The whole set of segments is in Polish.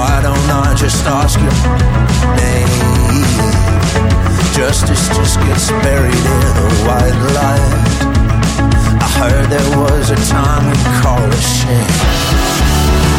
Why don't I just ask your name? Justice just gets buried in the white light. I heard there was a time we call it shame.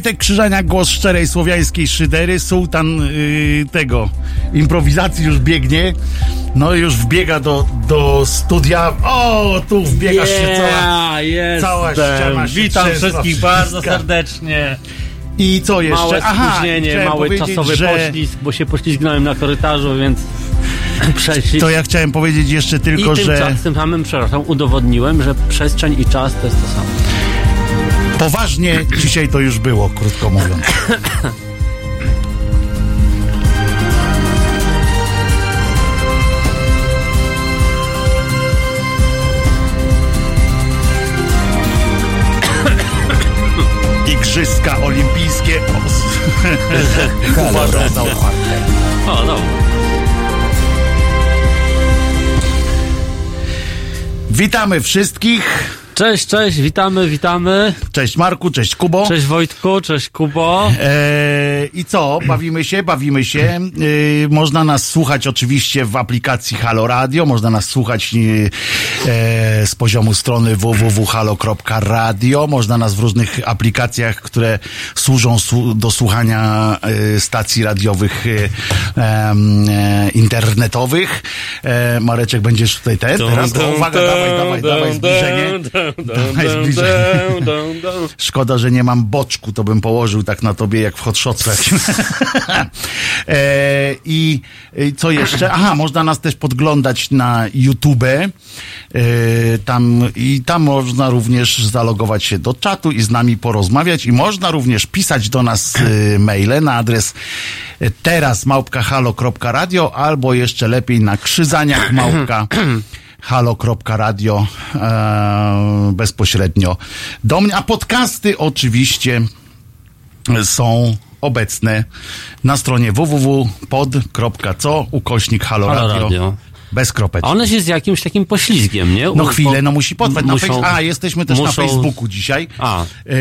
Wojtek Krzyżaniak, głos szczerej słowiańskiej szydery, sułtan yy, tego improwizacji już biegnie. No już wbiega do, do studia. O, tu wbiega się cała. cała ściana się Witam wszystkich bardzo serdecznie. I co jeszcze? Małe Aha, spóźnienie, chciałem mały czasowy że poślizg, bo się poślizgnąłem na korytarzu, więc. To ja chciałem powiedzieć jeszcze I tylko, tym, że czas, tym samym, przepraszam, udowodniłem, że przestrzeń i czas to jest to samo. Poważnie dzisiaj to już było, krótko mówiąc. Igrzyska olimpijskie uważam za otwarte. O, no. Witamy wszystkich. Cześć, cześć, witamy, witamy. Cześć Marku, cześć Kubo. Cześć Wojtku, cześć Kubo. Eee, I co? Bawimy się, bawimy się. Eee, można nas słuchać oczywiście w aplikacji Halo Radio, można nas słuchać eee, z poziomu strony www.halo.radio, można nas w różnych aplikacjach, które służą su- do słuchania e, stacji radiowych e, e, internetowych. Mareczek, będziesz tutaj ten? Teraz to uwaga, dawaj, dawaj, dawaj, zbliżenie. Dawaj. Szkoda, że nie mam boczku, to bym położył tak na tobie jak w hot e, i, I co jeszcze? Aha, można nas też podglądać na YouTube. E, tam, I tam można również zalogować się do czatu i z nami porozmawiać. I można również pisać do nas e, maile na adres e, teraz małpka.halo.radio albo jeszcze lepiej na krzyzaniach małpka halo.radio e, bezpośrednio do mnie. A podcasty oczywiście są obecne na stronie www.pod.co ukośnik halo radio. Bez kropeczki. A one się z jakimś takim poślizgiem, nie? No chwilę, no musi potrwać. Na muszą- A, jesteśmy też na muszą- Facebooku dzisiaj. A. Yy,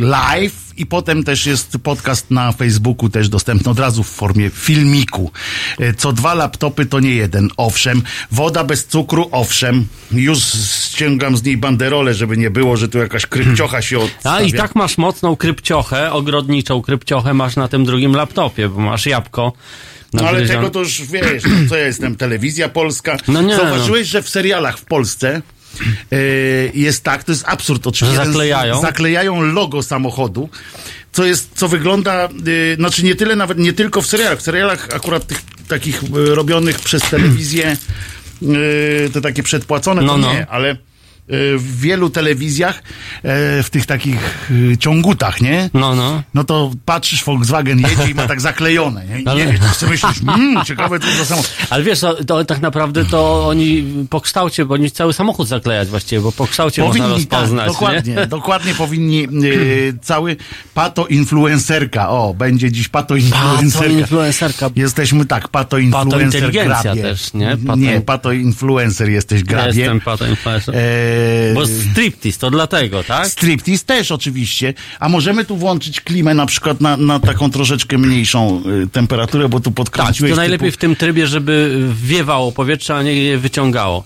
live i potem też jest podcast na Facebooku też dostępny od razu w formie filmiku. Yy, Co dwa laptopy to nie jeden, owszem. Woda bez cukru, owszem. Już ściągam z niej banderolę, żeby nie było, że tu jakaś krypciocha się A odstawia. i tak masz mocną krypciochę, ogrodniczą krypciochę masz na tym drugim laptopie, bo masz jabłko. No ale tego to już wiesz, no, co ja jestem, telewizja polska. No nie, Zauważyłeś, że w serialach w Polsce yy, jest tak, to jest absurd oczywiście. Zaklejają? Zaklejają logo samochodu, co jest, co wygląda, yy, znaczy nie tyle nawet, nie tylko w serialach, w serialach akurat tych takich yy, robionych przez telewizję, te takie przedpłacone, to No, no. nie, ale w wielu telewizjach, yy, w tych takich yy, ciągutach, nie? No, no. No to patrzysz, Volkswagen jedzie i ma tak zaklejone, nie? I Ale- nie wiesz, tak sobie myślisz, mmm, ciekawe co to za samochód. Ale wiesz, to, to tak naprawdę to oni po kształcie, bo oni cały samochód zaklejać właściwie, bo po kształcie można Powinni, tak, rozpoznać, dokładnie, nie? dokładnie powinni y, cały pato influencerka, o, będzie dziś pato influencerka. influencerka. Jesteśmy tak, pato influencer inteligencja grabie. też, nie? Pato- Nie, pato influencer jesteś Ja grabie. jestem pato influencer. E, Bo striptease, to dlatego, tak? Striptease też oczywiście. A możemy tu włączyć klimę na przykład na, na taką troszeczkę mniejszą y, temperaturę, bo tu Tak, podkręciłeś. to najlepiej w typu... tym trybie, żeby wiewało powietrze, a nie je wyciągało.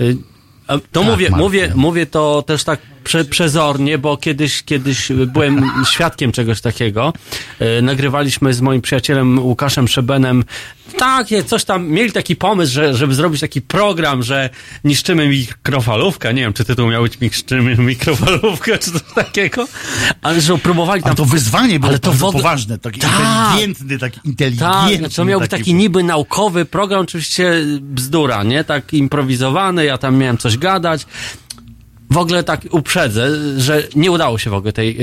Y, To Tak, mówię, mówię, mówię to też tak prze, przezornie, bo kiedyś, kiedyś byłem świadkiem czegoś takiego. E, nagrywaliśmy z moim przyjacielem Łukaszem Szebenem takie, coś tam, mieli taki pomysł, że, żeby zrobić taki program, że niszczymy mikrofalówkę. Nie wiem, czy tytuł miał być niszczymy mikrofalówkę, czy coś takiego. Ale że próbowali tam Ale to wyzwanie było Ale to bardzo w ogóle- poważne, taki Tak. inteligentny, taki inteligentny. tak, znaczy to miał być taki niby naukowy program, oczywiście bzdura, nie? Tak improwizowany, ja tam miałem coś gadać. W ogóle tak uprzedzę, że nie udało się w ogóle tej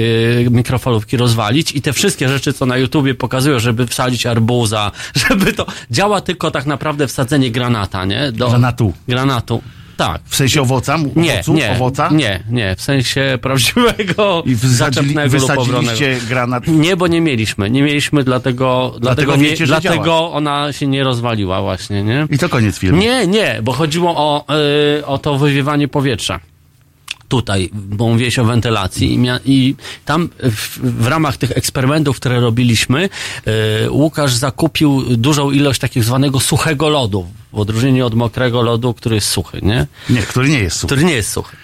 y, mikrofalówki rozwalić i te wszystkie rzeczy, co na YouTubie pokazują, żeby wsadzić arbuza, żeby to... Działa tylko tak naprawdę wsadzenie granata, nie? Do, Granatu. Granatu, tak. W sensie owoca? m- Nie, owocu, nie, owoca? nie, nie, w sensie prawdziwego, I zaczepnego lub obronnego. granat. Nie, bo nie mieliśmy. Nie mieliśmy, dlatego, dlatego, nie, wiecie, że dlatego ona się nie rozwaliła właśnie, nie? I to koniec filmu. Nie, nie, bo chodziło o, y, o to wywiewanie powietrza. Tutaj, bo mówiłeś o wentylacji i, tam w, w ramach tych eksperymentów, które robiliśmy, y, Łukasz zakupił dużą ilość takiego zwanego suchego lodu, w odróżnieniu od mokrego lodu, który jest suchy, nie? Nie, który nie jest suchy. Który nie jest suchy.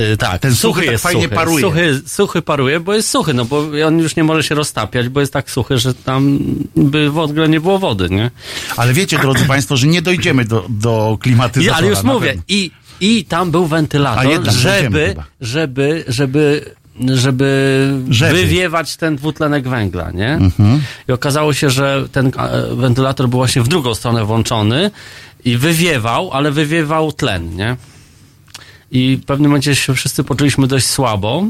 Y, tak, Ten suchy suchy tak fajnie suchy. paruje. Suchy, suchy paruje, bo jest suchy, no bo on już nie może się roztapiać, bo jest tak suchy, że tam by w ogóle nie było wody, nie? Ale wiecie, drodzy Państwo, że nie dojdziemy do, do klimatyzatora. ale już mówię, i, i tam był wentylator, jednak żeby, żeby, żeby, żeby wywiewać ten dwutlenek węgla, nie? Mhm. I okazało się, że ten wentylator był właśnie w drugą stronę włączony i wywiewał, ale wywiewał tlen, nie? I w pewnym momencie się wszyscy poczuliśmy dość słabo.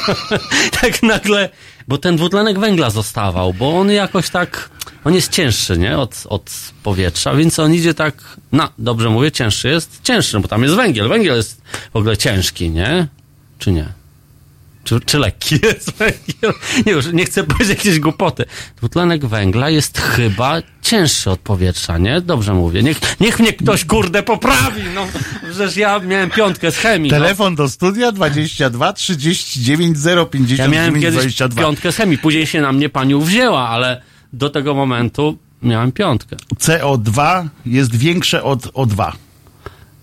tak nagle, bo ten dwutlenek węgla zostawał, bo on jakoś tak, on jest cięższy, nie? Od, od powietrza, więc on idzie tak, no, dobrze mówię, cięższy jest, cięższy, no bo tam jest węgiel. Węgiel jest w ogóle ciężki, nie? Czy nie? Czy, czy lekki jest węgiel? Nie, już nie chcę powiedzieć jakieś głupoty. Dwutlenek węgla jest chyba cięższy od powietrza, nie? Dobrze mówię. Niech, niech mnie ktoś, kurde, poprawi, no. Przecież ja miałem piątkę z chemii. no. Telefon do studia 22 39 059 Ja miałem kiedyś 22. piątkę z chemii. Później się na mnie paniu wzięła, ale do tego momentu miałem piątkę. CO2 jest większe od O2.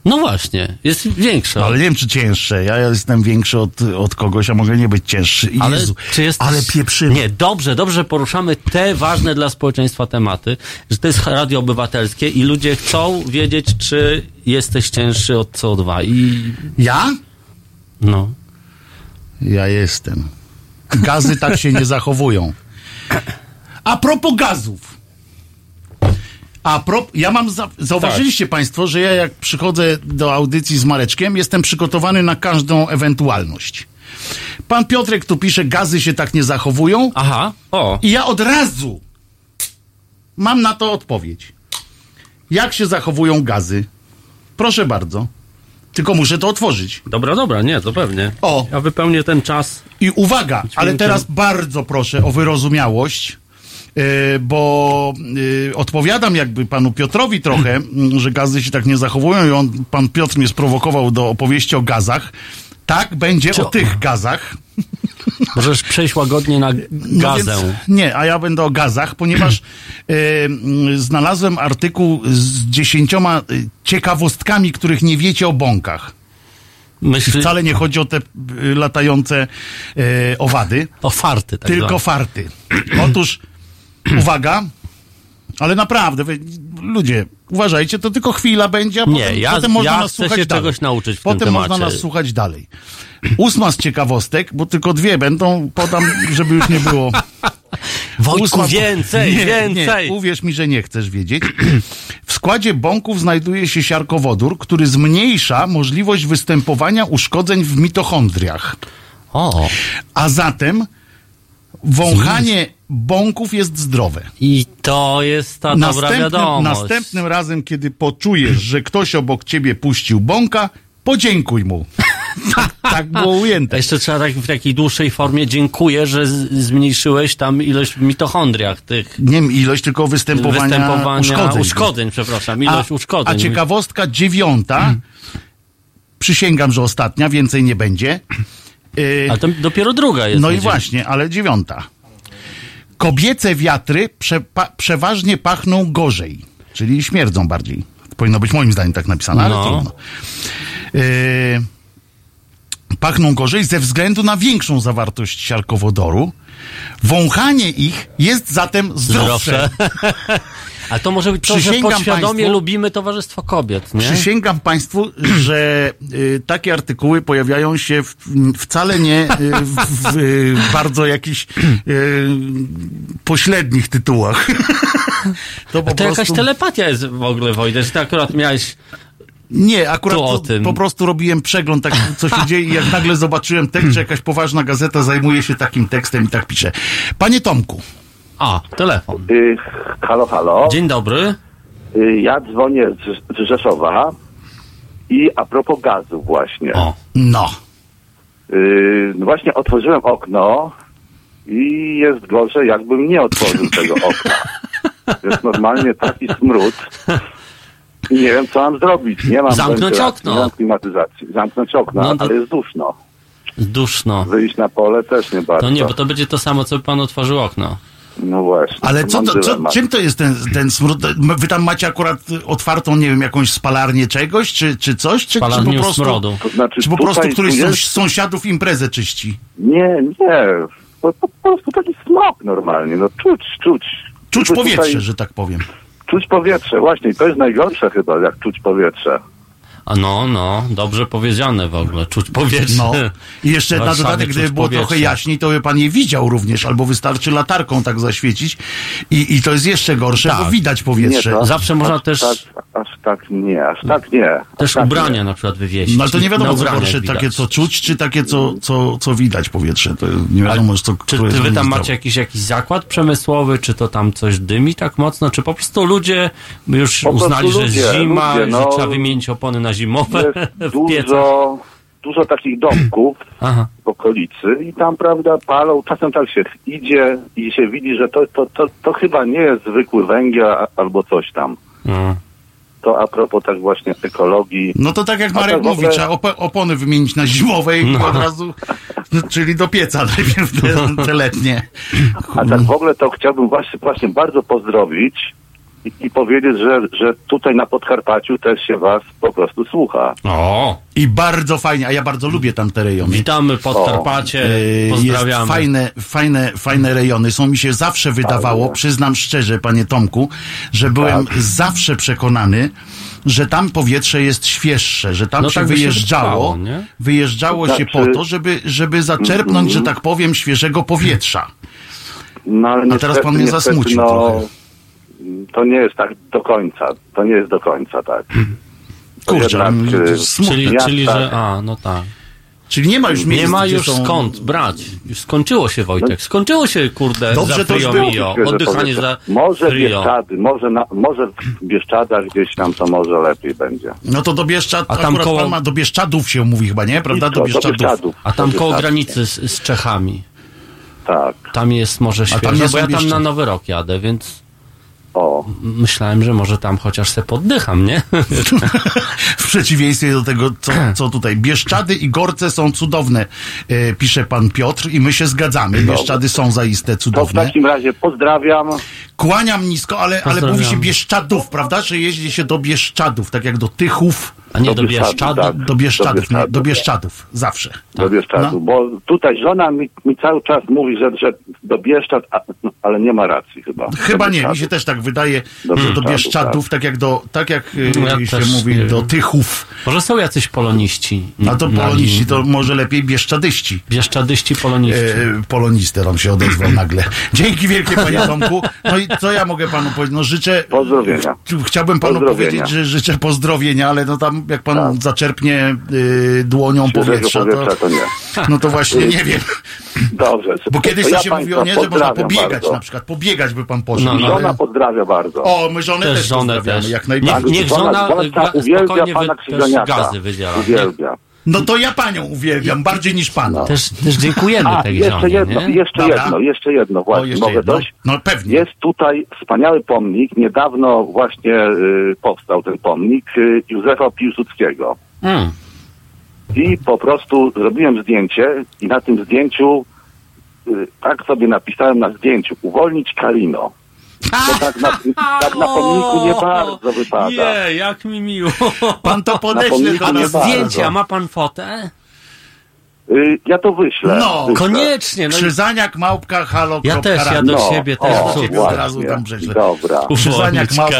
No właśnie, jest większa. Ale nie wiem, czy cięższe. Ja jestem większy od, od kogoś, a mogę nie być cięższy. Ale Jezu, czy jest... ale pieprzymy. Nie, dobrze, dobrze poruszamy te ważne dla społeczeństwa tematy, że to jest radio obywatelskie i ludzie chcą wiedzieć, czy jesteś cięższy od CO2 i Ja? no. Ja jestem. Gazy tak się nie zachowują. A propos gazów. A pro, ja mam, za, zauważyliście Państwo, że ja jak przychodzę do audycji z Mareczkiem, jestem przygotowany na każdą ewentualność. Pan Piotrek tu pisze, gazy się tak nie zachowują Aha, o. i ja od razu mam na to odpowiedź. Jak się zachowują gazy? Proszę bardzo. Tylko muszę to otworzyć. Dobra, dobra, nie, to pewnie. O. Ja wypełnię ten czas. I uwaga, ale teraz bardzo proszę o wyrozumiałość, bo yy, odpowiadam jakby panu Piotrowi trochę, mm, że gazy się tak nie zachowują i on, pan Piotr mnie sprowokował do opowieści o gazach. Tak, będzie o tych gazach. Możesz przejść łagodnie na No gazę. więc, nie, a ja będę o gazach, ponieważ mm, znalazłem artykuł z dziesięcioma y, ciekawostkami, których nie wiecie o bąkach. Myśli Wcale nie chodzi o te y, latające y, owady. o farty, tak Tylko zwane. farty. Otóż, uwaga, ale naprawdę, wy, ludzie, uważajcie, to tylko chwila będzie, a Nie, potem, ja- potem można ja nas chcę słuchać się dalej. czegoś nauczyć w tym Potem można temacie. nas słuchać dalej. Ósma z ciekawostek, bo tylko dwie będą, podam, żeby już nie było. Wojtku, więcej, nie, więcej. Nie, uwierz mi, że nie chcesz wiedzieć. W składzie bąków znajduje się siarkowodór, który zmniejsza możliwość występowania uszkodzeń w mitochondriach. O, A zatem wąchanie bąków jest zdrowe. i to jest ta dobra Następnym, wiadomość. następnym razem, kiedy poczujesz, że ktoś obok ciebie puścił bąka, podziękuj mu. tak, tak było A ujęte. jeszcze trzeba tak w takiej dłuższej formie dziękuję, że zmniejszyłeś tam ilość w mitochondriach tych Nie wiem ilość, tylko występowania, występowania uszkodzeń. uszkodzeń, przepraszam, ilość a, uszkodzeń. A ciekawostka dziewiąta. Przysięgam, że ostatnia, więcej nie będzie. Y, A to dopiero druga jest. no i właśnie, ale dziewiąta. Kobiece wiatry przepa- przeważnie pachną gorzej, czyli śmierdzą bardziej. Powinno być moim zdaniem tak napisane, ale No. trudno. Yy, pachną gorzej ze względu na większą zawartość siarkowodoru. Wąchanie ich jest zatem zdrowsze. Zdrowsze. A to może być to, że podświadomie państwu- lubimy Towarzystwo Kobiet, nie? Przysięgam Państwu, że y, takie artykuły pojawiają się w, wcale nie y, w, w y, bardzo jakichś y, pośrednich tytułach. To po To jakaś prostu... telepatia jest w ogóle, Wojtek, że ty akurat miałeś... Nie, akurat po, po prostu robiłem przegląd, tak, co się dzieje i jak nagle zobaczyłem tekst, że jakaś poważna gazeta zajmuje się takim tekstem i tak pisze. Panie Tomku, A, telefon. Y, halo, halo. Dzień dobry. Y, ja dzwonię z, z Rzeszowa i a propos gazu właśnie. O, no, Y, no właśnie otworzyłem okno i jest gorzej, jakbym nie otworzył tego okna. Jest normalnie taki smród. I nie wiem, co mam zrobić. Nie mam Zamknąć okno. Nie mam klimatyzacji. Zamknąć okno, No to- ale jest duszno. duszno. Wyjść na pole też nie bardzo. To nie, bo to będzie to samo, co by pan otworzył okno. No właśnie. ale co, to, co, czym to jest ten, ten smród? Wy tam macie akurat otwartą, nie wiem, jakąś spalarnię czegoś, czy, czy coś? Czy, czy po prostu, smrodu. To znaczy, czy po prostu któryś tu z jest- sąsiadów imprezę czyści? Nie, nie. Po, po prostu taki smog normalnie. No czuć, czuć. Czuć powietrze, tutaj- że tak powiem. Czuć powietrze, właśnie. To jest najgorsze chyba, jak czuć powietrze. A no, no, dobrze powiedziane w ogóle. Czuć powietrze. No. I jeszcze na dodatek, gdyby było powietrze. trochę jaśniej, to by pan je widział również, albo wystarczy latarką tak zaświecić i, i to jest jeszcze gorsze, Tak. bo widać powietrze. Nie, to- Zawsze można aż też- Tak, aż tak nie, aż tak nie. Aż Też tak ubrania Nie. na przykład wywiesić. No ale to nie wiadomo, co gorsze, takie co czuć, czy takie co, co, co widać powietrze. To nie wiadomo, co, Czy jest wy tam macie jakiś, jakiś zakład przemysłowy, czy to tam coś dymi tak mocno, czy po prostu ludzie już Po uznali, że jest ludzie, zima, ludzie, że no. trzeba wymienić opony na zimowe w dużo, dużo takich domków Aha. w okolicy i tam, prawda, palą. Czasem tak się idzie i się widzi, że to, to, to, to chyba nie jest zwykły węgiel albo coś tam. No. To a propos tak właśnie ekologii. No to tak jak Marek tak mówi, ogóle- trzeba op- opony wymienić na zimowe i No. od razu, czyli do pieca najpierw te, te letnie. A tak w ogóle to chciałbym właśnie, właśnie bardzo pozdrowić i, i powiedzieć, że, że tutaj na Podkarpaciu też się was po prostu słucha. O, I bardzo fajnie, a ja bardzo lubię tam te rejony. witamy Podkarpacie, Yy, pozdrawiamy. Jest fajne, fajne, fajne rejony. Są mi się zawsze wydawało, Fajne. przyznam szczerze, panie Tomku, że byłem Tak. zawsze przekonany, że tam powietrze jest świeższe, że tam No się tak się wyjeżdżało, wydawało, nie? wyjeżdżało To się znaczy- po to, żeby, żeby zaczerpnąć, że tak powiem, świeżego powietrza. No, ale A teraz niestety- pan mnie niestety, zasmucił no, trochę. To nie jest tak do końca. To nie jest do końca tak. To Kurczę, y. Czyli, Ja czyli że, a, no tak. Czyli nie ma już miejsc, Nie ma już są... skąd brać. Już skończyło się, Wojtek. Skończyło się, kurde, Dobrze, za to Frio było Mio. Oddychanie za Może Frio. Bieszczady, może, na, może w Bieszczadach gdzieś tam to może lepiej będzie. No to do Bieszczad, A tam koło- pan ma do Bieszczadów się mówi chyba, nie? Prawda? Do Bieszczadów. Bieszczadów. A tam Do koło granicy z, z Czechami. Tak. Tam jest może świeżo, bo ja tam na Nowy Rok jadę, więc O. myślałem, że może tam chociaż se poddycham, nie? w przeciwieństwie do tego, co, co tutaj. Bieszczady i Gorce są cudowne, e, pisze pan Piotr i my się zgadzamy. Bieszczady są zaiste To w cudowne. takim razie pozdrawiam. Kłaniam nisko, ale, ale mówi się Bieszczadów, prawda? Że jeździ się do Bieszczadów, tak jak do Tychów, A nie do Do Bieszczadu. tak. do Bieszczadów, Do nie, Bieszczadów. do Bieszczadów, zawsze. Do Bieszczadu, No. bo tutaj żona mi, mi cały czas mówi, że, że do Bieszczad, a, no, ale nie ma racji chyba. Chyba Do nie, mi się też tak wydaje, Do że do Bieszczadów, Bieszczadów, tak jak do, tak jak e, Ja się też mówi, nie do wiem. Tychów. Może są jacyś poloniści. A to poloniści, to może lepiej Bieszczadyści. Bieszczadyści poloniści. E, polonistę nam się odezwał nagle. Dzięki wielkie, panie Tomku. No i co ja mogę panu powiedzieć? No życzę... Pozdrowienia. Chciałbym panu Pozdrowienia. powiedzieć, że życzę pozdrowienia, ale no tam jak pan Tak. zaczerpnie y, dłonią Świeżego powietrza, powietrza to, to nie. no to właśnie nie wiem. Dobrze. Bo kiedyś to ja się państwa mówiło, nie, że można pobiegać bardzo. na przykład. Pobiegać by pan poszedł. No, no. ale- Żona pozdrawia bardzo. O, my żonę też, Też żonę jak Niech, najbardziej. niech Żona żona zwłaszcza ga- uwielbia pana Krzyżaniaka. gazy wydziela. Nie? Uwielbia. No to ja panią uwielbiam, bardziej niż pana. Też, też dziękujemy A, tej jeszcze żonie, jedno, nie? jeszcze Dobra. jedno, jeszcze jedno O, właśnie. jeszcze Mogę jedno. dość? No pewnie. Jest tutaj wspaniały pomnik. Niedawno właśnie y, powstał ten pomnik y, Józefa Piłsudskiego. Mm. I po prostu zrobiłem zdjęcie i na tym zdjęciu y, tak sobie napisałem na zdjęciu uwolnić Karino. To tak na, tak na pomniku nie bardzo wypada. Nie, jak mi miło. Pan to podeśle do nas. Zdjęcia, ma pan fotę? Y, Ja to wyślę. No, wyślę. Koniecznie. No, Krzyżaniak, małpka, halo. Ja też, ja do siebie też o, wrzucę. ciebie od razu tam prześlę. Dobra. Krzyżaniak, małpka,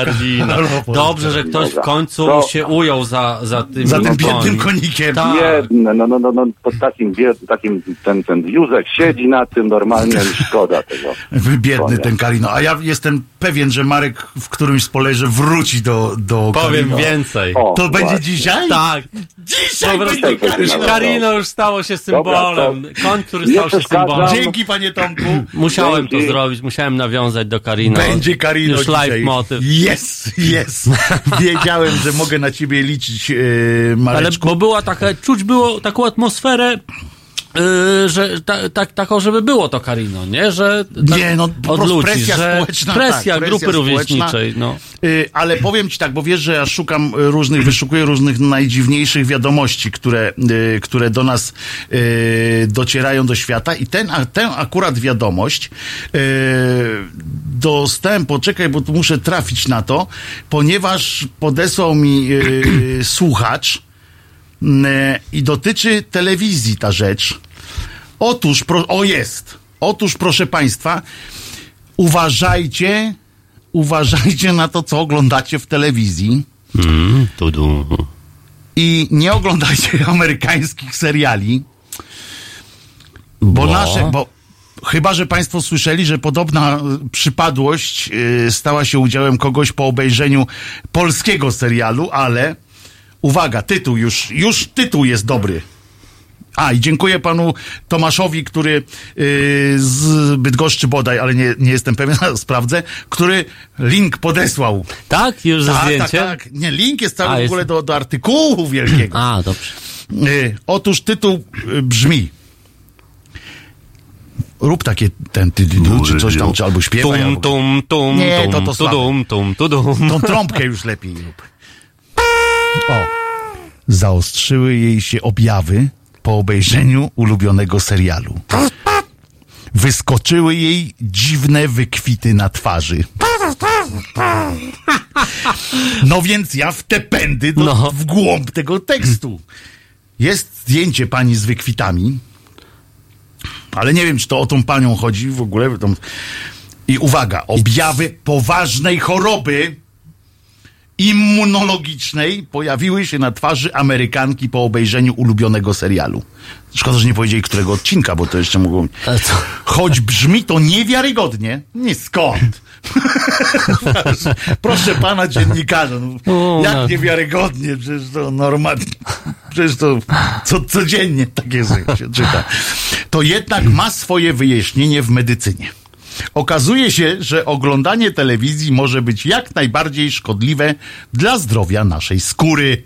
halo, Dobrze, że ktoś w Dobra. końcu To- się ujął za, za tym Za tym biednym konikiem. Tak. Biedne, no, no, no, no, pod takim, bied, takim ten, ten Józek siedzi na tym normalnie, szkoda tego. Wy Biedny Konia. ten Kalino. A ja jestem pewien, że Marek w którymś spolerze wróci do, do Powiem Kalino. więcej. O, To będzie właśnie. dzisiaj? Tak. Dzisiaj Po prostu będzie Karino. Kalino. Karino już stało się symbolem. Koń, który stał się symbolem. Dzięki panie Tomku. Musiałem to Dzięki. zrobić, musiałem nawiązać do Karino. Będzie Karino Już dzisiaj. live motyw. Jest, jest. Wiedziałem, że mogę na ciebie liczyć, yy, Ale bo była taka, czuć było taką atmosferę, yy, że ta, tak, taką, żeby było to Karino, nie? Że tak Nie, no, po od ludzi, presja że społeczna, presja tak, grupy presja rówieśniczej, no. Y, Ale powiem ci tak, bo wiesz, że ja szukam różnych, wyszukuję różnych najdziwniejszych wiadomości, które, y, które do nas y, docierają do świata i ten, a, tę akurat wiadomość y, dostałem, poczekaj, bo tu muszę trafić na to, ponieważ podesłał mi y, słuchacz i dotyczy telewizji ta rzecz. Otóż, pro, o jest, otóż proszę państwa, uważajcie, uważajcie na to, co oglądacie w telewizji Mm, i nie oglądajcie amerykańskich seriali, bo, Bo? nasze, bo chyba, że państwo słyszeli, że podobna y, przypadłość y, stała się udziałem kogoś po obejrzeniu polskiego serialu, ale uwaga, tytuł już, już tytuł jest dobry. A, i dziękuję panu Tomaszowi, który yy, z Bydgoszczy bodaj, ale nie, nie jestem pewien, sprawdzę, który link podesłał. Tak? Już Tak, tak, zdjęciem? tak. Nie, link jest cały A, w jest- ogóle do, do artykułu wielkiego. A, dobrze. Y, otóż tytuł y, brzmi. Rób takie ten ty, ty, czy coś tam, czy albo śpiewaj, Tum, tum, tum, Nie, tum, to to tudum, tum, tudum. Tą trąbkę już lepiej rób. O. Zaostrzyły jej się objawy po obejrzeniu ulubionego serialu. Wyskoczyły jej dziwne wykwity na twarzy. No więc ja w te pędy do, No. w głąb tego tekstu. Jest zdjęcie pani z wykwitami, ale nie wiem, czy to o tą panią chodzi w ogóle. I uwaga, objawy poważnej choroby immunologicznej pojawiły się na twarzy Amerykanki po obejrzeniu ulubionego serialu. Szkoda, że nie powiedzieli którego odcinka, bo to jeszcze mogło... Choć brzmi to niewiarygodnie, nie skąd. Proszę pana dziennikarza, no, O, jak no. niewiarygodnie, przecież to normalnie, przecież to co, codziennie takie się czyta. To jednak ma swoje wyjaśnienie w medycynie. Okazuje się, że oglądanie telewizji może być jak najbardziej szkodliwe dla zdrowia naszej skóry.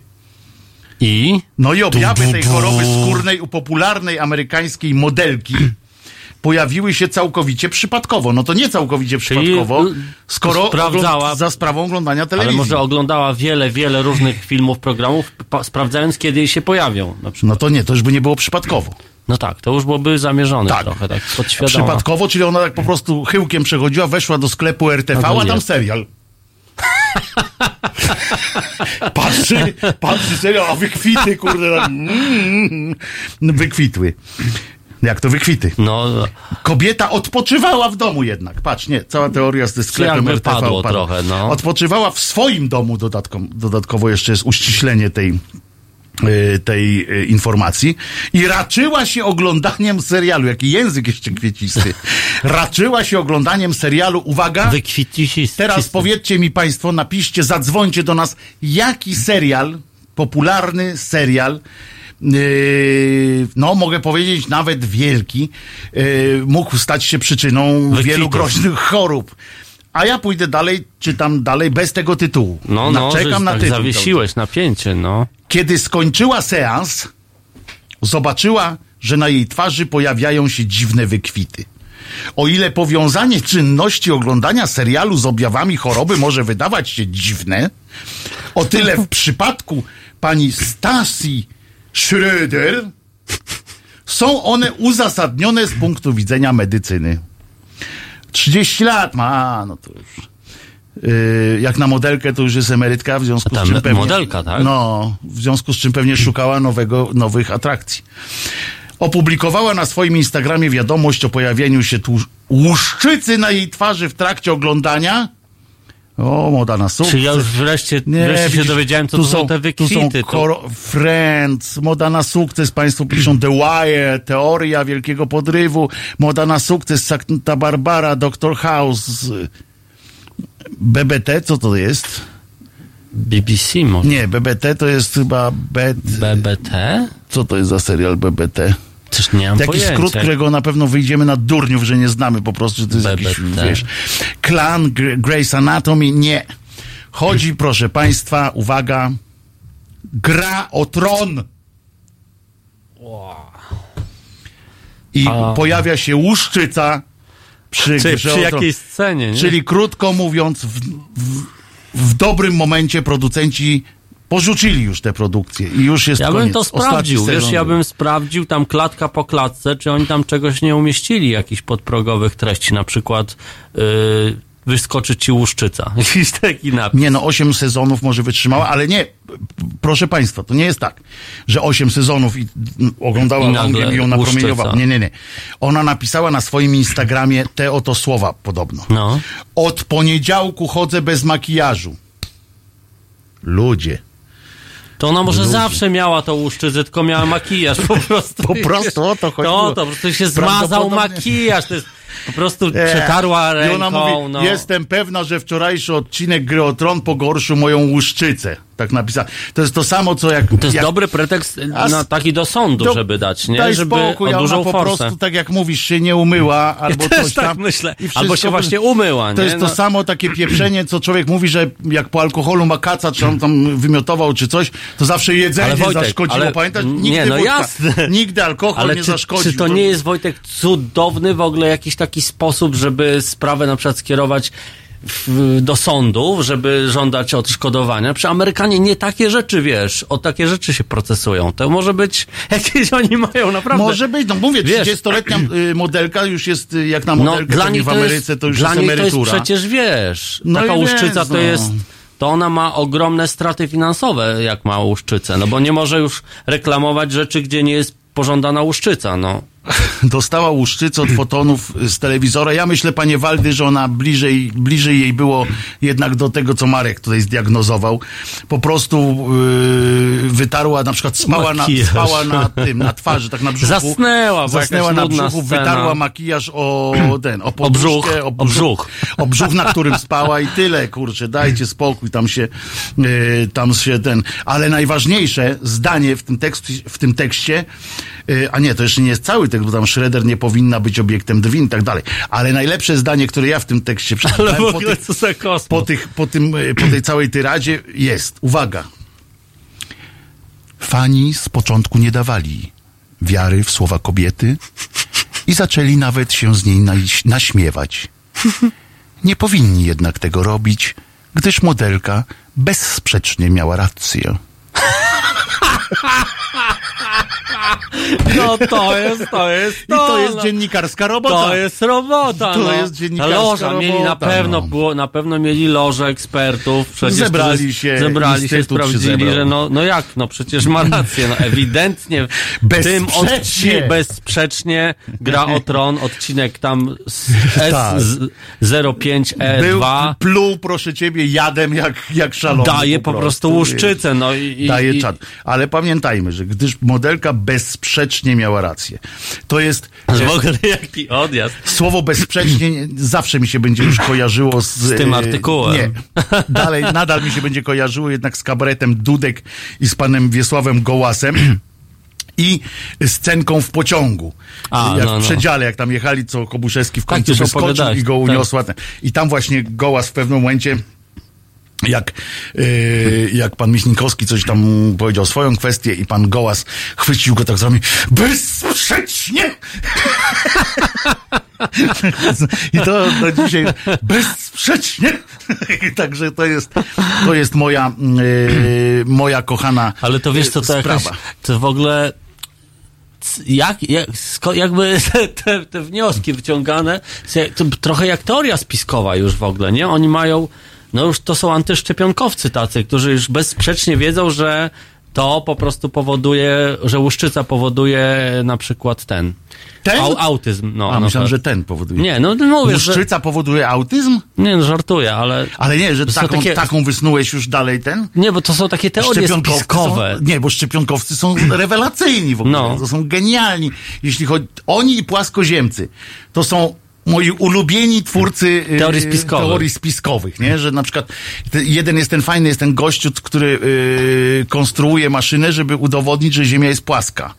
I? No i objawy tej choroby skórnej u popularnej amerykańskiej modelki pojawiły się całkowicie przypadkowo. No to nie całkowicie przypadkowo, y, skoro sprawdzała- za sprawą oglądania Ale telewizji. może oglądała wiele, wiele różnych filmów, programów, sprawdzając, kiedy się pojawią. No to nie, to już by nie było przypadkowo. No tak, to już byłoby zamierzone Tak. trochę, tak podświadomo. Przypadkowo, czyli ona tak po prostu chyłkiem przechodziła, weszła do sklepu RTV, No a tam serial. patrzy, patrzy serial, a wykwity, kurde, tam, mm, wykwitły. Jak to wykwity? No, no. Kobieta odpoczywała w domu jednak. Patrz, nie, cała teoria z tym sklepem RTV padło padła. trochę, no. Odpoczywała w swoim domu dodatkom, dodatkowo jeszcze jest uściślenie tej tej y, informacji. I raczyła się oglądaniem serialu, jaki język jeszcze kwiecisty, raczyła się oglądaniem serialu, uwaga. Teraz powiedzcie mi Państwo, napiszcie, zadzwońcie do nas, jaki serial, popularny serial, yy, no mogę powiedzieć nawet wielki, mógł stać się przyczyną wielu groźnych chorób. A ja pójdę dalej, czytam dalej bez tego tytułu. No, no, Czekam na tak tytuł. zawiesiłeś napięcie, no. Kiedy skończyła seans, zobaczyła, że na jej twarzy pojawiają się dziwne wykwity. O ile powiązanie czynności oglądania serialu z objawami choroby może wydawać się dziwne, o tyle w przypadku pani Stasi Schröder, są one uzasadnione z punktu widzenia medycyny. 30 lat ma, no to już. Yy, jak na modelkę to już jest emerytka, w związku z czym pewnie... modelka, tak? No, w związku z czym pewnie szukała nowego, nowych atrakcji. Opublikowała na swoim Instagramie wiadomość o pojawieniu się tu łuszczycy na jej twarzy w trakcie oglądania. O, moda na sukces. Czy ja już wreszcie, wreszcie się widzisz, dowiedziałem, co tu to są te Tu wykwity. są to- koro- Friends, moda na sukces, państwo piszą The Wire, teoria wielkiego podrywu, moda na sukces, Santa Barbara, Dr. House, BBT, co to jest? BBC może. Nie, BBT to jest chyba B... BBT? Co to jest za serial BBT? Też nie mam Taki pojęcia. skrót, którego na pewno wyjdziemy na durniów, że nie znamy po prostu, że to jest jakiś, BBT. wiesz, klan Gr- Grey's Anatomy, nie. Chodzi, proszę państwa, uwaga, gra o tron. I A. pojawia się łuszczyca przy Czy przy jakiej scenie, nie? Czyli krótko mówiąc, w, w, w dobrym momencie producenci porzucili już te produkcje i już jest Ja bym koniec. to Ostatni sprawdził, wiesz, ja bym sprawdził tam klatka po klatce, czy oni tam czegoś nie umieścili, jakichś podprogowych treści, na przykład yy, wyskoczy ci łuszczyca, jakiś taki napis. Nie, no 8 sezonów może wytrzymała, ale nie, proszę Państwa, to nie jest tak, że 8 sezonów i mm, oglądała I nagle Anglię i ją napromieniowała. Nie, nie, nie. Ona napisała na swoim Instagramie te oto słowa podobno. No. Od poniedziałku chodzę bez makijażu. Ludzie. To ona może zawsze miała tą łuszczycę, tylko miała makijaż po prostu. Po prostu o to chodziło. To, to po prostu się zmazał makijaż, to jest po prostu E, przetarła I ręką, ona mówi, no. jestem pewna, że wczorajszy odcinek Gry o Tron pogorszył moją łuszczycę. Tak napisała. To jest to samo, co jak... To jest jak, dobry pretekst na taki do sądu, to- żeby dać, nie? Daj żeby spokój, o dużą po forsę. prostu, tak jak mówisz, się nie umyła, albo też coś tak tam. myślę. i Albo się właśnie umyła, To nie? jest to No. samo takie pieprzenie, co człowiek mówi, że jak po alkoholu ma kaca, czy on tam wymiotował, czy coś, to zawsze jedzenie Ale Wojtek, zaszkodziło. ale- Pamiętasz? nie, Nigdy no wódka, jasne. Nigdy alkohol Ale nie czy, zaszkodził. czy to nie jest, Wojtek, cudowny w ogóle jakiś taki sposób, żeby sprawę na przykład skierować w, do sądu, żeby żądać odszkodowania? Przy Amerykanie nie takie rzeczy, wiesz, o takie rzeczy się procesują. To może być, jakieś oni mają naprawdę... Może być, no mówię, Wiesz, 30-letnia y, modelka już jest y, jak na no, modelkę, dla to niej w to Ameryce jest, to już dla jest niej to jest emerytura. przecież, wiesz, No taka łuszczyca wiesz, to no. jest... To ona ma ogromne straty finansowe, jak ma łuszczycę, no bo nie może już reklamować rzeczy, gdzie nie jest pożądana łuszczyca, no. Dostała łuszczycę od fotonów z telewizora. Ja myślę, panie Waldy, że ona bliżej, bliżej jej było jednak do tego, co Marek tutaj zdiagnozował. Po prostu yy, wytarła, na przykład spała na, spała na tym, na twarzy, tak na brzuchu. Zasnęła, Zasnęła na brzuchu, scena. wytarła makijaż o ten, o O brzuch, poduszkę, o brzuch. o brzuch, na którym spała i tyle, kurczę, dajcie spokój, tam się, yy, tam się ten, ale najważniejsze zdanie w tym, tekstu, w tym tekście, yy, a nie, to jeszcze nie jest cały tekst, bo tam Schroeder nie powinna być obiektem drwin i tak dalej, ale najlepsze zdanie, które ja w tym tekście przeczytałem po, tych, po, tych, po, tym, yy, po tej całej tyradzie jest, uwaga, fani z początku nie dawali wiary w słowa kobiety i zaczęli nawet się z niej naś- naśmiewać. Nie powinni jednak tego robić, gdyż modelka bezsprzecznie miała rację. No to jest, to jest I to jest no. dziennikarska robota. To jest robota, To no. jest dziennikarska Loża, mieli na robota, pewno, no. było, na pewno mieli loże ekspertów. Przecież Zebrali się, zebrali się, się sprawdzili, zebrał. że no, no jak, no przecież ma rację, no ewidentnie w tym odcinku bezsprzecznie gra o tron, odcinek tam z Tak. S05E2 Był, pluł, proszę ciebie, jadem jak, jak szalony. daje po prostu łuszczycę, no i, Daje i czad. Ale pamiętajmy, że gdyż modelka bezsprzecznie miała rację. To jest... w ogóle jaki odjazd. Słowo bezsprzecznie nie- zawsze mi się będzie już kojarzyło z, Z tym e, artykułem. Nie. Dalej, nadal mi się będzie kojarzyło jednak z kabaretem Dudek i z panem Wiesławem Gołasem. I scenką w pociągu. A, jak no, no. w przedziale, jak tam jechali, co Kobuszewski w końcu już wyskoczył i go tak. uniosła. I tam właśnie Gołas w pewnym momencie jak, yy, jak pan Miśnikowski coś tam powiedział swoją kwestię i pan Gołas chwycił go tak za ramię. Bezsprzecznie! I to do dzisiaj bezsprzecznie! Także to jest, to jest moja, yy, moja kochana Ale to wiesz co, to sprawa. jakaś, to w ogóle jak, jak jakby te, te, wnioski wyciągane, to trochę jak teoria spiskowa już w ogóle, nie? Oni mają, no już to są antyszczepionkowcy tacy, którzy już bezsprzecznie wiedzą, że to po prostu powoduje, że łuszczyca powoduje na przykład ten, Ten? Au, autyzm. No, A, no myślałem, to- że ten powoduje. Nie, no mówię, że... Łuszczyca powoduje autyzm? Nie, no żartuję, ale... Ale nie, że taką, takie- taką wysnułeś już dalej ten? Nie, bo to są takie teorie spiskowe. Są, nie, bo szczepionkowcy są rewelacyjni w ogóle. No. To są genialni. Jeśli chodzi... Oni i płaskoziemcy. To są moi ulubieni twórcy y, Teorii spiskowych. teorii spiskowych, nie? Że na przykład jeden jest ten fajny, jest ten gościu, który y, konstruuje maszynę, żeby udowodnić, że Ziemia jest płaska.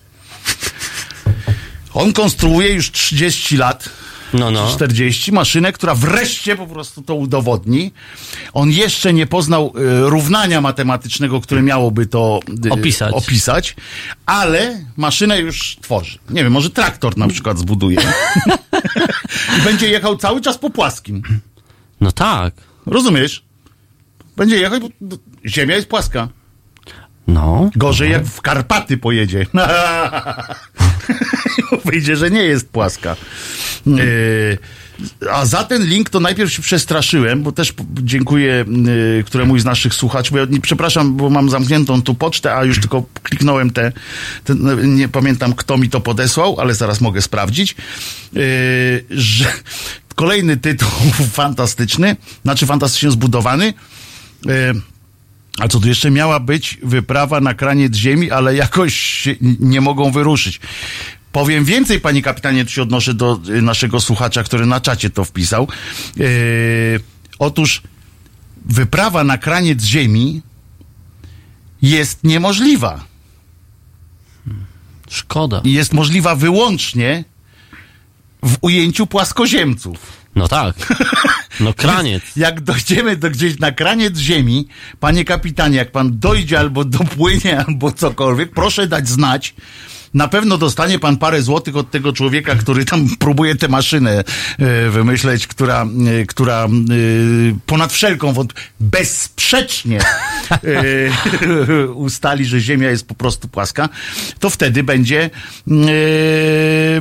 On konstruuje już 30 lat No, no. 40, maszynę, która wreszcie po prostu to udowodni. On jeszcze nie poznał e, równania matematycznego, które miałoby to e, Opisać. opisać, ale maszynę już tworzy. Nie wiem, może traktor na przykład zbuduje. I będzie jechał cały czas po płaskim. No tak. Rozumiesz? Będzie jechał, bo ziemia jest płaska. No. Gorzej jak w Karpaty pojedzie. Wyjdzie, że nie jest płaska. Yy, a za ten link to najpierw się przestraszyłem, bo też dziękuję yy, któremuś z naszych słuchaczy, bo ja nie, przepraszam, bo mam zamkniętą tu pocztę, a już tylko kliknąłem te, te no, nie pamiętam kto mi to podesłał, ale zaraz mogę sprawdzić, yy, że kolejny tytuł fantastyczny, znaczy fantastycznie zbudowany, yy, a co tu jeszcze miała być wyprawa na kraniec ziemi, ale jakoś nie mogą wyruszyć. Powiem więcej, panie kapitanie, tu się odnoszę do y, naszego słuchacza, który na czacie to wpisał. Yy, otóż wyprawa na kraniec ziemi jest niemożliwa. Szkoda. Jest możliwa wyłącznie w ujęciu płaskoziemców. No tak. No kraniec. Jak dojdziemy do gdzieś na kraniec ziemi, panie kapitanie, jak pan dojdzie albo dopłynie, albo cokolwiek, proszę dać znać. Na pewno dostanie pan parę złotych od tego człowieka, który tam próbuje tę maszynę e, wymyśleć, która, e, która e, ponad wszelką wąt bezsprzecznie ustali, że Ziemia jest po prostu płaska, to wtedy będzie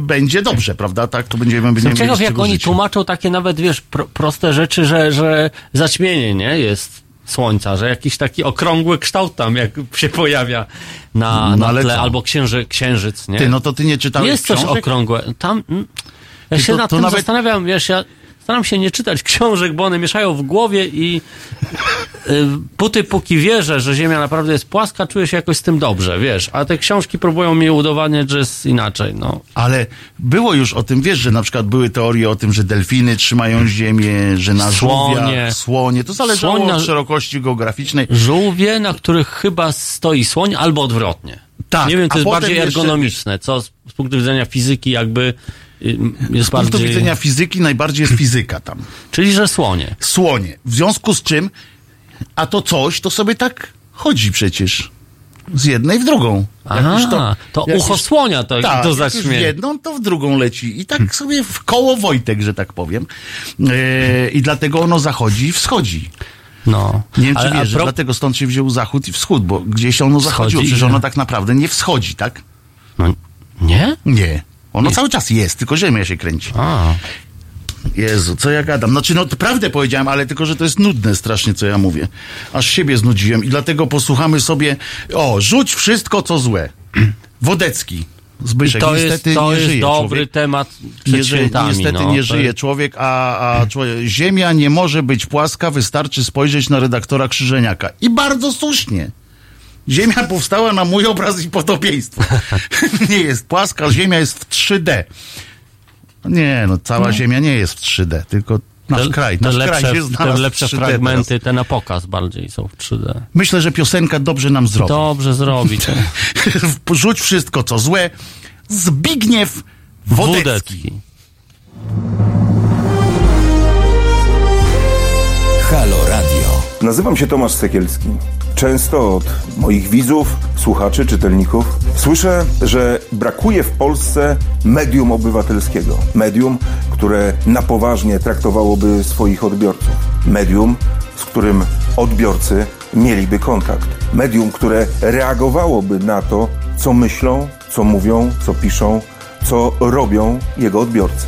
będzie dobrze, prawda? Tak, to będziemy, będziemy ciekaw, jak oni żyć. tłumaczą takie nawet, wiesz, pro, proste rzeczy, że, że zaćmienie, nie? Jest słońca, że jakiś taki okrągły kształt tam, jak się pojawia na, No na ale tle, co? albo księży, księżyc, nie? Ty, no to ty nie czytałeś Jest coś książek? okrągłe. Tam, mm, ja Ty się to- nad to tym nawet- zastanawiam, wiesz, ja staram się nie czytać książek, bo one mieszają w głowie i y, póty póki wierzę, że Ziemia naprawdę jest płaska, czuję się jakoś z tym dobrze, wiesz, a te książki próbują mi udowadniać, że jest inaczej, no. Ale było już o tym, wiesz, że na przykład były teorie o tym, że delfiny trzymają ziemię, że na Słonie. żółwiach, słonie. To zależało Słoń na- od szerokości geograficznej. żółwie, na których chyba stoi słoń, albo odwrotnie. Tak, Nie wiem, to jest bardziej jeszcze- ergonomiczne, co z, punktu widzenia fizyki jakby y, jest Z punktu bardziej... widzenia fizyki najbardziej jest fizyka tam. Czyli, że słonie. Słonie. W związku z czym, a to coś, to sobie tak chodzi przecież. Z jednej w drugą. Aha, to, jak ucho słonia to, Tak, to zaćmie. jedną, to w drugą leci. I tak sobie w koło Wojtek, że tak powiem. E, I dlatego ono zachodzi i wschodzi. No. Nie wiem, czy Ale że pro- dlatego stąd się wziął zachód i wschód, bo gdzieś ono zachodziło, Wschodzi przecież i- ono tak naprawdę nie wschodzi, tak? No, nie? Nie. Ono cały czas jest, tylko ziemia się kręci. A, Jezu, co ja gadam? Znaczy, no to prawdę powiedziałem, ale tylko, że to jest nudne strasznie, co ja mówię. Aż siebie znudziłem i dlatego posłuchamy sobie, o, rzuć wszystko, co złe. Wodecki. Zbyszek, to jest, niestety to nie jest żyje dobry człowiek. temat przed Nie żyje, niestety no, nie to żyje jest- człowiek, a, a człowiek, Ziemia nie może być płaska, wystarczy spojrzeć na redaktora Krzyżeniaka. I bardzo słusznie. Ziemia powstała na mój obraz i podobieństwo. nie jest płaska, Ziemia jest w 3D. Nie, no cała Ziemia nie jest w 3D, tylko nasz Te- kraj. te Nasz lepsze, kraj się te lepsze w 3D fragmenty, teraz. te na pokaz bardziej są w 3D. Myślę, że piosenka dobrze nam zrobi. Dobrze zrobić. Rzuć wszystko, co złe. Zbigniew Wodecki. Wódecki. Nazywam się Tomasz Sekielski. Często od moich widzów, słuchaczy, czytelników słyszę, że brakuje w Polsce medium obywatelskiego. Medium, które na poważnie traktowałoby swoich odbiorców. Medium, z którym odbiorcy mieliby kontakt. Medium, które reagowałoby na to, co myślą, co mówią, co piszą, co robią jego odbiorcy.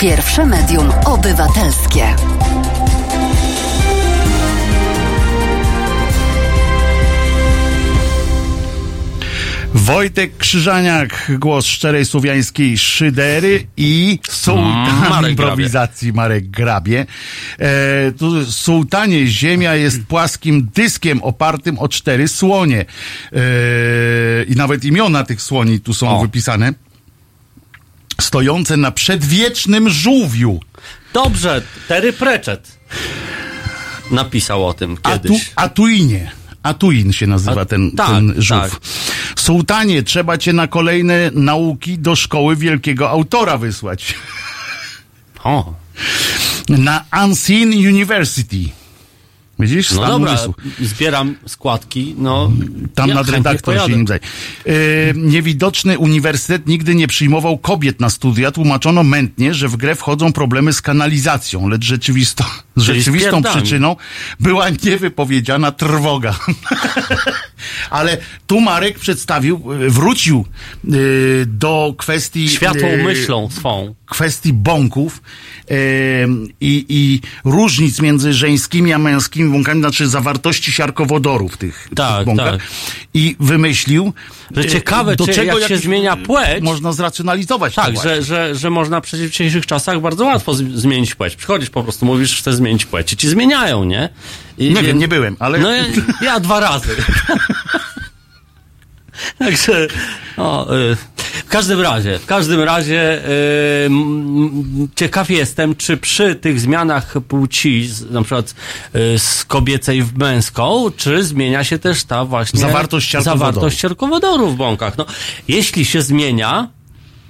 Pierwsze medium obywatelskie. Wojtek Krzyżaniak, głos szczerej słowiańskiej szydery i sułtan Marek improwizacji Marek Grabie. E, tu sułtanie ziemia jest płaskim dyskiem opartym o cztery słonie. E, I nawet imiona tych słoni tu są O. wypisane. Stojące na przedwiecznym żółwiu. Dobrze, Terry Pratchett napisał o tym Atu, kiedyś. Atuinie. Atuin się nazywa A- ten, tak, ten żółw. tak. Sułtanie, trzeba cię na kolejne nauki do szkoły wielkiego autora wysłać. O, Na Unseen University. Widzisz? no Stan dobra, umysłu. zbieram składki, no. Tam ja nadredaktor chętnie się nim. Yy, niewidoczny uniwersytet nigdy nie przyjmował kobiet na studia. Tłumaczono mętnie, że w grę wchodzą problemy z kanalizacją, lecz rzeczywisto, rzeczywistą przyczyną była niewypowiedziana trwoga. Ale tu Marek przedstawił, yy, wrócił yy, do kwestii... Światłą yy, myślą swą. kwestii bąków i, i różnic między żeńskimi a męskimi bąkami, znaczy zawartości siarkowodoru w tych, Tak, tych bąkach. tak. I wymyślił, Że e, ciekawe, do czy czego jak się zmienia płeć- Można zracjonalizować. Tak, że, że, że można przecież w dzisiejszych czasach bardzo łatwo zmienić płeć. Przychodzisz po prostu, mówisz, że chcesz zmienić płeć i ci zmieniają, nie? I, Nie wiem, nie byłem, ale... No ja, ja dwa razy. Także, o, y, w każdym razie, w każdym razie y, m, ciekaw jestem, czy przy tych zmianach płci, na przykład y, z kobiecej w męską, czy zmienia się też ta właśnie Zawartość siarkowodoru. zawartość siarkowodoru w bąkach. No, jeśli się zmienia,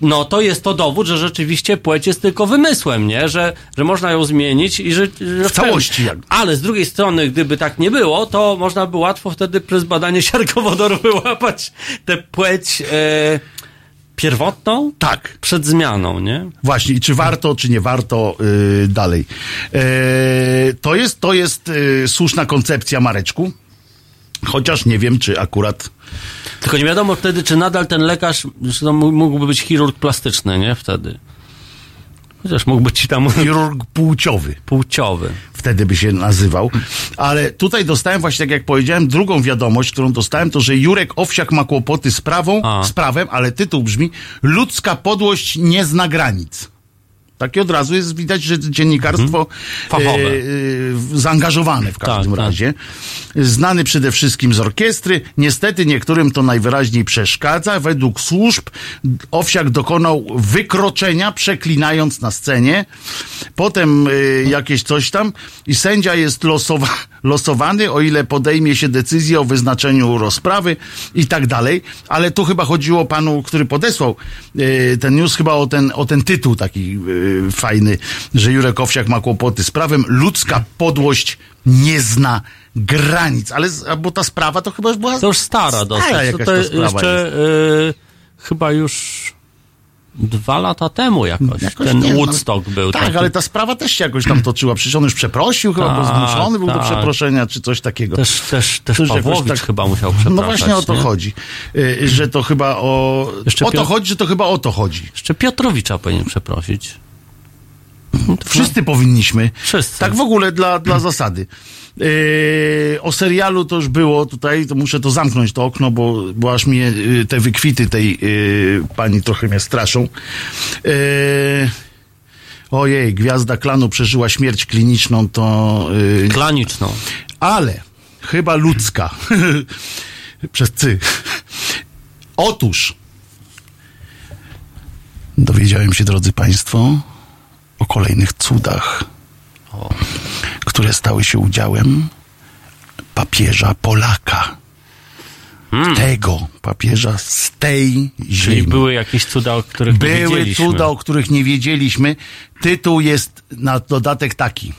no to jest to dowód, że rzeczywiście płeć jest tylko wymysłem, nie? Że, że można ją zmienić i że... że W całości jak- Ale z drugiej strony, gdyby tak nie było, to można by łatwo wtedy przez badanie siarkowodoru wyłapać tę płeć e, pierwotną Tak. przed zmianą, nie? Właśnie, i czy warto, czy nie warto y, dalej. E, to jest, to jest y, słuszna koncepcja Mareczku, chociaż nie wiem, czy akurat... Tylko nie wiadomo wtedy, czy nadal ten lekarz, mógłby być chirurg plastyczny, nie? Wtedy. Chociaż mógłby ci tam Chirurg płciowy. płciowy. wtedy by się nazywał. Ale tutaj dostałem właśnie, tak jak powiedziałem, drugą wiadomość, którą dostałem, to, że Jurek Owsiak ma kłopoty z, prawą, A. z prawem, ale tytuł brzmi Ludzka podłość nie zna granic. Takie od razu jest widać, że dziennikarstwo Fachowe. e, e, zaangażowane w każdym Tak, tak. razie. Znany przede wszystkim z orkiestry. Niestety niektórym to najwyraźniej przeszkadza. Według służb Owsiak dokonał wykroczenia, przeklinając na scenie. Potem y, jakieś coś tam i sędzia jest losowa losowany, o ile podejmie się decyzję o wyznaczeniu rozprawy i tak dalej. Ale tu chyba chodziło panu, który podesłał y, ten news, chyba o ten, o ten tytuł taki y, fajny, że Jurek Owsiak ma kłopoty z prawem. Ludzka podłość nie zna granic. Ale, bo ta sprawa to chyba już była To już stara dosyć. To, to ta jeszcze y, chyba już dwa lata temu jakoś, Jakoś ten nie, no, Woodstock był. Tak, taki. ale ta sprawa też się jakoś tam toczyła. Przecież on już przeprosił, chyba Tak, zmuszony był do tak. przeproszenia, czy coś takiego. Też, też, też Też Pawłowicz tak- chyba musiał przepraszać. No właśnie o to nie? chodzi. Y, Że to chyba o. Jeszcze o to Piotr- chodzi, że to chyba o to chodzi. Jeszcze Piotrowicza powinien przeprosić. Wszyscy powinniśmy. Wszyscy. Tak w ogóle dla, dla zasady. Yy, o serialu to już było tutaj, to muszę to zamknąć to okno, bo, bo aż mnie yy, te wykwity tej yy, pani trochę mnie straszą. Yy, ojej, gwiazda klanu przeżyła śmierć kliniczną, to yy, Klaniczną. ale chyba ludzka. Przez cy. Otóż dowiedziałem się, drodzy Państwo, o kolejnych cudach, które stały się udziałem papieża Polaka. Tego papieża z tej Czyli ziemi. były jakieś cuda, o których nie Były wiedzieliśmy. cuda, o których nie wiedzieliśmy. Tytuł jest na dodatek taki.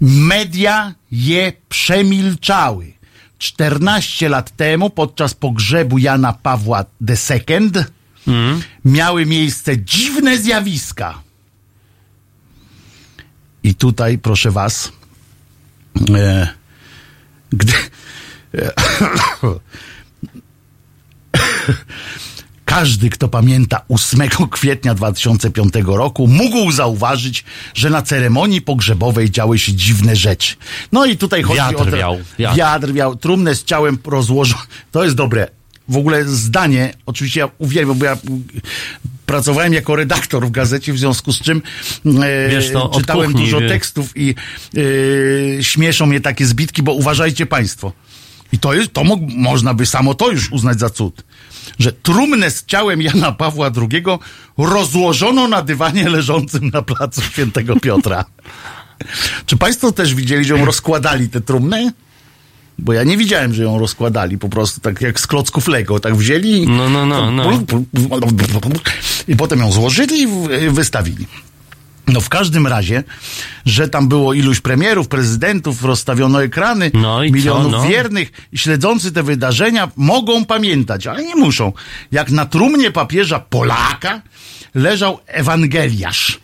Media je przemilczały. 14 lat temu, podczas pogrzebu Jana Pawła II, miały miejsce dziwne zjawiska. I tutaj, proszę Was, e, gdy. E, Każdy, kto pamięta 8 kwietnia 2005 roku, mógł zauważyć, że na ceremonii pogrzebowej działy się dziwne rzeczy. No i tutaj chodzi Wiatr o... te- wiał, wiatr. Wiatr wiał. Trumnę z ciałem rozłożył. To jest dobre. W ogóle zdanie, oczywiście ja uwielbiam, bo ja pracowałem jako redaktor w gazecie, w związku z czym e, Wiesz, od czytałem kuchni, dużo wie- tekstów i e, śmieszą mnie takie zbitki, bo uważajcie państwo. I to jest, to mo- można by samo to już uznać za cud. Że trumnę z ciałem Jana Pawła II rozłożono na dywanie leżącym na placu Świętego Piotra. Czy państwo też widzieli, że ją rozkładali tę trumnę? Bo ja nie widziałem, że ją rozkładali po prostu tak jak z klocków Lego, tak wzięli i, No, no, no, no. i potem ją złożyli i wystawili. No w każdym razie, że tam było iluś premierów, prezydentów, rozstawiono ekrany, No i co, milionów no? wiernych i śledzący te wydarzenia mogą pamiętać, ale nie muszą. Jak na trumnie papieża Polaka leżał Ewangeliarz.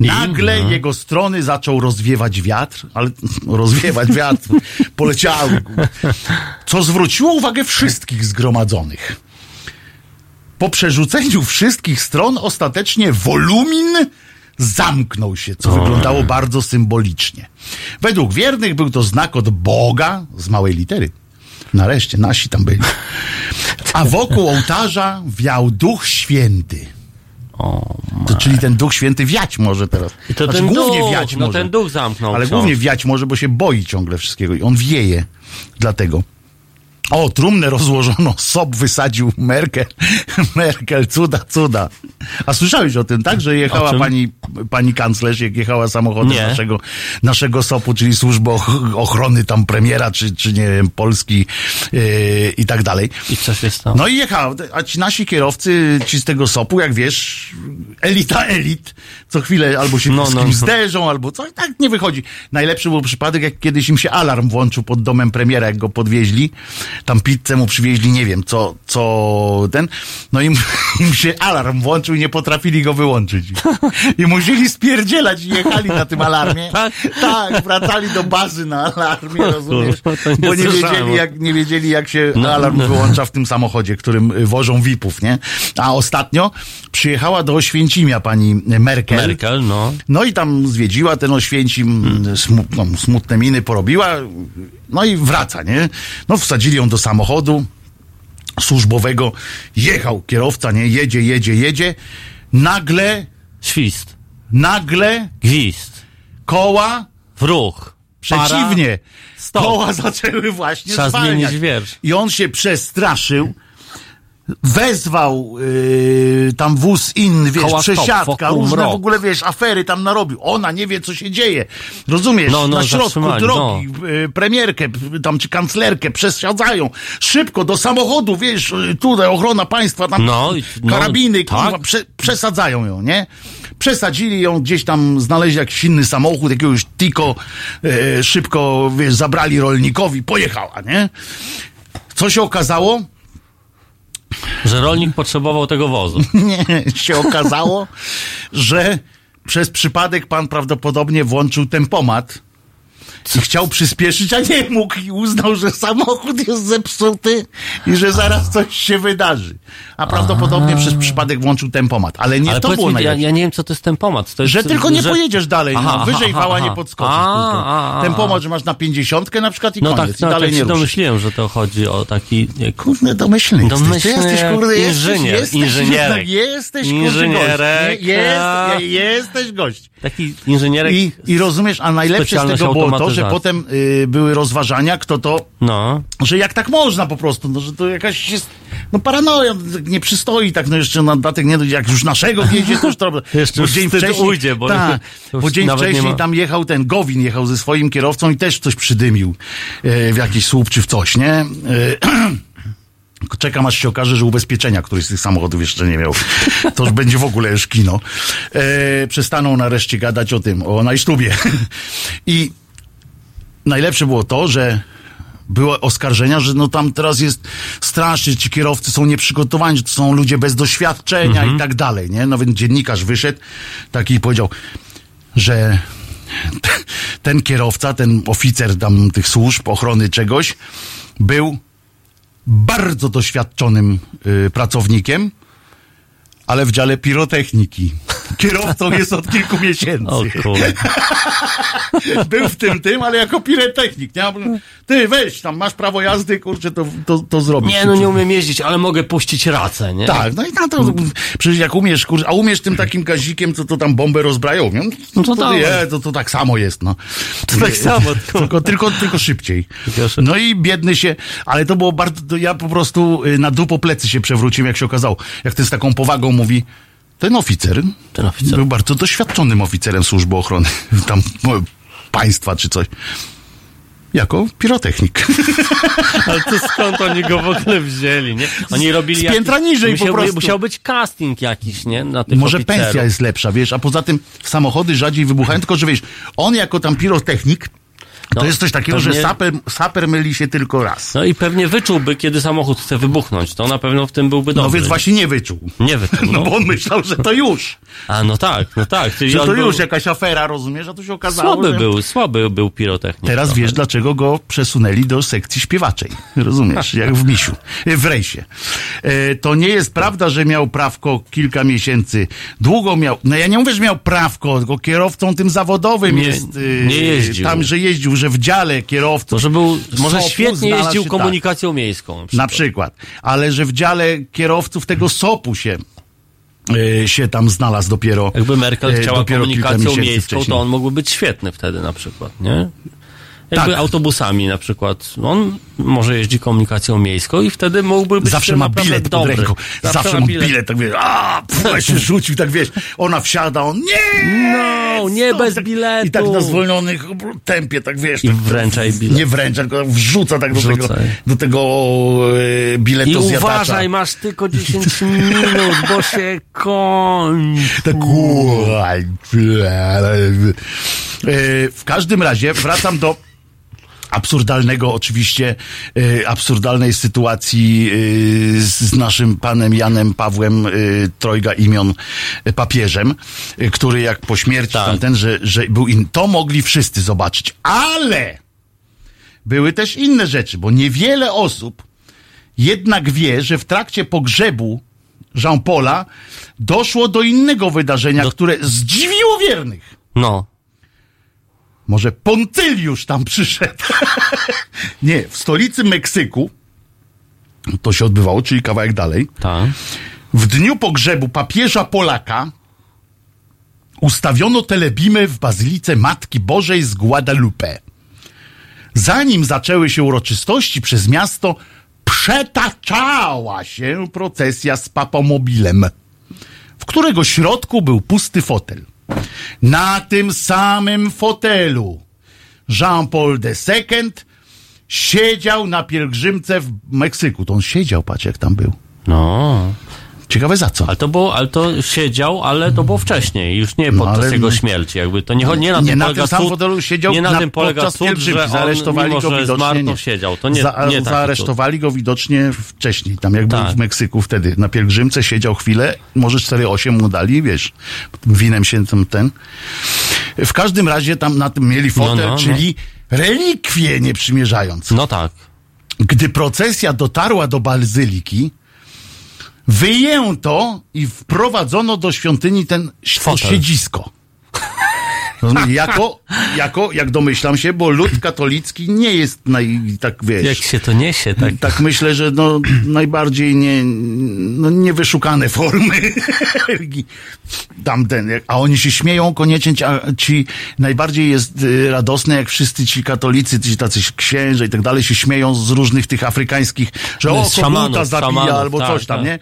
Nagle no. jego strony zaczął rozwiewać wiatr, ale rozwiewać wiatr, poleciały. Co zwróciło uwagę wszystkich zgromadzonych. Po przerzuceniu wszystkich stron ostatecznie wolumin zamknął się, co wyglądało bardzo symbolicznie. Według wiernych był to znak od Boga z małej litery. Nareszcie, nasi tam byli. A wokół ołtarza wiał Duch Święty. To, czyli ten Duch Święty wiać może teraz. I to Znaczy, ten głównie duch, wiać no może. ten duch zamknął Ale książ. głównie wiać może, bo się boi ciągle wszystkiego i on wieje. Dlatego. O, trumnę rozłożono, Sob wysadził Merkel. Merkel, cuda, cuda. A słyszałeś o tym, tak? Że jechała pani, pani kanclerz, jak jechała samochodem Nie. naszego, naszego SOP-u, czyli służby och- ochrony tam premiera, czy, czy nie wiem, Polski yy, i tak dalej. I co się stało? No i jechał, a ci nasi kierowcy, ci z tego SOP-u, jak wiesz, elita elit, co chwilę albo się No, z no, kimś no. zderzą, albo co, i tak nie wychodzi. Najlepszy był przypadek, jak kiedyś im się alarm włączył pod domem premiera, jak go podwieźli, tam pizzę mu przywieźli, nie wiem, co, co ten, no im, im się alarm włączył i nie potrafili go wyłączyć. I musieli spierdzielać i jechali na tym alarmie. Tak? Tak, wracali do bazy na alarmie, rozumiesz? Bo nie wiedzieli, jak, nie wiedzieli, jak się No, alarm no. wyłącza w tym samochodzie, którym y, wożą VIP-ów, nie? A ostatnio przyjechała do Oświęcimia pani Merkel. Merkel, no. No i tam zwiedziła ten Oświęcim, smu, no, smutne miny porobiła, no i wraca, nie? No wsadzili ją do samochodu służbowego, jechał kierowca, nie? Jedzie, jedzie, jedzie. Nagle, Świst. nagle Gwizd. koła W ruch. Przeciwnie. Stop. Koła zaczęły właśnie Trzeba zwalniać. I on się przestraszył. Wezwał yy, tam wóz inny, wiesz, Koła stop, przesiadka, wokół różne mrok. w ogóle, wiesz, afery tam narobił. Ona nie wie, co się dzieje. Rozumiesz? No, no, Na środku zatrzymali, drogi yy, premierkę, p- tam czy kanclerkę przesiadzają. Szybko do samochodu, wiesz, yy, tutaj ochrona państwa, tam No, no, karabiny, tak. kurwa, prze, przesadzają ją, nie? Przesadzili ją, gdzieś tam znaleźli jakiś inny samochód, jakiegoś tiko, e, szybko, wiesz, zabrali rolnikowi, pojechała, nie? Co się okazało? Że rolnik potrzebował tego wozu. Nie, się okazało, że przez przypadek pan prawdopodobnie włączył tempomat i chciał przyspieszyć, a nie mógł i uznał, że samochód jest zepsuty i że zaraz coś się wydarzy. A prawdopodobnie przez przypadek włączył tempomat. Ale nie Ale to było mi, ja, nie wiem, co to jest tempomat. To jest, Że tylko nie że- pojedziesz dalej, Aha, no, wyżej aha, wała nie podskoczysz. A, pomoc, że masz na pięćdziesiątkę na przykład i No koniec, tak, i no, dalej tak nie się domyśliłem, że to chodzi o taki... Nie, Kurde, domyślny jesteś. Domyślny Ty jesteś, jak kurde, inżynier, jesteś, inżynierek. Jesteś, jesteś, Inżynierek, jesteś gość. taki inżynierek... I, I rozumiesz, a najlepsze z tego było to, że potem y, były rozważania, kto to No. że jak tak można po prostu, no, że to jakaś jest, no paranoja, nie przystoi tak, no jeszcze na datek nie dojdzie, jak już naszego wjedzie, to już to... Jeszcze bo już dzień wcześniej, ujdzie, bo tak, już bo dzień wcześniej tam jechał ten Gowin, jechał ze swoim kierowcą i też coś przydymił e, w jakiś słup czy w coś, nie? E, Czekam aż się okaże, że ubezpieczenia któryś z tych samochodów jeszcze nie miał. To już będzie w ogóle już kino. E, przestaną nareszcie gadać o tym, o najsztubie. I najlepsze było to, że były oskarżenia, że no tam teraz jest strasznie, ci kierowcy są nieprzygotowani, że to są ludzie bez doświadczenia i tak dalej, nie? No więc dziennikarz wyszedł taki i powiedział, że ten kierowca, ten oficer tam tych służb, ochrony czegoś, był bardzo doświadczonym y, pracownikiem, ale w dziale pirotechniki. Kierowcą jest od kilku miesięcy. O kurde. Był w tym tym, ale jako pirotechnik. Nie? Ty weź, tam masz prawo jazdy, kurczę, to, to, to zrobisz. Nie, no nie umiem jeździć, ale mogę puścić racę, nie? Tak, no i na to, przecież jak umiesz, kur, a umiesz tym takim gazikiem, co to tam bombę rozbrają, nie? No to dawaj. je, to, to tak samo jest, no. To tak samo, tylko- tylko, tylko, szybciej. No i biedny się, ale to było bardzo, to ja po prostu y, na dupo plecy się przewróciłem, jak się okazało. Jak ten z taką powagą mówi, ten oficer, Ten oficer. był bardzo doświadczonym oficerem służby ochrony tam no, państwa czy coś. Jako pirotechnik. Ale to skąd oni go w ogóle wzięli, nie? Oni robili... z piętra niżej po musiał, prostu. Musiał być casting jakiś, nie? Na tych Może oficerów. pensja jest lepsza, wiesz, a poza tym samochody rzadziej wybuchają, tylko że wiesz, on jako tam pirotechnik, to No, jest coś takiego, że pewnie- saper, saper myli się tylko raz. No i pewnie wyczułby, kiedy samochód chce wybuchnąć. To na pewno w tym byłby dobry. No więc właśnie nie wyczuł. Nie wyczuł, No no. bo on myślał, że to już. A no tak, no tak. Czyli Że to był... już jakaś afera, rozumiesz? A tu się okazało, Słaby że... był, słaby był pirotechnik. Teraz wiesz, dlaczego go przesunęli do sekcji śpiewaczej. Rozumiesz? Jak w misiu. W rejsie. E, to nie jest prawda, że miał prawko kilka miesięcy. Długo miał. No ja nie mówię, że miał prawko, tylko kierowcą tym zawodowym Nie- jest. e, nie jeździł. Tam, że jeździł, że w dziale kierowców. Może był, może SOP-u świetnie jeździł się, komunikacją miejską. Tak, na przykład. Ale że w dziale kierowców tego SOP-u się. e, się tam znalazł dopiero. Jakby Merkel e, chciała dopiero komunikacją miejską, wcześniej. to on mógłby być świetny wtedy na przykład, nie? Jakby Tak. autobusami na przykład. On może jeździ komunikacją miejską i wtedy mógłby być Zawsze ma bilet pod dobry. ręką. Zawsze, ma ma bilet. tak wiesz, a pff, się rzucił, tak wiesz, ona wsiada, on nie! No, nie Stop, bez tak, biletu. I tak na zwolnionych tempie, tak wiesz. I tak, wręcza jej bilet. Nie wręcza, tylko wrzuca tak do tego, do tego e, I biletu uważaj, masz tylko 10 minut, bo się kończy. Tak, e, W każdym razie wracam do absurdalnego oczywiście, e, absurdalnej sytuacji e, z naszym panem Janem Pawłem e, Trojga imion papieżem, który jak po śmierci Tak. tamten, że, że był in, to mogli wszyscy zobaczyć, ale były też inne rzeczy, bo niewiele osób jednak wie, że w trakcie pogrzebu Jean-Paula doszło do innego wydarzenia, które zdziwiło wiernych. No. Może Pontyliusz tam przyszedł. Nie, w stolicy Meksyku to się odbywało, czyli kawałek dalej. Tak. W dniu pogrzebu papieża Polaka ustawiono telebimę w Bazylice Matki Bożej z Guadalupe. Zanim zaczęły się uroczystości przez miasto, przetaczała się procesja z papomobilem, w którego środku był pusty fotel. Na tym samym fotelu Jean-Paul II siedział na pielgrzymce w Meksyku. To on siedział, patrz jak tam był. No. Ciekawe za co. Ale to było, ale to siedział, ale to było wcześniej, już nie No, podczas ale- jego śmierci, jakby to nie, nie na nie tym na polega tym cud, siedział nie na, na, tym polega cud, że on, Zaaresztowali mimo, go że widocznie. zmarł, nie. siedział. To nie, Za, nie zaaresztowali go widocznie wcześniej, tam jak był Tak. w Meksyku wtedy. Na pielgrzymce siedział chwilę, może 4-8 mu dali, wiesz, winem się tam ten. W każdym razie tam na tym mieli fotel, No, no, no. czyli relikwie nie przymierzając. No tak. Gdy procesja dotarła do bazyliki, wyjęto i wprowadzono do świątyni ten Fotel. siedzisko. Jako, jako, jak domyślam się, bo lud katolicki nie jest naj, tak wiesz. Jak się to niesie, tak. Tak myślę, że no, najbardziej nie, no, niewyszukane formy religii. Tamten, jak- a oni się śmieją koniecznie, ci, a ci najbardziej jest y, radosne, jak wszyscy ci katolicy, ci tacy księże i tak dalej się śmieją z różnych tych afrykańskich, że o, Z szamanów, koguta zabija albo tak, coś tam, tak. nie?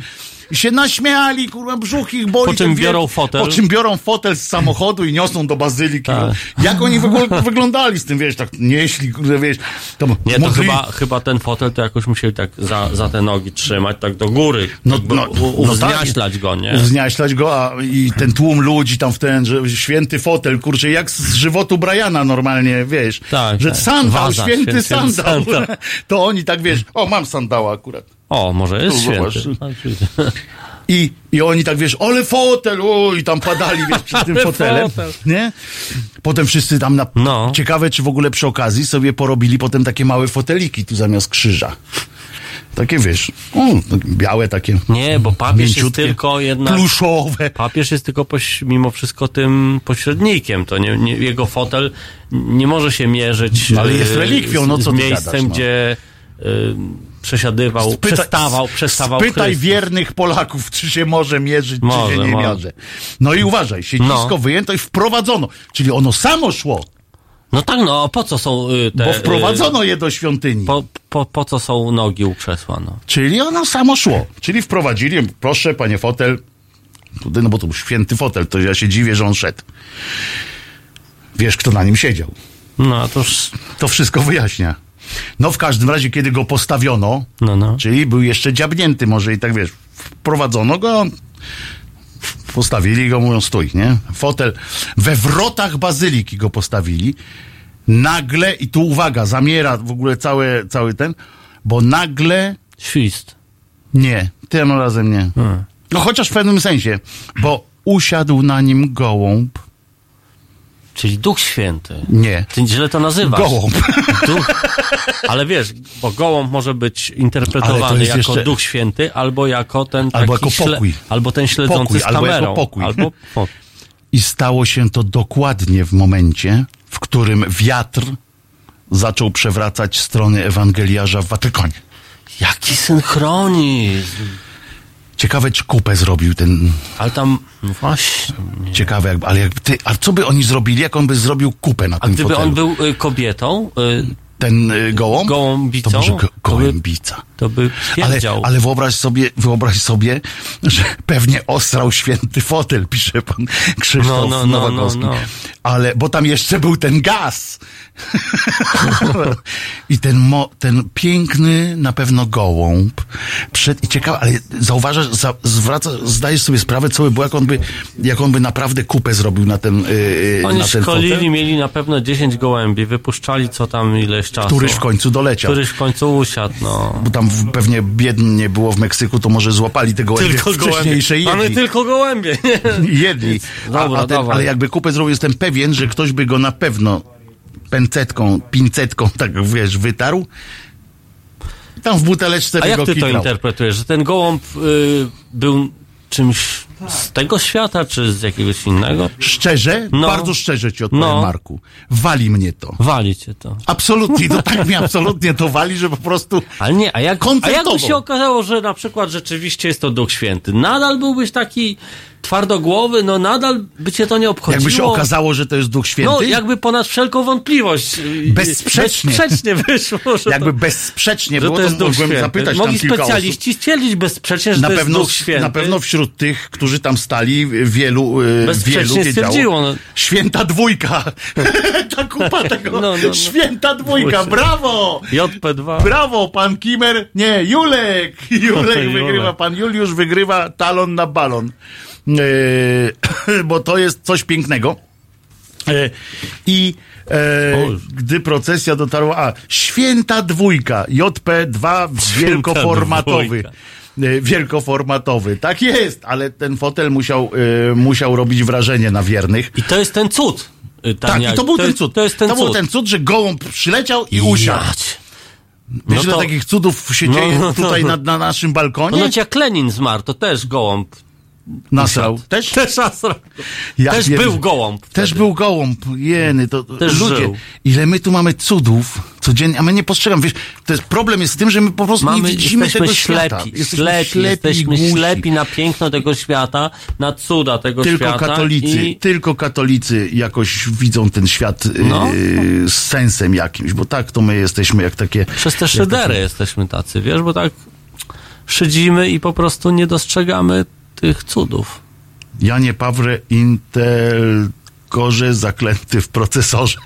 I się naśmiali, kurwa, brzuch ich boli. Po czym biorą fotel. Po czym biorą fotel z samochodu i niosą do bazyliki. Tak. No, jak oni w ogóle wyglądali z tym, wiesz, tak nieśli, kurde, wiesz. To Nie, to mogli- chyba, chyba ten fotel to jakoś musieli tak za, za te nogi trzymać, tak do góry. No, no, u, no uwzniaślać go, nie? Wzniaślać go, a i ten tłum ludzi tam w ten, że święty fotel, kurczę, jak z żywotu Briana normalnie, wiesz, Tak, że tak. sandał, Waza, święty, święty sandał. sandał. To oni tak, wiesz, o, mam sandała akurat. O, może jest zobacz. święty. I, I oni tak, wiesz, ale fotel, o, i tam padali, wiesz, przed tym fotelem, fotel. nie? Potem wszyscy tam na... No. Ciekawe, czy w ogóle przy okazji sobie porobili potem takie małe foteliki tu zamiast krzyża. Takie, wiesz, o, białe takie. Nie, bo papież jest tylko jednak... Pluszowe. Papież jest tylko poś, mimo wszystko tym pośrednikiem. To nie, nie, jego fotel nie może się mierzyć No, ale jest e, relikwią, no co z miejscem, gadasz, no. gdzie e, przesiadywał, przestawał, przestawał Chrystus. wiernych Polaków, czy się może mierzyć, Może, czy się nie może. mierzy. No i uważaj, siedzisko No. wyjęto i wprowadzono. Czyli ono samo szło, No tak, no a po co są y, te... bo y, wprowadzono je do świątyni. po, po, po co są nogi u krzesła, no. Czyli ono samo szło. Czyli wprowadzili, proszę, panie fotel. Tutaj, no bo to był święty fotel, to ja się dziwię, że on szedł. Wiesz, kto na nim siedział? No, to. To wszystko wyjaśnia. No w każdym razie, kiedy go postawiono, No, no. czyli był jeszcze dziabnięty może i tak wiesz, wprowadzono go, postawili go, mówią stój, nie? Fotel, we wrotach bazyliki go postawili, nagle, i tu uwaga, zamiera w ogóle cały, cały ten, bo nagle, Świst. nie, tym razem nie. Hmm. No chociaż w pewnym sensie, bo usiadł na nim gołąb, Czyli Duch Święty. nie, Ty źle to nazywasz. gołąb. Duch... Ale wiesz, bo gołąb może być interpretowany jako jeszcze- Duch Święty, albo jako ten taki Albo jako pokój. albo ten śledzący Pokój, z albo jako kamerą. pokój. Albo po... I stało się to dokładnie w momencie, w którym wiatr zaczął przewracać strony ewangeliarza w Watykanie. Jaki synchronizm. Ciekawe, czy kupę zrobił ten. Ale tam, no właśnie. Ciekawe, jakby, ale jakby ty, a co by oni zrobili, jak on by zrobił kupę na A tym gdyby fotelu? on był y, kobietą, y, Ten y, gołąb? Gołąbicą? To może go, To by- gołębica. to by Ale, ale wyobraź sobie, wyobraź sobie, że pewnie osrał święty fotel, pisze pan Krzysztof No, no, no, Nowakowski. no, no. Ale, bo tam jeszcze był ten gaz. I ten, mo, ten piękny, na pewno gołąb. Przed, I ciekawe, ale zauważasz, za, zwraca, zdajesz sobie sprawę, co by było, jak on by, jak on by naprawdę kupę zrobił na ten, yy, Oni na ten szkolili, fotel, mieli na pewno 10 gołębi, wypuszczali co tam ileś czasu. któryś w końcu doleciał. Któryś w końcu usiadł, no. Bo tam pewnie biednie było w Meksyku, to może złapali te gołębie wcześniejsze i Mamy tylko gołębie, jedli. Dobra, a, a ten, ale jakby kupę zrobił, jestem pewien, że ktoś by go na pewno pęcetką, pincetką, tak wiesz, wytarł. Tam w buteleczce A jak ty to interpretujesz? Że ten gołąb y, był czymś z tego świata, czy z jakiegoś innego? Szczerze, No. bardzo szczerze ci odpowiem, No. Marku. Wali mnie to. Wali cię to. Absolutnie, to tak mnie absolutnie to wali, że po prostu... Ale nie, a jak, a jakby się okazało, że na przykład rzeczywiście jest to Duch Święty, nadal byłbyś taki twardogłowy, no nadal by cię to nie obchodziło. Jakby się okazało, że to jest Duch Święty, No, jakby ponad wszelką wątpliwość. Bezsprzecznie. Bezsprzecznie wyszło, że jakby to, bezsprzecznie że było, to jest Duch mogłem Święty. zapytać Mogli tam kilka osób. specjaliści stwierdzić bezsprzecznie, że na to jest pewno, Duch Święty. na pewno wśród tych, którzy tam stali, wielu, e, Bezsprzecznie wielu wiedziało. stwierdziło, no. Święta dwójka. Ta kupa tego. No, no, no. Święta dwójka, brawo! JP2. Brawo, pan Kimer. Nie, Julek. Julek Julek. wygrywa, pan Juliusz wygrywa talon na balon. E, bo to jest coś pięknego. E, I e, gdy procesja dotarła, a święta dwójka, JP2 wielkoformatowy. dwójka. E, Wielkoformatowy. Tak jest, ale ten fotel musiał, e, musiał robić wrażenie na wiernych. I to jest ten cud. y, Tak, Tania. i to był ten jest- cud. To jest ten był cud. ten cud, że gołąb przyleciał i usiadł. Wiesz, No to- takich cudów się No, dzieje no, tutaj no. na, na naszym balkonie? No jak Lenin zmarł, to też gołąb. Nasrał. Też? Też nasrał. Ja Też pierd- był gołąb. Też wtedy. był gołąb. Jeny, to Też ludzie, żył. ile my tu mamy cudów codziennie, a my nie postrzegamy. Wiesz, to jest problem jest z tym, że my po prostu Mamy, nie widzimy jesteśmy tego ślepi, świata. ślepi, jesteśmy głusi. ślepi na piękno tego świata, na cuda tego Tylko świata. katolicy, I... tylko katolicy jakoś widzą ten świat No. yy, z sensem jakimś, bo tak to my jesteśmy jak takie... Przez te szydery takie- jesteśmy tacy, wiesz, bo tak szydzimy i po prostu nie dostrzegamy tych cudów. Janie Pawre Intel korze zaklęty w procesorze.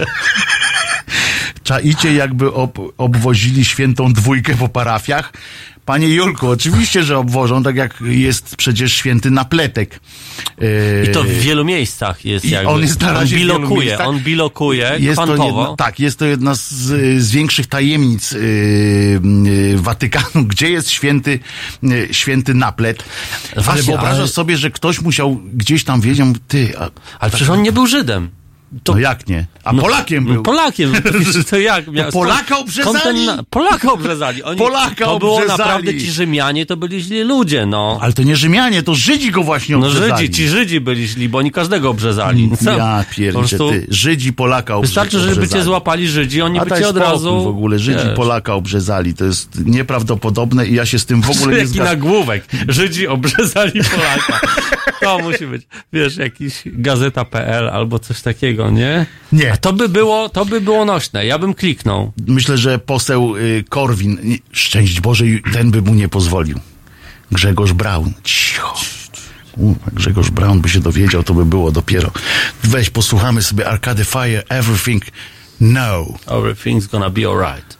Czaicie, jakby ob, obwozili świętą dwójkę po parafiach? Panie Julku, oczywiście, że obwożą, tak jak jest przecież święty napletek. Yy, I to w wielu miejscach jest I jakby. on jest na razie wielu bilokuje, on bilokuje jest to kwantowo. jedna, tak, jest to jedna z, z większych tajemnic yy, yy, Watykanu, gdzie jest święty, yy, święty naplet. ale Właśnie, wyobrażasz ale- sobie, że ktoś musiał gdzieś tam wiedział, ty, a, Ale przecież on nie był Żydem. To, no jak nie? A Polakiem no, był. Polakiem. To jak? miał- Polaka obrzezali? na- Polaka obrzezali. Oni, Polaka to było obrzezali. naprawdę, ci Rzymianie to byli źli ludzie, no. Ale to nie Rzymianie, to Żydzi go właśnie No obrzezali. Żydzi, ci Żydzi byli źli, bo oni każdego obrzezali. Co? Ja prostu ty. Żydzi Polaka obrze- Wystarczy, żeby cię obrzezali. złapali Żydzi, oni A by cię od razu... w ogóle, Żydzi wiesz, Polaka obrzezali. To jest nieprawdopodobne i ja się z tym w ogóle nie Jaki zgadzam. nagłówek. Żydzi obrzezali Polaka. To musi być, wiesz, jakiś gazeta.pl albo coś takiego, takiego, nie? Nie. A to by było, to by było nośne. Ja bym kliknął. Myślę, że poseł y, Korwin, szczęść Boże, ten by mu nie pozwolił. Grzegorz Braun. Cicho. U, Grzegorz Braun by się dowiedział, to by było dopiero. Weź, posłuchamy sobie Arcade Fire, Everything. No. Everything's gonna be alright.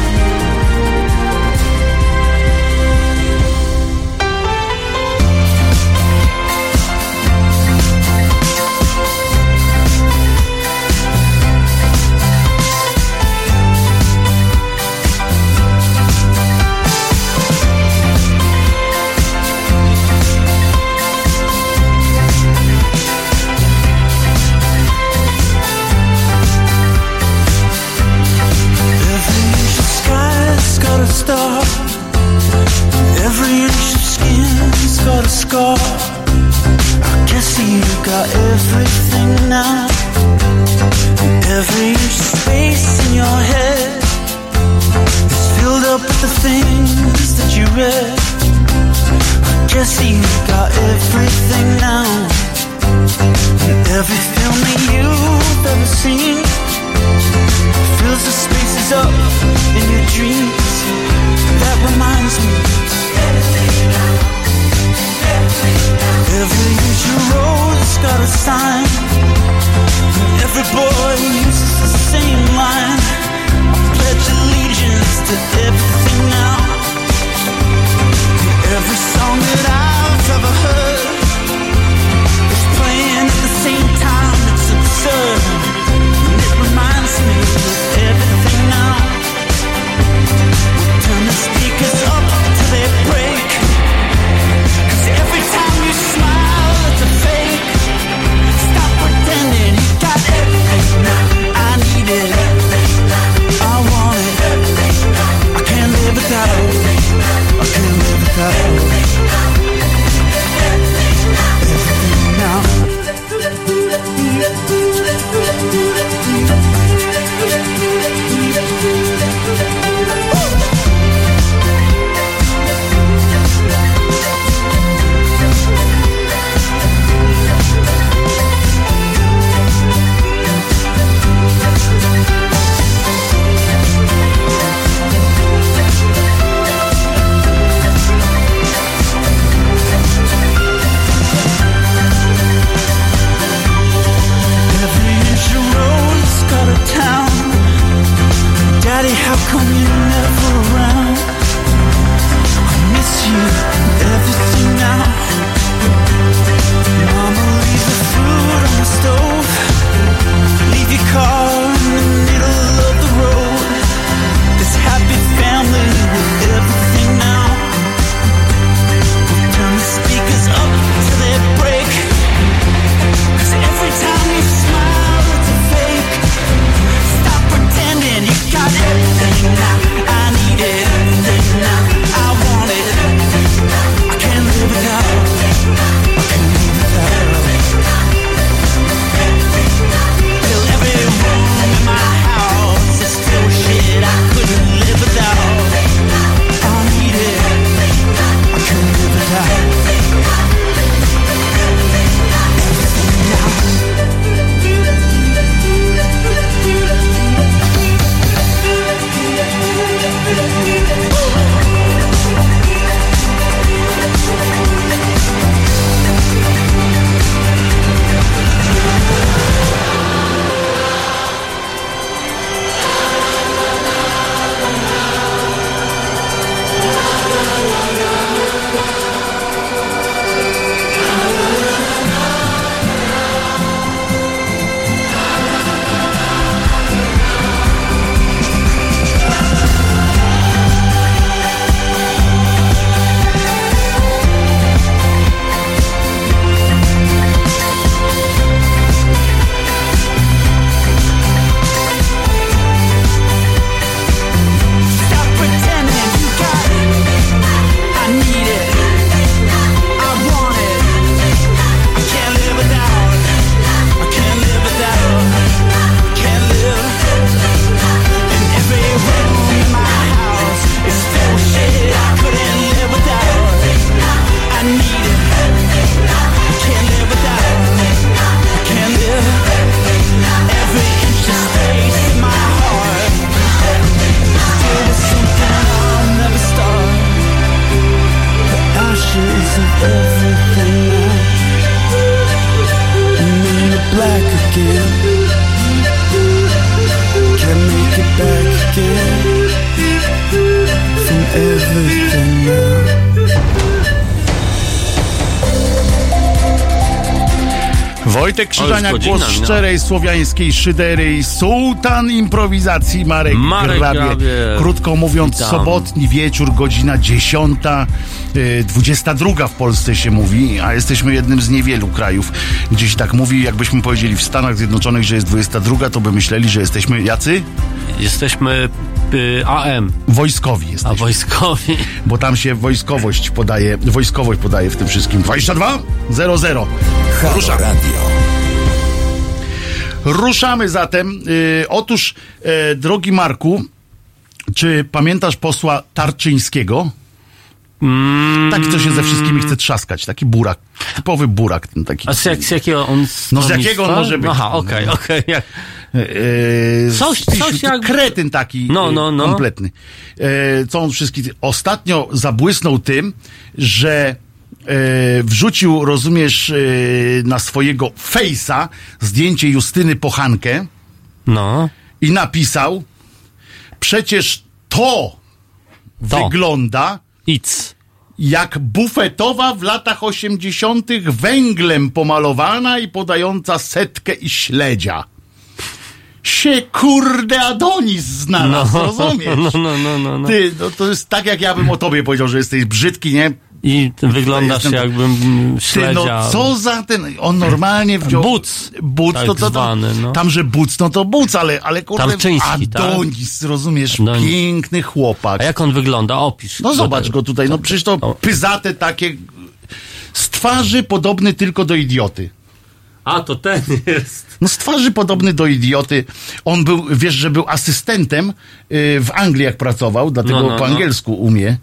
Everything Wojtek Krzyżania, godzina głos minęła. szczerej słowiańskiej szydery i sułtan improwizacji Marek, Marek Grabie. Grabie. Krótko mówiąc, Witam. sobotni wieczór, godzina 10, y, 22 w Polsce się mówi, a jesteśmy jednym z niewielu krajów, gdzie się tak mówi, jakbyśmy powiedzieli w Stanach Zjednoczonych, że jest 22, to by myśleli, że jesteśmy jacy? Jesteśmy y, AM, Wojskowi a jesteśmy. wojskowi. bo tam się wojskowość podaje, wojskowość podaje w tym wszystkim. 22 00. Halo Ruszamy. Radio. Ruszamy zatem. Y, otóż, e, drogi Marku, czy pamiętasz posła Tarczyńskiego? Taki, co się ze wszystkimi chce trzaskać. Taki burak. Typowy burak ten taki. A z, jak, z jakiego on No z jakiego on może być? Aha, okej, okej. jak- Yy, Coś- z- coś to jak- Kretyn taki No, yy, no, no. kompletny. Yy, co on wszystkich... Ostatnio zabłysnął tym, że yy, wrzucił, rozumiesz, yy, na swojego fejsa zdjęcie Justyny Pochankę No. i napisał przecież to, To. wygląda It's. jak bufetowa w latach 80. węglem pomalowana i podająca setkę i śledzia. Się kurde Adonis znalazł, rozumiesz? No, no, no, no, no. Ty, no to jest tak jak ja bym o tobie powiedział, że jesteś brzydki, nie? I wyglądasz Jestem- jakbym mm, Ty, śledzia. no co za ten, on normalnie wziął... Buc, Buc, tak to, to, zwany, no. tam, że buc, no to buc, ale, ale kurde, Tarczyński, tak? Adonis, rozumiesz, Adonis. piękny chłopak. A jak on wygląda? Opisz. No zobacz go tutaj, no przecież to pyzate takie, z twarzy podobny tylko do idioty. A, to ten jest. No z twarzy podobny do idioty. On był, wiesz, że był asystentem y, w Anglii jak pracował, dlatego No, no, po no. angielsku umie.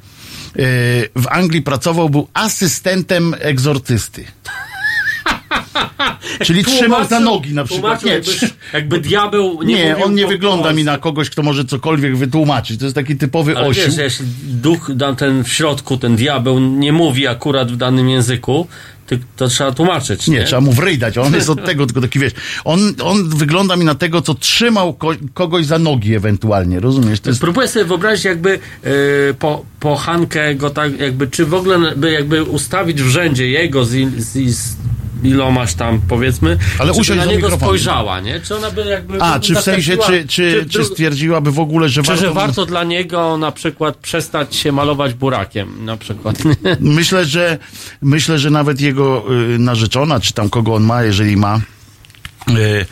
Y, w Anglii pracował, był asystentem egzorcysty. Czyli trzymał za nogi na przykład. Nie, jakby, jakby diabeł nie nie on nie wygląda mi na kogoś, kto może cokolwiek wytłumaczyć. To jest taki typowy Ale wiesz, jeśli duch, ten w środku, ten diabeł nie mówi akurat w danym języku, to trzeba tłumaczyć, nie? Nie, trzeba mu w ryj dać. On jest od tego, tylko taki wiesz. On, on wygląda mi na tego, co trzymał ko kogoś za nogi ewentualnie, rozumiesz? To jest, Próbuję sobie wyobrazić jakby yy, po, po Hankę go tak jakby, czy w ogóle by jakby ustawić w rzędzie jego z, z, z ilomaś tam powiedzmy, Ale żeby usiądź na do niego mikrofonu. spojrzała, nie? Czy ona by jakby... A, czy w sensie, czy, czy, czy stwierdziłaby w ogóle, że czy, że warto... warto dla niego na przykład przestać się malować burakiem, na przykład. Myślę, że myślę, że nawet jego y, narzeczona, czy tam kogo on ma, jeżeli ma, y,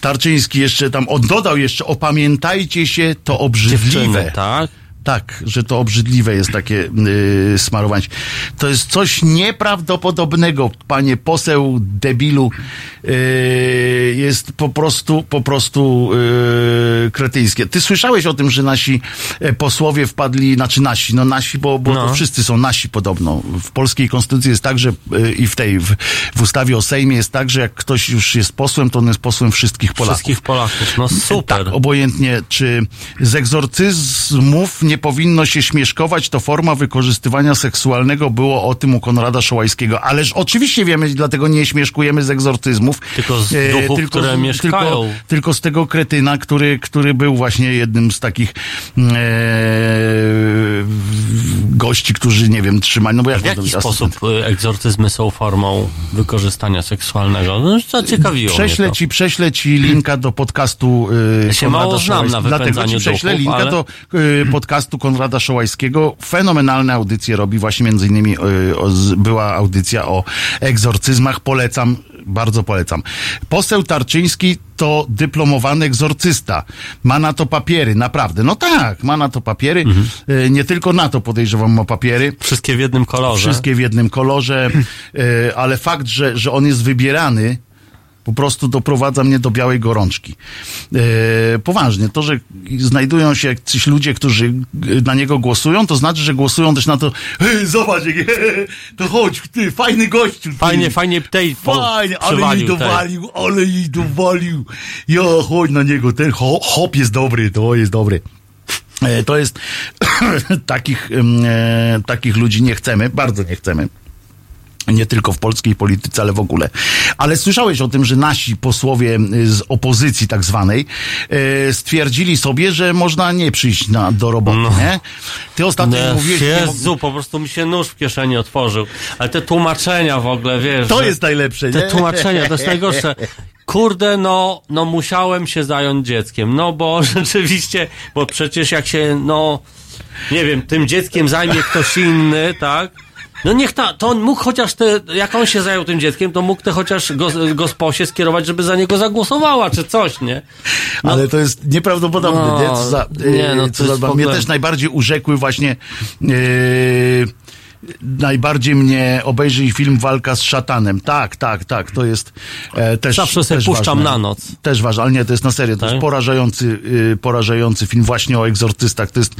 Tarczyński jeszcze tam, on dodał jeszcze, opamiętajcie się, to obrzydliwe. Dziewczyny, tak? Tak, że to obrzydliwe jest takie yy, smarowanie. To jest coś nieprawdopodobnego, panie poseł debilu. Yy, jest po prostu, po prostu yy, kretyńskie. Ty słyszałeś o tym, że nasi e, posłowie wpadli, znaczy nasi, no nasi, bo, bo No. to wszyscy są nasi podobno. W polskiej konstytucji jest tak, że yy, i w tej, w, w ustawie o Sejmie jest tak, że jak ktoś już jest posłem, to on jest posłem wszystkich Polaków. Wszystkich Polaków. No super. Tak, obojętnie, czy z egzorcyzmów nie powinno się śmieszkować, to forma wykorzystywania seksualnego było o tym u Konrada Szołajskiego. Ależ oczywiście wiemy, dlatego nie śmieszkujemy z egzorcyzmów. Tylko z E, duchów, które z- mieszkają. Tylko, tylko z tego kretyna, który, który był właśnie jednym z takich e, gości, którzy, nie wiem, trzymali, no bo jak W jaki sposób egzorcyzmy są formą wykorzystania seksualnego? No, zaciekawiło Prześlę ci, prześlę ci linka do podcastu y, Ja się Konrada mało znam na. Dlatego ci prześlę duchów, linka ale- do y, podcastu Konrada Szołajskiego. Fenomenalne audycje robi właśnie między innymi y, o, z, była audycja o egzorcyzmach. Polecam, bardzo polecam. Poseł Tarczyński to dyplomowany egzorcysta. Ma na to papiery, naprawdę. No tak, ma na to papiery. Mhm. Y, nie tylko na to podejrzewam ma papiery. Wszystkie w jednym kolorze. Wszystkie w jednym kolorze, e, ale fakt, że, że on jest wybierany, po prostu doprowadza mnie do białej gorączki. E, poważnie, to, że znajdują się jacyś ludzie, którzy e, na niego głosują, to znaczy, że głosują też na to, hej, zobacz, jak, to chodź, ty, fajny gościu. Ty. Fajnie, fajnie tej Fajnie, ale jej dowalił, ale jej dowalił. Ja, chodź na niego, ten ho, hop jest dobry, to jest dobry. E, To jest takich, e, takich ludzi nie chcemy, bardzo nie chcemy. Nie tylko w polskiej polityce, ale w ogóle. Ale słyszałeś o tym, że nasi posłowie y, z opozycji tak zwanej y, stwierdzili sobie, że można nie przyjść na, do roboty, nie? Ty ostatnio No, mówiłeś... nie Jezu, po prostu mi się nóż w kieszeni otworzył. Ale te tłumaczenia w ogóle, wiesz. To jest najlepsze, Te nie? tłumaczenia, to jest najgorsze. Kurde, no, no musiałem się zająć dzieckiem. No bo rzeczywiście, bo przecież jak się, no, nie wiem, tym dzieckiem zajmie ktoś inny, tak? No niech ta, to on mógł chociaż te, jak on się zajął tym dzieckiem, to mógł te chociaż gos, gosposie skierować, żeby za niego zagłosowała, czy coś, nie? No, Ale to jest nieprawdopodobne, No, nie? Co za, nie, no to co za, Mnie też najbardziej urzekły właśnie yy, najbardziej mnie obejrzyj film Walka z szatanem. Tak, tak, tak, to jest e, też Zawsze sobie też puszczam ważne. na noc. Też ważne, ale nie, to jest na serio, to Tak? jest porażający, y, porażający film właśnie o egzortystach. To jest,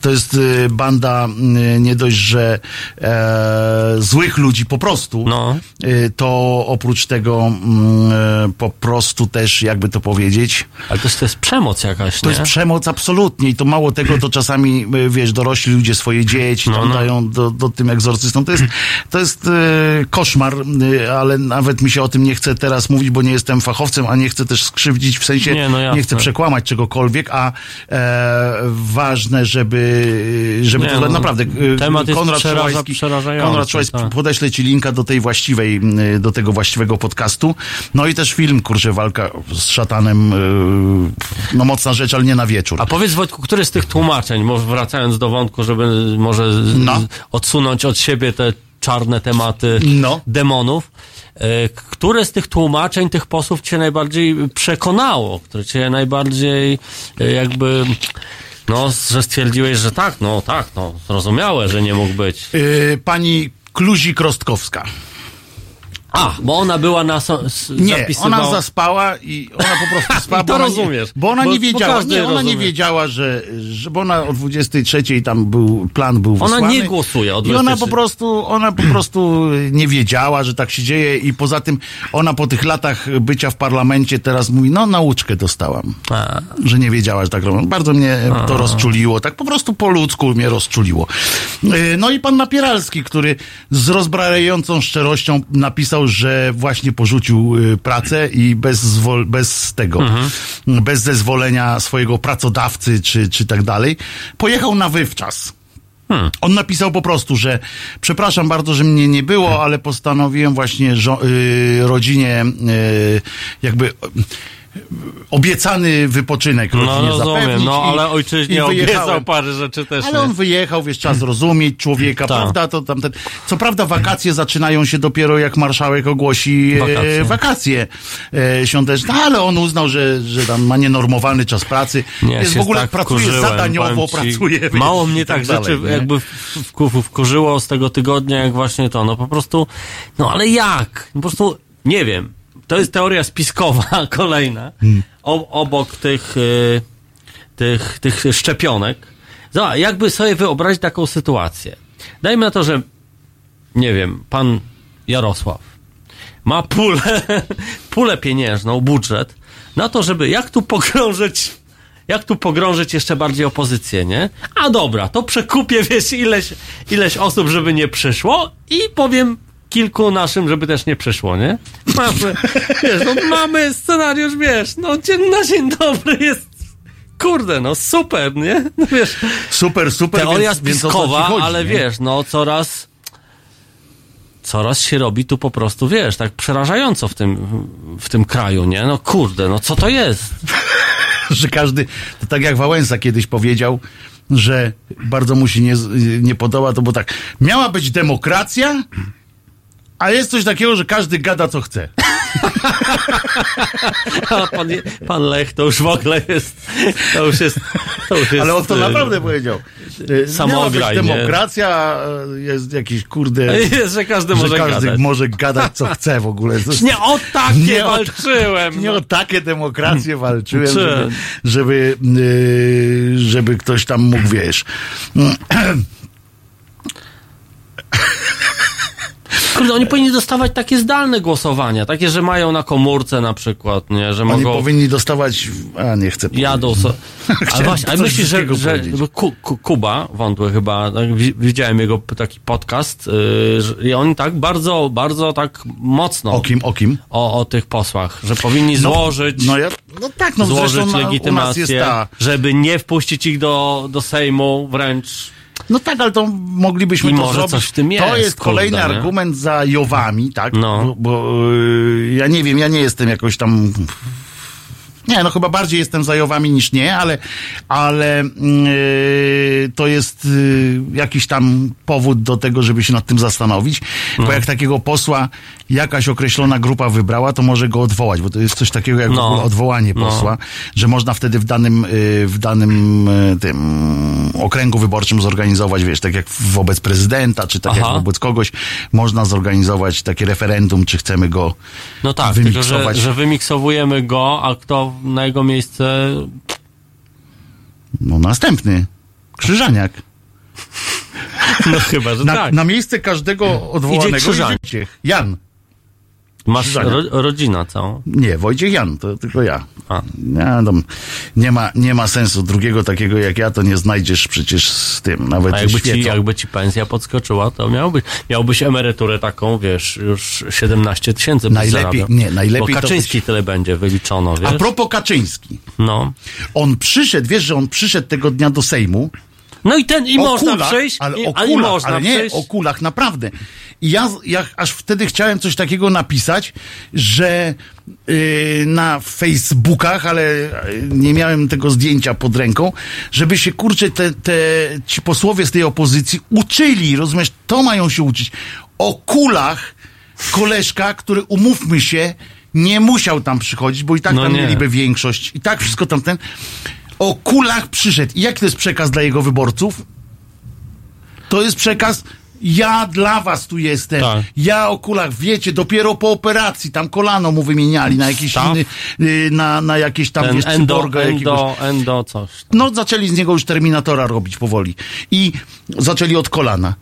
to jest y, banda y, nie dość, że e, złych ludzi po prostu, No. y, to oprócz tego mm, e, po prostu też, jakby to powiedzieć, Ale to jest, to jest przemoc jakaś, to nie? jest przemoc absolutnie i to mało tego, to czasami, y, wiesz, dorośli ludzie swoje dzieci tam no. dają do, do tym egzorcystom. To jest, to jest e, koszmar, y, ale nawet mi się o tym nie chce teraz mówić, bo nie jestem fachowcem, a nie chcę też skrzywdzić, w sensie Nie, no nie chcę przekłamać czegokolwiek, a e, ważne, żeby, żeby Nie, to no, naprawdę y, temat Konrad Szołajski, Konrad Szołajski tak. podeślę ci linka do tej właściwej, do tego właściwego podcastu. No i też film, kurczę, walka z szatanem, no mocna rzecz, ale nie na wieczór. A powiedz Wojtku, który z tych tłumaczeń, może wracając do wątku, żeby może No. odsunąć od siebie te czarne tematy No. demonów, e, które z tych tłumaczeń tych posłów cię najbardziej przekonało, które cię najbardziej e, jakby, no, że stwierdziłeś, że tak, no tak, no, zrozumiałe, że nie mógł być. Y, pani Kluzik-Rostkowska. A, bo ona była na... So, Nie, zapisywała... ona zaspała i ona po prostu spała. Bo to ona rozumiesz. Nie, bo ona Bo- nie bo wiedziała, nie, ona nie rozumie. wiedziała, że, że, bo ona o 23 tam był, plan był Ona wysłany. nie głosuje o I ona 23. po prostu, ona po prostu nie wiedziała, że tak się dzieje i poza tym ona po tych latach bycia w parlamencie teraz mówi, no nauczkę dostałam. A. Że nie wiedziała, że tak robią. Bardzo mnie to rozczuliło, tak po prostu po ludzku mnie rozczuliło. Yy, No i pan Napieralski, który z rozbrajającą szczerością napisał, że właśnie porzucił yy, pracę i bez, bez tego, bez zezwolenia swojego pracodawcy czy, czy tak dalej, pojechał na wywczas. On napisał po prostu, że przepraszam bardzo, że mnie nie było, ale postanowiłem właśnie żo- y, rodzinie y, jakby y, obiecany wypoczynek No rozumiem, no i- ale ojczyźnie obiecał parę rzeczy też. Ale nie? on wyjechał, wiesz, trzeba zrozumieć człowieka, Tak. prawda? To tamten. Co prawda wakacje zaczynają się dopiero jak marszałek ogłosi e, Wakacje. wakacje, e, świąteczne, ale on uznał, że, że tam ma nienormowany czas pracy. Nie, jest w ogóle tak pracuje wkurzyłem, zadaniowo, ci. pracuje. wiesz, Mało mnie tak dalej, rzeczy nie? jakby wkurzyło z tego tygodnia, jak właśnie to. No po prostu, no ale jak? Po prostu nie wiem. To jest teoria spiskowa kolejna. Hmm. Obok tych, y, tych, tych szczepionek. Zobacz, jakby sobie wyobrazić taką sytuację. Dajmy na to, że nie wiem, pan Jarosław ma pulę, pulę pieniężną, budżet na to, żeby jak tu pogrążyć, jak tu pogrążyć jeszcze bardziej opozycję, nie? A dobra, to przekupię, wiesz, ileś, ileś osób, żeby nie przyszło i powiem kilku naszym, żeby też nie przyszło, nie? Mamy, wiesz, no mamy scenariusz, wiesz, no dzień na dzień dobry jest Kurde, no super, nie? No wiesz, Super, super. teoria więc, więc spiskowa, chodzi, ale nie? wiesz, no coraz coraz się robi tu po prostu, wiesz, tak przerażająco w tym, w tym kraju, nie? No kurde, no co to jest? że każdy, to tak jak Wałęsa kiedyś powiedział, że bardzo mu się nie, nie podoba, to było tak, miała być demokracja, a jest coś takiego, że każdy gada co chce. A pan, pan Lech to już w ogóle jest, to już jest, to już jest Ale on to e, naprawdę powiedział. E, samograj, nie? demokracja, a jest jakiś kurde... Jest, że każdy że może każdy gadać. może gadać co chce w ogóle. Nie o takie Nie o- walczyłem. Nie no. o takie demokracje walczyłem, Czy- żeby, żeby, żeby ktoś tam mógł, wiesz. Kurde, oni powinni dostawać takie zdalne głosowania, takie, że mają na komórce na przykład, nie, że Oni mogą... powinni dostawać, a nie chcę Jadą so... Ale właśnie, ale myślisz, że, że powiedzieć. bo Ku, Ku, Kuba Wątły chyba, tak, wi- widziałem jego taki podcast yy, i on tak bardzo, bardzo tak mocno O kim, o kim? o, o tych posłach, że powinni złożyć, No, ja, no tak, no złożyć na, legitymację, ta... żeby nie wpuścić ich do, do Sejmu wręcz. No tak, ale to moglibyśmy I to może zrobić. coś w tym to jest, jest kolejny kurde, nie? argument za Jowami, tak? No. Bo, bo yy, ja nie wiem, ja nie jestem jakoś tam... Nie, no chyba bardziej jestem za Jowami niż nie, ale, ale yy, to jest yy, jakiś tam powód do tego, żeby się nad tym zastanowić, No. bo jak takiego posła jakaś określona grupa wybrała, to może go odwołać, bo to jest coś takiego jak w No. ogóle odwołanie No. posła, że można wtedy w danym, yy, w danym tym okręgu wyborczym zorganizować, wiesz, tak jak wobec prezydenta, czy tak Aha. jak wobec kogoś, można zorganizować takie referendum, czy chcemy go No tak, tylko że, wymiksować. że wymiksowujemy go, a kto na jego miejsce No następny. Krzyżaniak. no chyba, że Na, tak. na miejsce każdego odwołanego idzie Krzyżaniak. Jan. Masz ro, rodzina całą. Nie, Wojciech Jan, to tylko ja. A. Nie, tam nie, ma, nie ma sensu. Drugiego takiego jak ja to nie znajdziesz przecież z tym, nawet A jakby ci, jakby ci pensja podskoczyła, to miałbyś, miałbyś emeryturę taką, wiesz, już 17 tysięcy Najlepiej- nie, najlepiej Bo Kaczyński tyle będzie wyliczono, wiesz? A propos Kaczyński. No. On przyszedł, wiesz, że on przyszedł tego dnia do Sejmu. No i ten, i o można kulach, przyjść, ale i, o a i kulach, można ale nie przyjść. o kulach, naprawdę. I ja, ja aż wtedy chciałem coś takiego napisać, że yy, na Facebookach, ale yy, nie miałem tego zdjęcia pod ręką, żeby się, kurczę, te, te ci posłowie z tej opozycji uczyli, rozumiesz, to mają się uczyć. O kulach koleżka, który, umówmy się, nie musiał tam przychodzić, bo i tak No tam nie. mieliby większość, i tak wszystko tamten. O kulach przyszedł. I jaki to jest przekaz dla jego wyborców? To jest przekaz. Ja dla was tu jestem. Tak. Ja o kulach, wiecie, dopiero po operacji, tam kolano mu wymieniali na jakiś Staw? inny, y, na, na jakieś tam, Ten wiesz, endo, cyborga jakiegoś. endo, endo coś. No, zaczęli z niego już Terminatora robić powoli. I zaczęli od kolana.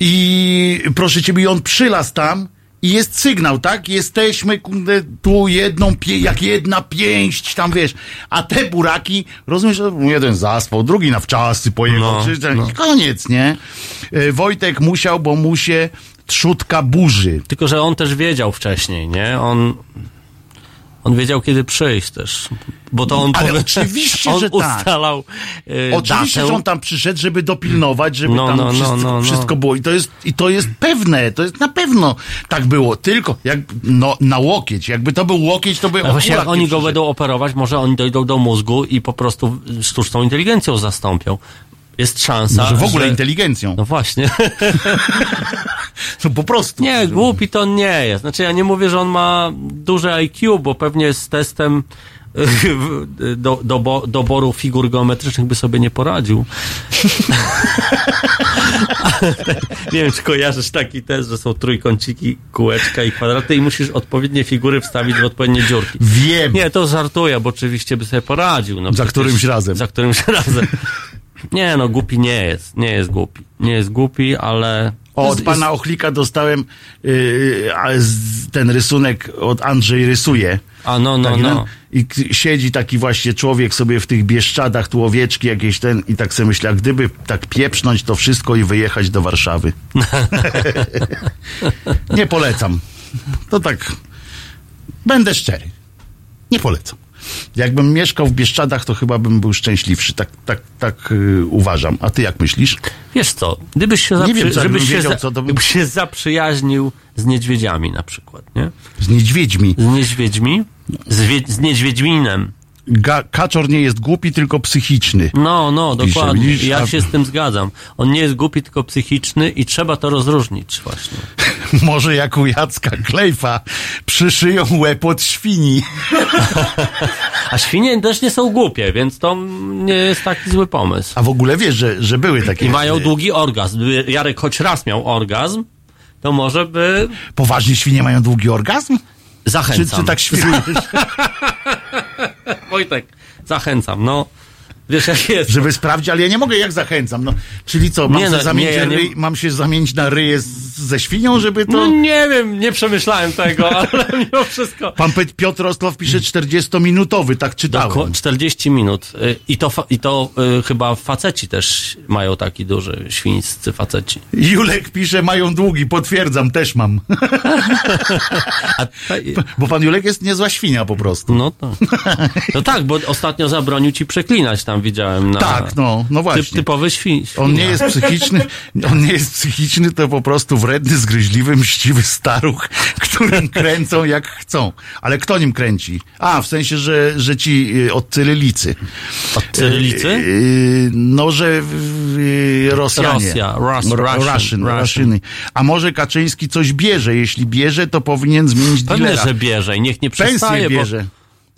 I proszę ciebie, i on przylas tam i jest sygnał, tak? Jesteśmy, kurde, tu jedną, pie, jak jedna pięść, tam wiesz. A te buraki, rozumiesz, że jeden zaspał, drugi na wczasy pojechał, No, czy, no. koniec, nie? E, Wojtek musiał, bo mu się trzutka burzy. Tylko, że on też wiedział wcześniej, nie? On, on wiedział, kiedy przyjść też. Bo to on, Ale powie- oczywiście, on że tak. ustalał y, Oczywiście, datę. że on tam przyszedł, żeby dopilnować, żeby No, tam no, no, wszystko, no, no. wszystko było. I to, jest, I to jest pewne, to jest na pewno tak było. Tylko jak no, na łokieć. Jakby to był łokieć, to by A właśnie jak oni go przyszedł. będą operować, może oni dojdą do mózgu i po prostu sztuczną inteligencją zastąpią. Jest szansa, Może w ogóle że... inteligencją. No właśnie. No po prostu. Nie, głupi to nie jest. Znaczy ja nie mówię, że on ma duże IQ, bo pewnie z testem do, do, bo- doboru figur geometrycznych by sobie nie poradził. nie wiem, czy kojarzysz taki test, że są trójkąciki, kółeczka i kwadraty i musisz odpowiednie figury wstawić w odpowiednie dziurki. Wiem. Nie, to żartuję, bo oczywiście by sobie poradził. No Za przecież- którymś razem. Za którymś razem. Nie, no głupi nie jest. Nie jest głupi. Nie jest głupi, ale... O, od pana Ochlika dostałem yy, ten rysunek od Andrzej rysuje. A no, no, Tak, no. I siedzi taki właśnie człowiek sobie w tych bieszczadach, tu owieczki jakieś ten i tak sobie myślę, a gdyby tak pieprznąć to wszystko i wyjechać do Warszawy. Nie polecam. To tak, będę szczery. Nie polecam. Jakbym mieszkał w Bieszczadach, to chyba bym był szczęśliwszy. Tak, tak, tak yy, uważam. A ty jak myślisz? Wiesz co, gdybyś się, zaprzy... wiem, żebyś się, wiedział, za... co to by- gdybyś się zaprzyjaźnił z niedźwiedziami na przykład, nie? Z niedźwiedźmi. Z niedźwiedźmi? Z, wie... z niedźwiedźminem. Ga- kaczor nie jest głupi, tylko psychiczny. No, no, Pisze, dokładnie. widzisz? ja się z tym zgadzam. On nie jest głupi, tylko psychiczny i trzeba to rozróżnić właśnie. Może jak u Jacka Klejfa przyszyją łeb od świni. A świnie też nie są głupie, więc to nie jest taki zły pomysł. A w ogóle wiesz, że, że były takie... I mają długi orgazm. Gdyby Jarek choć raz miał orgazm, to może by... Poważnie świnie mają długi orgazm? Czy, Zachęcam. czy tak świrujesz? Wojtek, zachęcam, no. Wiesz jak jest. żeby sprawdzić, ale ja nie mogę, jak zachęcam. No, czyli co, mam, Nie, się no, zamienić nie, ja nie- ryj, mam się zamienić na ryję z, ze świnią, żeby to... No nie wiem, nie przemyślałem tego, ale mimo wszystko. Pan Piotr Ostlow pisze 40-minutowy, tak czytałem. Doko- 40 minut. Y, I to, i to y, chyba faceci też mają taki duży, świńscy faceci. Julek pisze, mają długi, potwierdzam, też mam. Bo pan Julek jest niezła świnia po prostu. no to. No tak, bo ostatnio zabronił ci przeklinać tam widziałem na... Tak, no, no właśnie. Typ, typowy świn. On nie jest psychiczny, on nie jest psychiczny, to po prostu wredny, zgryźliwy, mściwy staruch, którym kręcą jak chcą. Ale kto nim kręci? A, w sensie, że, że ci y, od cyrylicy. Od cyrylicy? Y, No, że y, Rosjanie. Rosja, Rus- Russian, Russian, Russian. Russiany. A może Kaczyński coś bierze? Jeśli bierze, to powinien zmienić Pewnie, dealera. że bierze i niech nie przestaje, Pensję bo... bierze.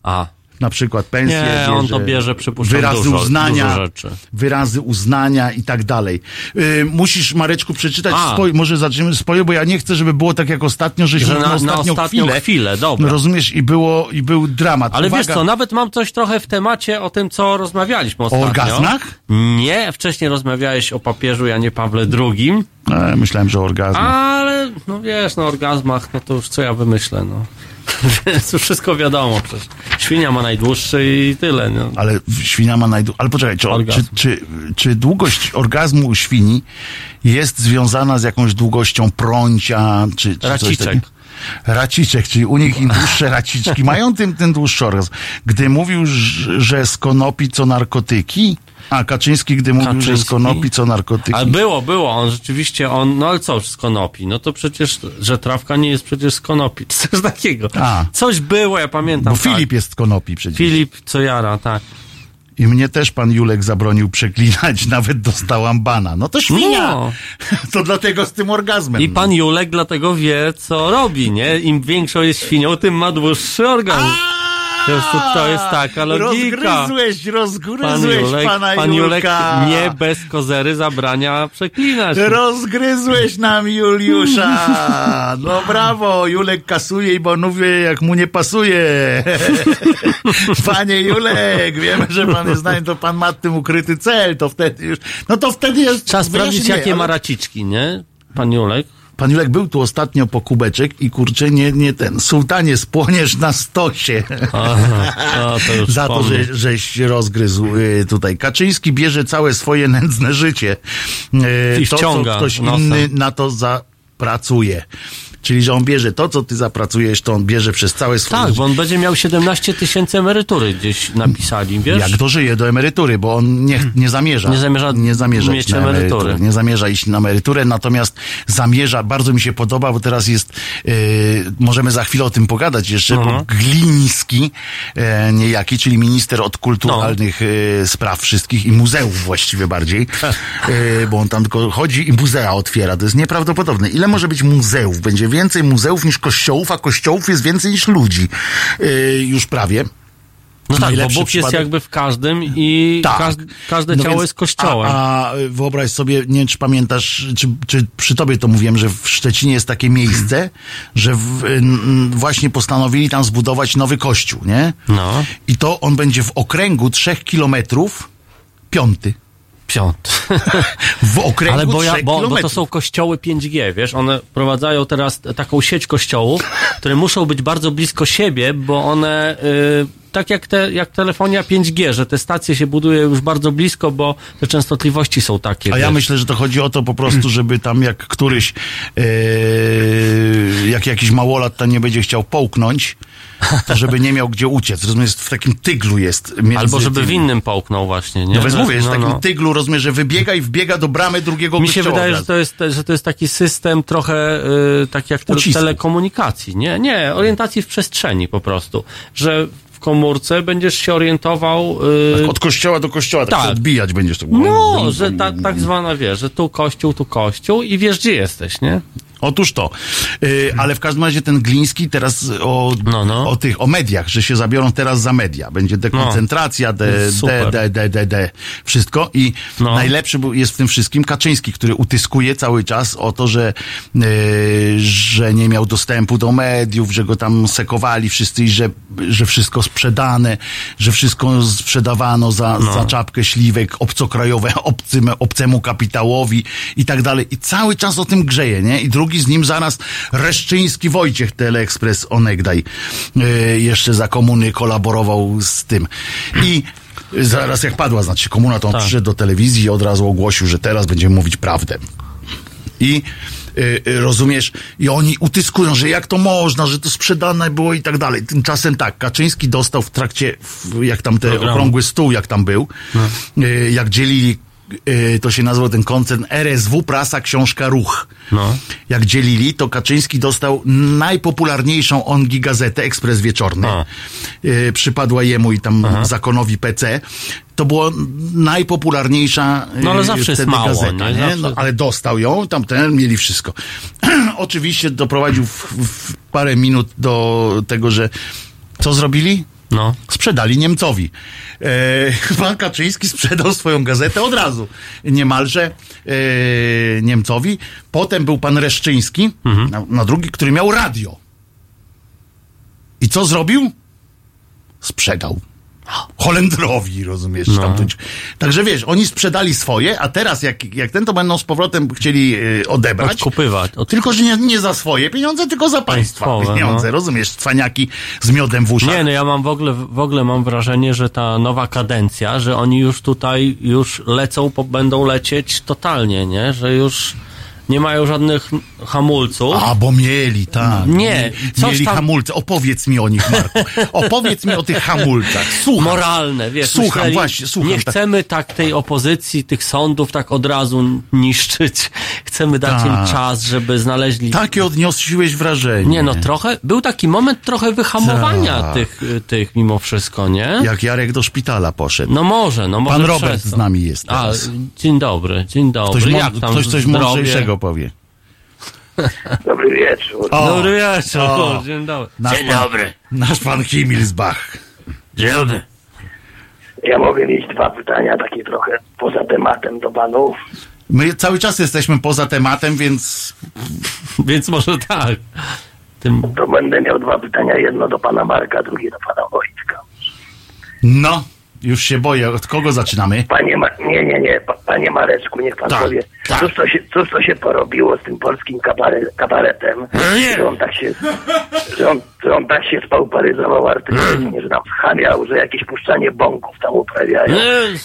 A, Na przykład pensję Nie, bierze, on to bierze, przypuszczam, wyrazy dużo- uznania, dużo rzeczy. wyrazy uznania i tak dalej. Y, musisz, Mareczku, przeczytać A. swoje, może zaczniemy swoje, bo ja nie chcę, żeby było tak jak ostatnio, że Że na, na- na ostatnią, ostatnią chwilę, chwilę, dobra. rozumiesz, i było, i był dramat. ale Uwaga, wiesz co, nawet mam coś trochę w temacie o tym, co rozmawialiśmy ostatnio. orgazmach? Nie, wcześniej rozmawiałeś o papieżu Janie Pawle II, E, myślałem, że orgazm. ale no wiesz, no orgazmach, no to już co ja wymyślę, no. Więc już wszystko wiadomo przecież. Świnia ma najdłuższy i tyle, no. Ale świnia ma najdłuższy. Ale poczekaj, czy, czy, czy, czy długość orgazmu u świni jest związana z jakąś długością prącia, czy, czy coś Raciczek. takiego? Raciczek, czyli u nich im dłuższe raciczki mają, tym, tym dłuższy orgazm. Gdy mówił, że z konopi co narkotyki, a Kaczyński, gdy mówił, że z Kaczyński? konopi co narkotyki. Ale było, było, on rzeczywiście, on, no ale co z konopi? No to przecież, że trawka nie jest przecież z konopi, coś takiego. A. Coś było, ja pamiętam. Bo tak. Filip jest z konopi przecież. Filip, co jara, tak. I mnie też pan Julek zabronił przeklinać, nawet dostałam bana. No to świnia! No. To dlatego z tym orgazmem. I pan Julek dlatego wie, co robi, nie? Im większą jest świnią, tym ma dłuższy organ. To jest, to jest taka logika. Rozgryzłeś, Pan rozgryzłeś Julek, pana pan Julek nie bez kozery zabrania przeklinać. Rozgryzłeś nam Juliusza. No brawo, Julek kasuje i bonuje jak mu nie pasuje. Panie Julek, wiemy, że pan jest znany, to pan ma tym ukryty cel, to wtedy już, no to wtedy jest... Trzeba sprawdzić, jakie ma ale- raciczki, nie? Pan Julek. Pan Julek był tu ostatnio po kubeczek i kurczę, nie, nie ten, sułtanie, spłoniesz na stosie. Aha, no, to Za to, że, żeś rozgryzł y, tutaj. Kaczyński bierze całe swoje nędzne życie. Y, I to, co wciąga ktoś nosem. inny na to zapracuje. Czyli, że on bierze to, co ty zapracujesz, to on bierze przez całe swoje Tak, bo on będzie miał 17 tysięcy emerytury gdzieś napisali, wiesz? Jak dożyje do emerytury, bo on nie, nie zamierza. Nie zamierza nie zamierza mieć iść na emerytury. emeryturę. Nie zamierza iść na emeryturę, natomiast zamierza, bardzo mi się podoba, bo teraz jest, yy, możemy za chwilę o tym pogadać jeszcze, Mhm. bo Gliński, e, niejaki, czyli minister od kulturalnych e, spraw wszystkich i muzeów właściwie bardziej, e, bo on tam tylko chodzi i muzea otwiera. To jest nieprawdopodobne. Ile może być muzeów? Będzie więcej muzeów niż kościołów, a kościołów jest więcej niż ludzi. E, już prawie. No tak, bo Bóg jest przypadek- jakby w każdym i Tak. każde, każde No ciało więc- jest kościołem. A, a wyobraź sobie, nie wiem, czy pamiętasz, czy, czy przy tobie to mówiłem, że w Szczecinie jest takie miejsce, że w, n, właśnie postanowili tam zbudować nowy kościół, nie? No. I to on będzie w okręgu trzech kilometrów piąty. Piąty. W okręgu Ale bo, ja, bo, bo to są kościoły 5G, wiesz, one prowadzają teraz taką sieć kościołów, które muszą być bardzo blisko siebie, bo one, y, tak jak, te, jak telefonia 5G, że te stacje się buduje już bardzo blisko, bo te częstotliwości są takie. A ja wiesz. myślę, że to chodzi o to po prostu, żeby tam jak któryś, e, jak jakiś małolat tam nie będzie chciał połknąć, to żeby nie miał gdzie uciec. Rozumiesz, w takim tyglu jest. Albo żeby w innym połknął właśnie, nie? No więc mówię, że w No, takim no. tyglu, rozumiesz, że wybiega i wbiega do bramy drugiego Mi się wydaje, że to, jest, że to jest taki system trochę y, tak jak Ucisku. telekomunikacji. Nie, nie, orientacji w przestrzeni po prostu. Że w komórce będziesz się orientował. y, Tak, od kościoła do kościoła, tak, Tak. odbijać będziesz. Tak, no, że ta, tak zwana wiesz, że tu kościół, tu kościół i wiesz, gdzie jesteś, nie? Otóż to. Y, ale w każdym razie ten Gliński teraz o, No, no. o tych, o mediach, że się zabiorą teraz za media. Będzie dekoncentracja, de, de, Super. de, de, de, de, wszystko. I No. najlepszy był- jest w tym wszystkim Kaczyński, który utyskuje cały czas o to, że, y, że nie miał dostępu do mediów, że go tam sekowali wszyscy i że, że wszystko sprzedane, że wszystko sprzedawano za, No. za czapkę śliwek obcokrajowe, obcym, obcemu kapitałowi i tak dalej. I cały czas o tym grzeje, nie? I drugi z nim zaraz Reszczyński Wojciech, Teleekspres onegdaj, yy, jeszcze za komuny kolaborował z tym. I zaraz jak padła, znaczy komuna, to on Tak. przyszedł do telewizji i od razu ogłosił, że teraz będziemy mówić prawdę. I y, y, rozumiesz, i oni utyskują, że jak to można, że to sprzedane było i tak dalej. Tymczasem tak, Kaczyński dostał w trakcie, w, jak tam ten okrągły stół, jak tam był, y, jak dzielili, to się nazywał ten koncern RSW, prasa, książka, ruch. No. Jak dzielili, to Kaczyński dostał najpopularniejszą ongi gazetę, Ekspres Wieczorny. A. Y, przypadła jemu i tam zakonowi PC. To była najpopularniejsza No, ale zawsze jest mało, gazeta, nie? No, ale dostał ją, tamten, mieli wszystko. Oczywiście doprowadził w, w parę minut do tego, że co zrobili? No. Sprzedali Niemcowi. E, pan Kaczyński sprzedał swoją gazetę od razu. Niemalże e, Niemcowi. Potem był pan Reszczyński, Mhm. na, na drugi, który miał radio. I co zrobił? Sprzedał. Holendrowi, rozumiesz? No. Tamtąd. Także wiesz, oni sprzedali swoje, a teraz jak, jak ten to będą z powrotem chcieli e, odebrać. Odkupywać. Od... Tylko, że nie, nie za swoje pieniądze, tylko za państwa Państwowe, pieniądze. no. Rozumiesz? Cwaniaki z miodem w uszach. Nie, no ja mam w ogóle, w ogóle mam wrażenie, że ta nowa kadencja, że oni już tutaj już lecą, będą lecieć totalnie, nie? Że już nie mają żadnych hamulców. A, bo mieli, tak. Nie, coś mieli tam- hamulce. Opowiedz mi o nich, Marku. Opowiedz mi o tych hamulcach. Słucham. moralne, wiesz. Słucham, myśleli, właśnie, słucham, Nie tak. chcemy tak tej opozycji, tych sądów tak od razu niszczyć. Chcemy dać Tak. im czas, żeby znaleźli... Takie odniosłeś wrażenie. Nie, no trochę, był taki moment trochę wyhamowania Tak. tych, y, tych mimo wszystko, nie? Jak Jarek do szpitala poszedł. No może, no może Pan Robert z nami jest A, teraz. dzień dobry, dzień dobry. Ktoś, Jak tam ktoś coś mądrzejszego powie. Dobry wieczór. O, Dobry wieczór, O. dzień dobry. nasz dzień pan, dobry. Nasz pan. Dzień dobry. Ja mogę mieć dwa pytania takie trochę poza tematem do panów. My cały czas jesteśmy poza tematem, więc Więc może tak. Tym... To będę miał dwa pytania, jedno do pana Marka, drugie do pana Wojtka. no, już się boję. Od kogo zaczynamy? Panie Ma- nie, nie, nie, pa- panie Mareczku, niech pan Tak, powie, tak. cóż, to się, cóż to się porobiło z tym polskim kabare, kabaretem, nie. że on tak się, że on, że on tak się spauparyzował artystycznie, że nam schamiał, że jakieś puszczanie bąków tam uprawiają.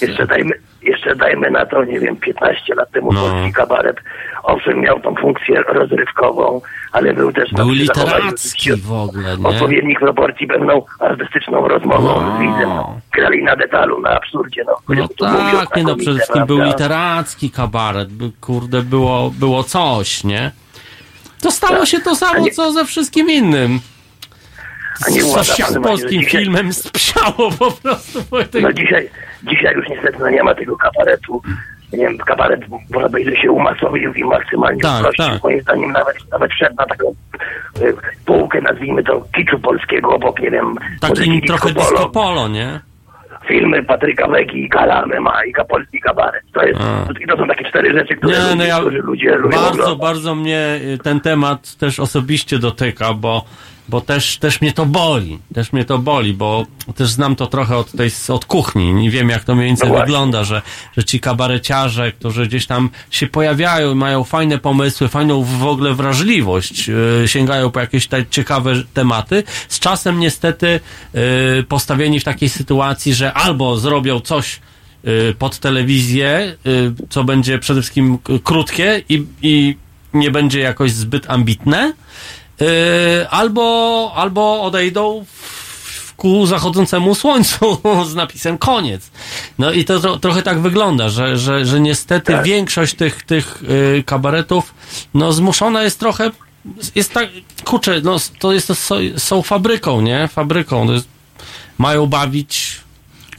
Jeszcze dajmy, jeszcze dajmy na to, nie wiem, 15 lat temu No. polski kabaret, owszem, miał tą funkcję rozrywkową, ale był też Był literacki w ogóle, nie? odpowiednich proporcji pewną artystyczną rozmową No. z widzem. Grali na detalu, na absurdzie. No, No tak, nie no, przede wszystkim był literacki kabaret, kurde, było, było coś, nie? To stało Tak. się to samo, co ze wszystkim innym. A nie Z, że polskim dzisiaj- filmem spsiało po prostu. Wojtek. No dzisiaj, dzisiaj już niestety no nie ma tego kabaretu. Nie wiem, kabaret można powiedzieć, że się umasowił i maksymalnie Tak, uprościł. tak. Moim zdaniem nawet, nawet wszedł na taką y, półkę, nazwijmy to, kiczu polskiego, obok, nie wiem, Taki muzyki trochę disco disco polo, polo, nie? filmy Patryka Wegi i Galamy ma i polski kabaret. To, jest, to są takie cztery rzeczy, które Nie, ludzie, no ja ludzie lubią bardzo, oglądać. bardzo mnie y, ten temat też osobiście dotyka, bo, bo też, też mnie to boli. Też mnie to boli, bo też znam to trochę od tej, od kuchni. Nie wiem, jak to mniej więcej No wygląda, że, że ci kabareciarze, którzy gdzieś tam się pojawiają i mają fajne pomysły, fajną w ogóle wrażliwość, yy, sięgają po jakieś te ciekawe tematy, z czasem niestety yy, postawieni w takiej sytuacji, że albo zrobią coś y, pod telewizję, co będzie przede wszystkim krótkie i, i nie będzie jakoś zbyt ambitne, albo, albo odejdą ku zachodzącemu słońcu z napisem koniec. No i to tro, trochę tak wygląda, że, że, że niestety Tak. większość tych, tych y, kabaretów no zmuszona jest trochę jest tak, kurczę, no to jest to, są, są fabryką, nie? Fabryką. Jest, mają bawić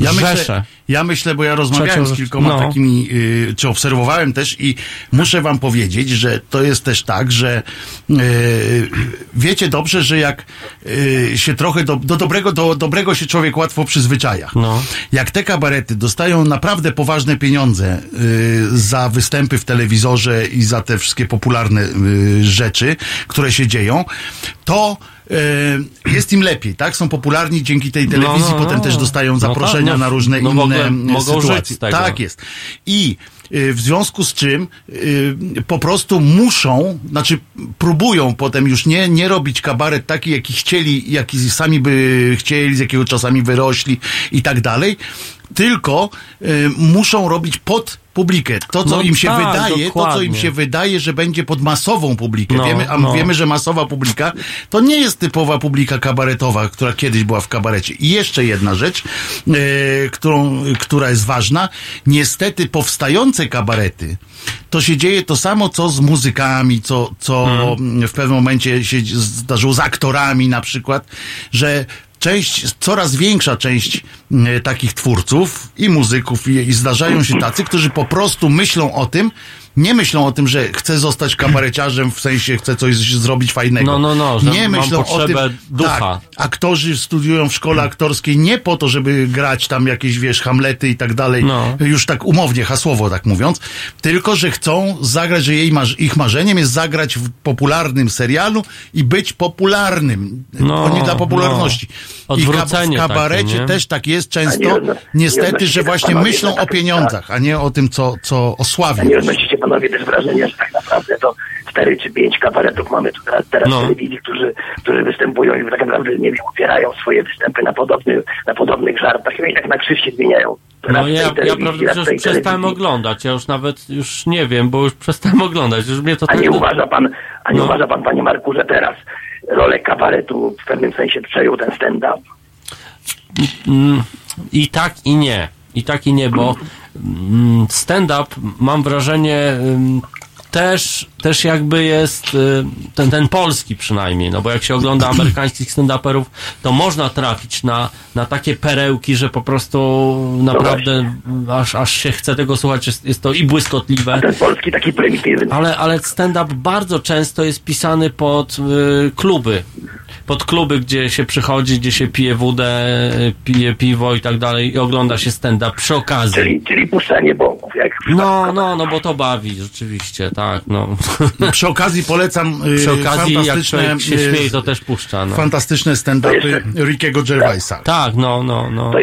Ja myślę, ja myślę, bo ja rozmawiałem z kilkoma no. takimi, y, czy obserwowałem też i muszę wam powiedzieć, że to jest też tak, że y, wiecie dobrze, że jak y, się trochę do, do dobrego, do dobrego się człowiek łatwo przyzwyczaja. No. Jak te kabarety dostają naprawdę poważne pieniądze y, za występy w telewizorze i za te wszystkie popularne y, rzeczy, które się dzieją, to jest im lepiej, tak? Są popularni dzięki tej telewizji, no, no. potem też dostają No tak, zaproszenia no, na różne no inne mogą żyć sytuacje. Tak jest. I y, w związku z czym po prostu muszą, znaczy próbują potem już nie, nie robić kabaret taki, jaki chcieli, jaki sami by chcieli, z jakiego czasami wyrośli i tak dalej, tylko muszą robić pod publikę. To, co No im się tak, wydaje, to, co im dokładnie. się wydaje, że będzie pod masową publikę. No, wiemy, a no. wiemy, że masowa publika to nie jest typowa publika kabaretowa, która kiedyś była w kabarecie. I jeszcze jedna rzecz, e, którą, która jest ważna. Niestety powstające kabarety, to się dzieje to samo, co z muzykami, co, co Hmm. w pewnym momencie się zdarzyło z aktorami na przykład, że część, coraz większa część e, takich twórców i muzyków i, i zdarzają się tacy, którzy po prostu myślą o tym, nie myślą o tym, że chcę zostać kabareciarzem, w sensie chcę coś zrobić fajnego. No, no, no, że nie mam myślą o tym. potrzebę ducha. Tak, aktorzy studiują w szkole aktorskiej nie po to, żeby grać tam jakieś, wiesz, hamlety i tak dalej, No. już tak umownie, hasłowo tak mówiąc, tylko, że chcą zagrać, że jej marz- ich marzeniem jest zagrać w popularnym serialu i być popularnym. No, Oni dla popularności. no. I w, Odwrócenie w kabarecie takie, też tak jest A nie często, odno- nie niestety, odnosicie że tak właśnie myślą o tak- pieniądzach, a nie o tym, co, co nie odnosicie panowie też wrażenia, że tak naprawdę to cztery czy pięć kabaretów mamy tu teraz, teraz No. telewizji, którzy, którzy występują i tak naprawdę, nie wiem, opierają swoje występy na, podobny, na podobnych żartach i tak na krzyż się zmieniają. No ja, ja prawdę już przestałem telewizji. oglądać, ja już nawet już nie wiem, bo już przestałem oglądać, już mnie to A tak... nie uważa pan, a nie No. uważa pan, panie Marku, że teraz rolę kabaretu w pewnym sensie przejął ten stand-up? Mm, I tak i nie. I tak i nie, bo mm, stand-up mam wrażenie też, też jakby jest y, ten, ten polski przynajmniej, no bo jak się ogląda amerykańskich stand-uperów, to można trafić na, na takie perełki, że po prostu naprawdę aż, aż się chce tego słuchać, jest, jest to i błyskotliwe. Ten polski taki prymitywny. Ale, ale stand-up bardzo często jest pisany pod y, kluby. Pod kluby, gdzie się przychodzi, gdzie się pije wódę, y, pije piwo i tak dalej i ogląda się stand-up przy okazji. Czyli, czyli puszczanie bąków, jak No, no, no bo to bawi, rzeczywiście, tak, no. Przy okazji polecam y, Przy okazji, jak fantastyczne, człowiek się y, śmieje, to też puszcza, no. fantastyczne stand-upy Rickiego Gervaisa. Tak, no, no, no. To,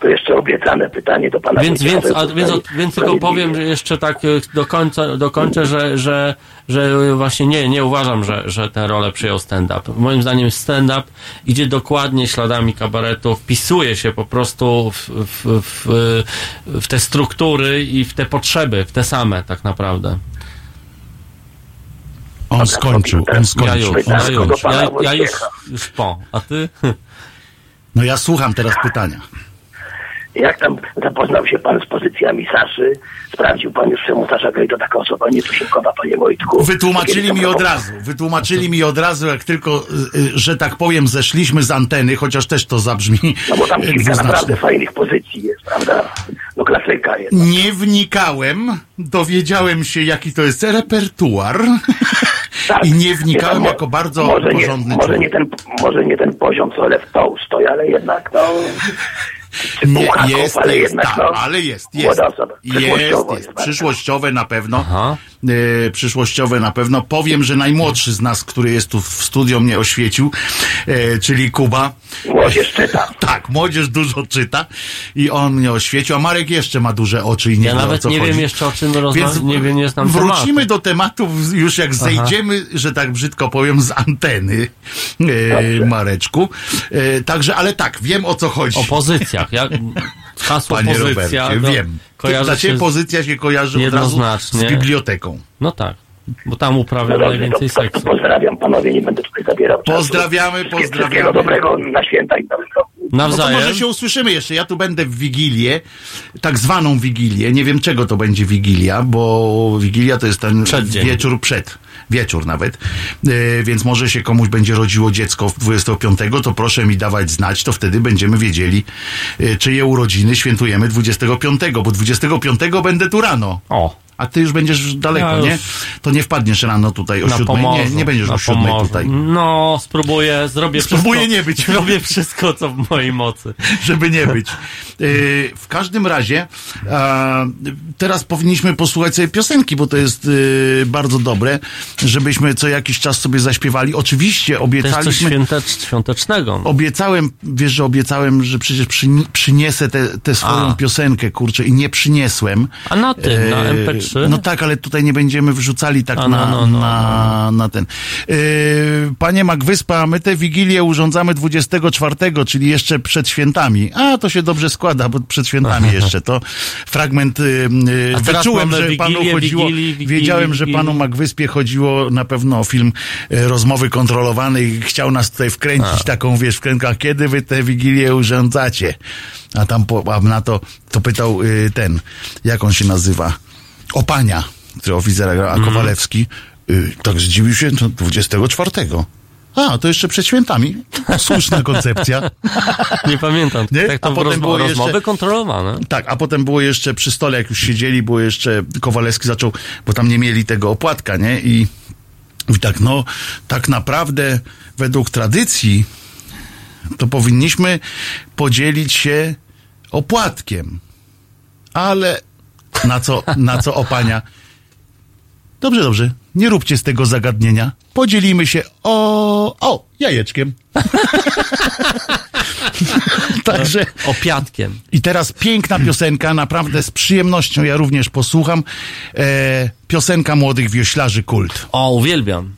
to jeszcze obiecane pytanie do pana. Więc, więc, to a, więc, tutaj więc tylko powiem że jeszcze tak e, do końca, dokończę, że, że, że właśnie nie, nie uważam, że, że tę rolę przyjął stand-up. Moim zdaniem stand-up idzie dokładnie śladami kabaretu, wpisuje się po prostu w, w, w, w te struktury i w te potrzeby, w te same tak naprawdę. On skończył, on Ja skończył. już, on ja już, skończył. ja, ja już, już po. A ty? No ja słucham teraz pytania. Jak tam zapoznał się pan z pozycjami Saszy? Sprawdził pan już, czemu Sasza to taka osoba nietuzinkowa, panie Wojtku? Wytłumaczyli mi od razu, wytłumaczyli mi od razu, jak tylko, y, y, że tak powiem, zeszliśmy z anteny, chociaż też to zabrzmi No bo tam kilka naprawdę fajnych pozycji jest, prawda? No klasyka jest. Nie wnikałem, dowiedziałem się, jaki to jest repertuar Tak. i nie wnikałem jako bardzo może nie, porządny może człowiek. nie, ten, może nie ten poziom, co Lew Tolstoj, ale jednak no... Czy Nie, Bułhakow, jest, ale jest, jednak tak, no... ale jest, jest. młoda osoba. Jest, jest. bardzo. Przyszłościowe na pewno. Aha. E, przyszłościowe na pewno. Powiem, że najmłodszy z nas, który jest tu w studio mnie oświecił, e, czyli Kuba. Młodzież czyta. Tak, młodzież dużo czyta i on mnie oświecił, a Marek jeszcze ma duże oczy i nie Ja wie, o nawet co nie chodzi. wiem jeszcze o czym rozmawiam, Więc nie wiem, nie znam wrócimy tematu. do tematów już jak zejdziemy, że tak brzydko powiem, z anteny, e, Mareczku. Także, ale tak, wiem o co chodzi. O pozycjach. Ja, hasło Panie pozycja. Robercie, no, wiem. kojarzy Dla ciebie się pozycja się kojarzy od razu z biblioteką. No tak, bo tam No uprawiam to, najwięcej seksu. pozdrawiam panowie, nie będę tutaj zabierał czasu. Pozdrawiamy, Wszystkiego pozdrawiamy. dobrego na święta i nowy rok. No to Nawzajem. może się usłyszymy jeszcze. Ja tu będę w Wigilię, tak zwaną Wigilię. Nie wiem czego to będzie Wigilia, bo Wigilia to jest ten Przeddzień. wieczór przed. Wieczór nawet. E, więc może się komuś będzie rodziło dziecko 25, to proszę mi dawać znać, to wtedy będziemy wiedzieli, e, czyje urodziny świętujemy 25, bo 25 będę tu rano. O. A ty już będziesz daleko, Ja nie? To nie wpadniesz rano tutaj o siódmej. Nie, nie będziesz o siódmej tutaj. No, spróbuję, zrobię Spróbuję wszystko. nie być. Zrobię wszystko, co w mojej mocy. żeby nie być. Yy, w każdym razie teraz powinniśmy posłuchać sobie piosenki, bo to jest yy, bardzo dobre, żebyśmy co jakiś czas sobie zaśpiewali. Oczywiście To jest coś obiecaliśmy... świątecznego. Obiecałem, wiesz, że obiecałem, że przecież przyni- przyniesę tę swoją A. piosenkę, kurczę, i nie przyniesłem. A na tym, na E, MP3? No tak, ale tutaj nie będziemy wrzucali tak A, no, na, no, no, na, na ten. E, Panie Magwyspa, my tę Wigilię urządzamy 24, czyli jeszcze przed świętami. A, to się dobrze składa, bo przed świętami jeszcze to fragment. y, y, A Wyczułem, że panu Wigilię, chodziło. Wigilii, Wigilii, wiedziałem, że Wigilii. panu Magwyspie chodziło na pewno o film e, rozmowy kontrolowanej i chciał nas tutaj wkręcić taką, wiesz, wkrętkę, a kiedy wy tę Wigilię urządzacie? A tam po, a na to, to pytał y, ten, jak on się nazywa? Opania, który oficera grał, a Mhm. Kowalewski y, tak zdziwił się, to 24. A, to jeszcze przed świętami. Słuszna koncepcja. Nie pamiętam. Nie? Tak to A potem było jeszcze- rozmowy kontrolowane. Tak, a potem było jeszcze przy stole, jak już siedzieli, było jeszcze Kowalewski zaczął, bo tam nie mieli tego opłatka, nie? I, i tak, no, tak naprawdę według tradycji to powinniśmy podzielić się opłatkiem. Ale na co, na co opania? Dobrze, dobrze. Nie róbcie z tego zagadnienia. Podzielimy się o, o, jajeczkiem. Także. Opiatkiem. I teraz piękna piosenka, naprawdę z przyjemnością ja również posłucham. E, piosenka młodych wioślarzy Kult. O, uwielbiam.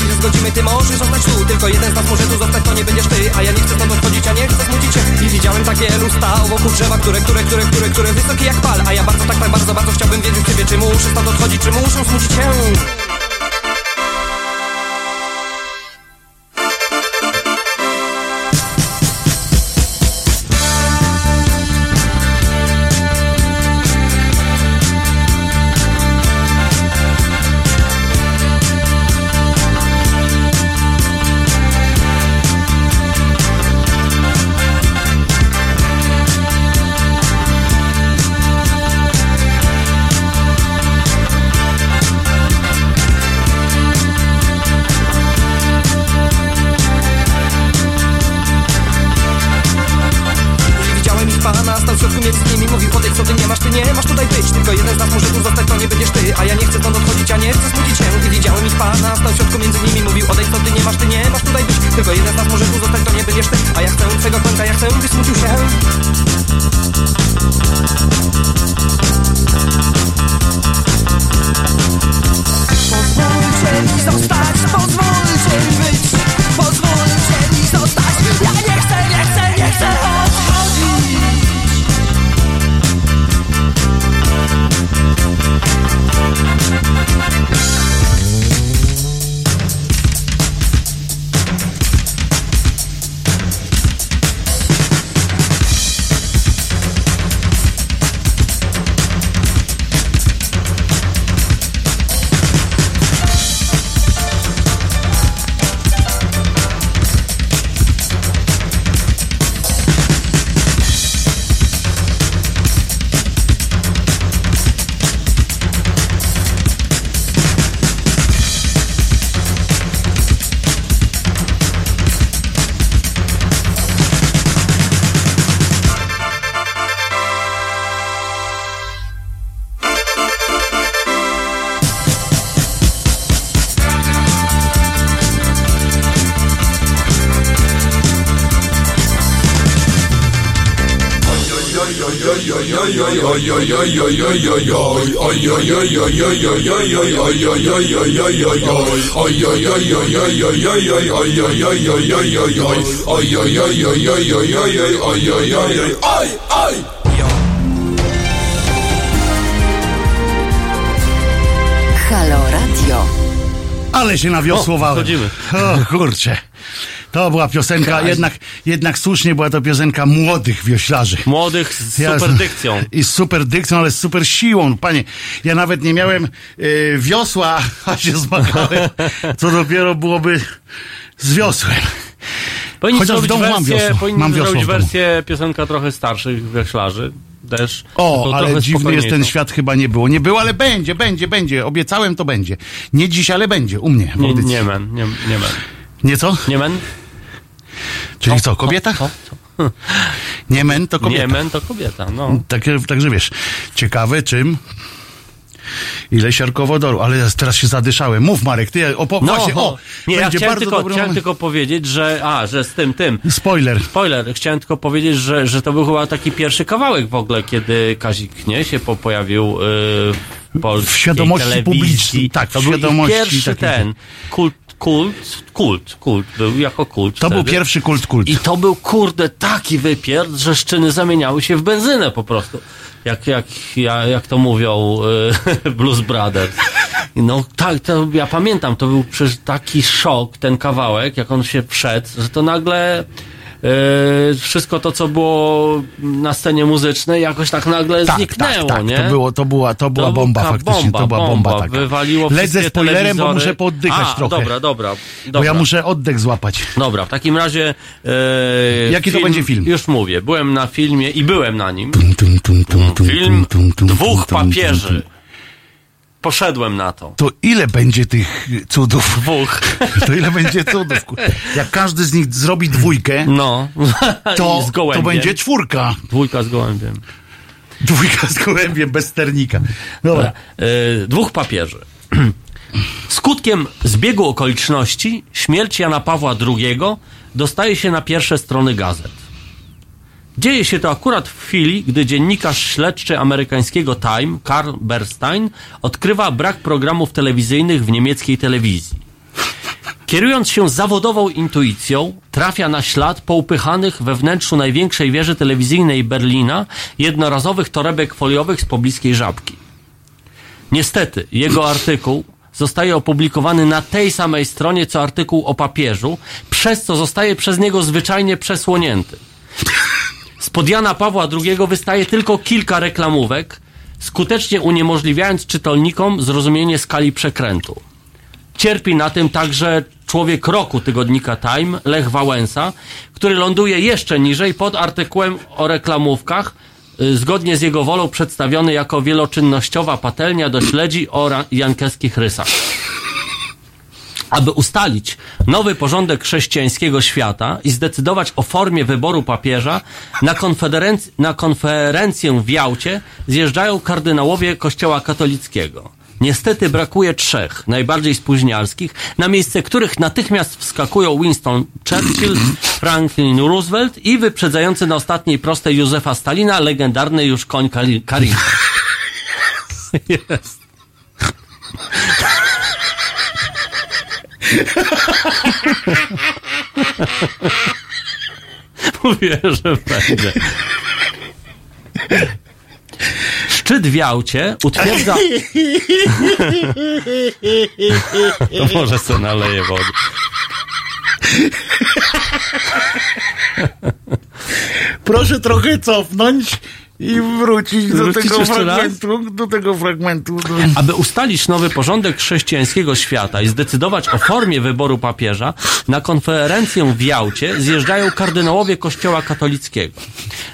jeśli zgodzimy, ty możesz zostać tu. Tylko jeden z nas może tu zostać, to nie będziesz ty. A ja nie chcę stąd odchodzić, a nie chcę smucić się. I widziałem tak wielu stał wokół drzewa Które, które, które, które, które wysokie jak pal. A ja bardzo, tak, tak bardzo, bardzo chciałbym wiedzieć ciebie Czy muszę stąd odchodzić, czy muszę smucić się Halo Radio. Ale się nawiosłowałem. O. O kurcze. To była piosenka, jednak, jednak słusznie była to piosenka młodych wioślarzy. Młodych z super dykcją. I z super dykcją, ale z super siłą. Panie, ja nawet nie miałem y, wiosła, a się zmagałem. Co dopiero byłoby z wiosłem. Powinni Chociaż w domu mam wersję, wiosło. powinni Mam wiosło zrobić w domu. wersję piosenka trochę starszych wioślarzy. Też. O, ale dziwny jest ten świat, chyba nie było. Nie było, ale będzie, będzie, będzie. Obiecałem, to będzie. Nie dziś, ale będzie. U mnie. Nie, nie men, nie, nie men. Nie co? Nie men? Czyli co, kobieta? Co? Co? Nie men, to kobieta. Nie men to kobieta, no. Tak, także wiesz, ciekawe czym. Ile siarkowodoru, ale teraz się zadyszałem. Mów Marek, ty opo- No, właśnie, o, nie, ja chciałem, tylko, chciałem tylko powiedzieć, że, a, że z tym, tym, Spoiler. spoiler, chciałem tylko powiedzieć, że, że to był chyba taki pierwszy kawałek w ogóle, kiedy Kazik nie się po, pojawił yy, w świadomości telewizji. publicznej, tak, w to był świadomości pierwszy takiej- ten, kult, kult, kult, kult, był jako kult To był wtedy. pierwszy kult kult. I to był, kurde, taki wypierd, że szczyny zamieniały się w benzynę po prostu. Jak, jak, ja- jak to mówią y, Blues Brothers. No tak, to ja pamiętam, to był przecież taki szok, ten kawałek, jak on się wszedł, że to nagle y, wszystko to, co było na scenie muzycznej, jakoś tak nagle tak, zniknęło, tak, tak. nie? To, było, to była, to była To bomba faktycznie. bomba, to była bomba, taka. Wywaliło wszystkie spoilerem, bo muszę pooddychać A, trochę. Dobra, dobra, Bo dobra. ja muszę oddech złapać. Dobra, w takim razie. E, Jaki to będzie film? Już mówię, byłem na filmie i byłem na nim. Tum, tum, tum, Film dwóch papieży. Poszedłem na to. To ile będzie tych cudów? Dwóch. To ile będzie cudów? Jak każdy z nich zrobi dwójkę, No. to, to będzie czwórka. Dwójka z gołębiem. Dwójka z gołębiem bez sternika. Dobra. E, dwóch papieży. Skutkiem zbiegu okoliczności śmierć Jana Pawła II dostaje się na pierwsze strony gazet. Dzieje się to akurat w chwili, gdy dziennikarz śledczy amerykańskiego Time, Karl Bernstein, odkrywa brak programów telewizyjnych w niemieckiej telewizji. Kierując się zawodową intuicją, trafia na ślad poupychanych we wnętrzu największej wieży telewizyjnej Berlina jednorazowych torebek foliowych z pobliskiej żabki. Niestety, jego artykuł zostaje opublikowany na tej samej stronie, co artykuł o papieżu, przez co zostaje przez niego zwyczajnie przesłonięty. Spod Jana Pawła II wystaje tylko kilka reklamówek, skutecznie uniemożliwiając czytelnikom zrozumienie skali przekrętu. Cierpi na tym także człowiek roku tygodnika Time, Lech Wałęsa, który ląduje jeszcze niżej pod artykułem o reklamówkach, y, zgodnie z jego wolą przedstawiony jako wieloczynnościowa patelnia do śledzi o jankeskich rysach. Aby ustalić nowy porządek chrześcijańskiego świata i zdecydować o formie wyboru papieża, na, konferenc- na konferencję w Jałcie zjeżdżają kardynałowie Kościoła katolickiego. Niestety brakuje trzech, najbardziej spóźnialskich, na miejsce których natychmiast wskakują Winston Churchill, Franklin Roosevelt i wyprzedzający na ostatniej prostej Józefa Stalina legendarny już koń Kari- Karin. Jest. Mówię, że będzie. Szczyt w Jałcie utwierdza... To może se naleje wody. Proszę trochę cofnąć i wrócić do Wrócić tego fragmentu. Do tego fragmentu. Aby ustalić nowy porządek chrześcijańskiego świata i zdecydować o formie wyboru papieża, na konferencję w Jałcie zjeżdżają kardynałowie Kościoła katolickiego.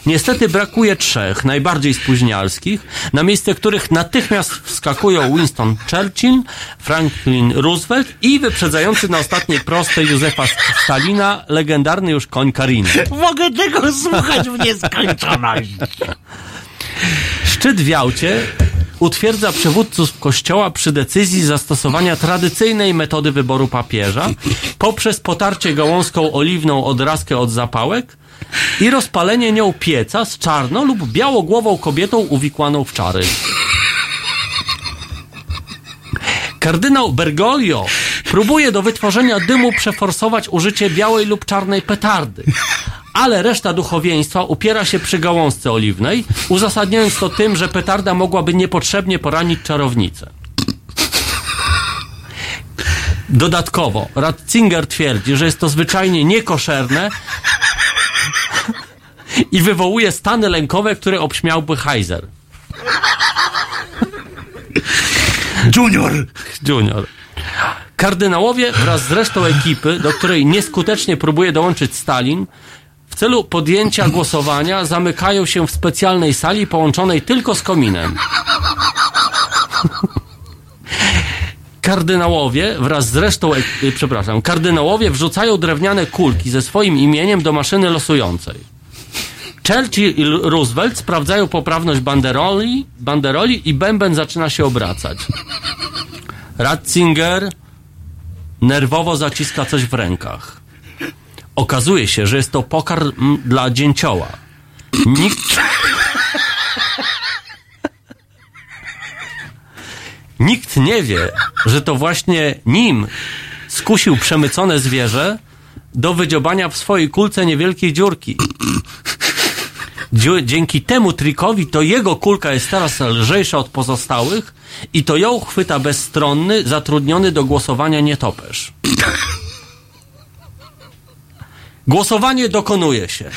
Niestety brakuje trzech, najbardziej spóźnialskich, na miejsce których natychmiast wskakują Winston Churchill, Franklin Roosevelt i wyprzedzający na ostatniej prostej Józefa Stalina, legendarny już koń Kariny. Mogę tego słuchać w nieskończoność. Szczyt w Jałcie utwierdza przywódców kościoła przy decyzji zastosowania tradycyjnej metody wyboru papieża poprzez potarcie gałązką oliwną odrazkę od zapałek i rozpalenie nią pieca z czarno lub białogłową kobietą uwikłaną w czary. Kardynał Bergoglio próbuje do wytworzenia dymu przeforsować użycie białej lub czarnej petardy. Ale reszta duchowieństwa upiera się przy gałązce oliwnej, uzasadniając to tym, że petarda mogłaby niepotrzebnie poranić czarownicę. Dodatkowo, Ratzinger twierdzi, że jest to zwyczajnie niekoszerne i wywołuje stany lękowe, które obśmiałby Heiser. Junior! Junior. Kardynałowie wraz z resztą ekipy, do której nieskutecznie próbuje dołączyć Stalin, w celu podjęcia głosowania zamykają się w specjalnej sali połączonej tylko z kominem. Kardynałowie wraz z resztą, y, przepraszam, kardynałowie wrzucają drewniane kulki ze swoim imieniem do maszyny losującej. Churchill i Roosevelt sprawdzają poprawność banderoli, banderoli i bęben zaczyna się obracać. Ratzinger nerwowo zaciska coś w rękach. Okazuje się, że jest to pokarm dla dzięcioła. Nikt... Nikt nie wie, że to właśnie nim skusił przemycone zwierzę do wydziobania w swojej kulce niewielkiej dziurki. Dzięki temu trikowi to jego kulka jest teraz lżejsza od pozostałych i to ją chwyta bezstronny, zatrudniony do głosowania nietoperz. Głosowanie dokonuje się.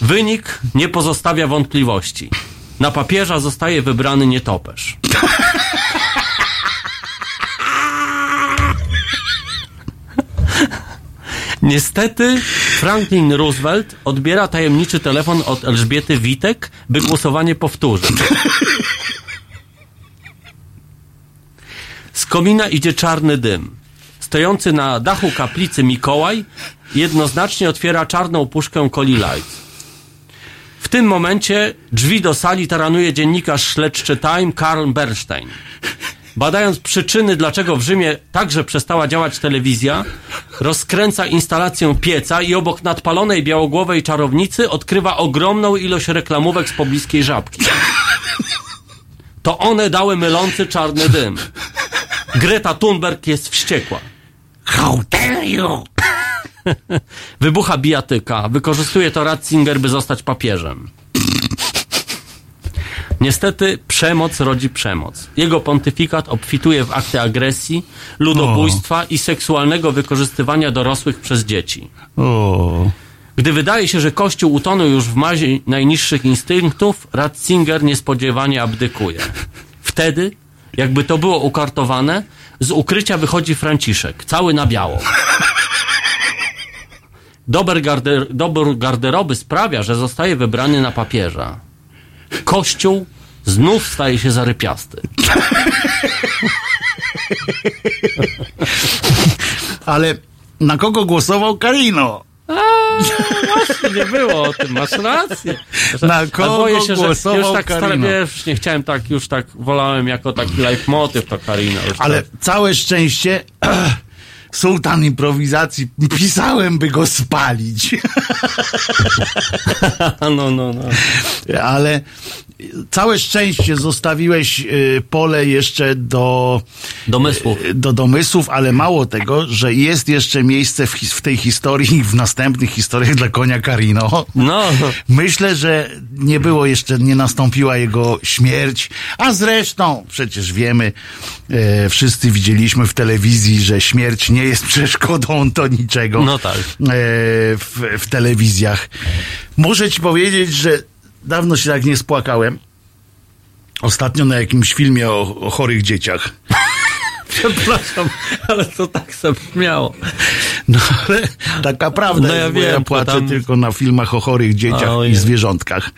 Wynik nie pozostawia wątpliwości. Na papieża zostaje wybrany nietoperz. Niestety Franklin Roosevelt odbiera tajemniczy telefon od Elżbiety Witek, by głosowanie powtórzyć. Z komina idzie czarny dym. Stojący na dachu kaplicy Mikołaj jednoznacznie otwiera czarną puszkę Coli Light. W tym momencie drzwi do sali taranuje dziennikarz śledczy Time Karl Bernstein. Badając przyczyny, dlaczego w Rzymie także przestała działać telewizja, rozkręca instalację pieca i obok nadpalonej białogłowej czarownicy odkrywa ogromną ilość reklamówek z pobliskiej żabki. To one dały mylący czarny dym. Greta Thunberg jest wściekła. How dare you! Wybucha bijatyka. Wykorzystuje to Ratzinger, by zostać papieżem. Niestety przemoc rodzi przemoc. Jego pontyfikat obfituje w akty agresji, ludobójstwa i seksualnego wykorzystywania dorosłych przez dzieci. O. Gdy wydaje się, że Kościół utonął już w mazie najniższych instynktów, Ratzinger niespodziewanie abdykuje. Wtedy, jakby to było ukartowane, z ukrycia wychodzi Franciszek, cały na biało. Dober garder, dobór garderoby sprawia, że zostaje wybrany na papieża. Kościół znów staje się zarypiasty. Ale na kogo głosował Karino? Właśnie nie było o tym, masz rację. Na A kogo boję się, że głosował już tak Karino? wiesz, nie chciałem tak, już tak wolałem jako taki leitmotiv to Karina. Już Ale tak. całe szczęście sułtan improwizacji pisałem, by go spalić. No, no, no. Ale całe szczęście zostawiłeś y, pole jeszcze do Domysłów. y, do domysłów, ale mało tego, że jest jeszcze miejsce w, w tej historii i w następnych historiach dla konia Karino. No, Myślę, że nie było jeszcze, nie nastąpiła jego śmierć, a zresztą przecież wiemy, e, wszyscy widzieliśmy w telewizji, że śmierć nie jest przeszkodą do niczego. No tak. E, w, w telewizjach. Muszę ci powiedzieć, że dawno się tak nie spłakałem. Ostatnio na jakimś filmie o, o chorych dzieciach. Przepraszam, ale to tak sobie śmiało. No ale taka prawda No ja jest, ja wiem, to płaczę tam- tylko na filmach o chorych dzieciach Ojej. i zwierzątkach.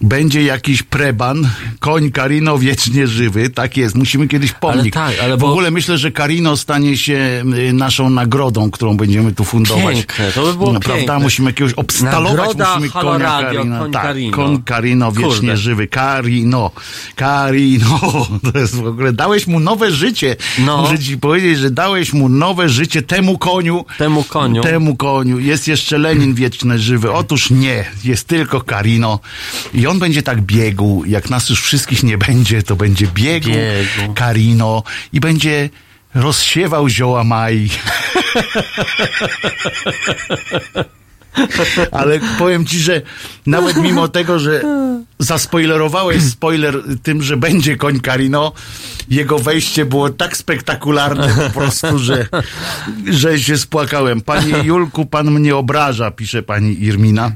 będzie jakiś preban, koń Karino wiecznie żywy, tak jest, musimy kiedyś pomnik. Ale tak, ale w bo- ogóle myślę, że Karino stanie się y, naszą nagrodą, którą będziemy tu fundować. Piękne, to by było no, Prawda, musimy jakiegoś obstalować, Nagroda musimy Halo konia Radio, Karino. koń tak, Karino. koń Karino wiecznie Kurde. żywy. Karino, Karino, to jest w ogóle, dałeś mu nowe życie. No. Muszę ci powiedzieć, że dałeś mu nowe życie temu koniu. Temu koniu. Temu koniu. Jest jeszcze Lenin wieczny żywy. Otóż nie, jest tylko Karino. I on będzie tak biegł, jak nas już wszystkich nie będzie, to będzie biegł, Biegł. Karino i będzie rozsiewał zioła maj. Ale powiem ci, że nawet mimo tego, że zaspoilerowałeś spoiler tym, że będzie koń Karino, jego wejście było tak spektakularne po prostu, że, że się spłakałem. Panie Julku, pan mnie obraża, pisze pani Irmina.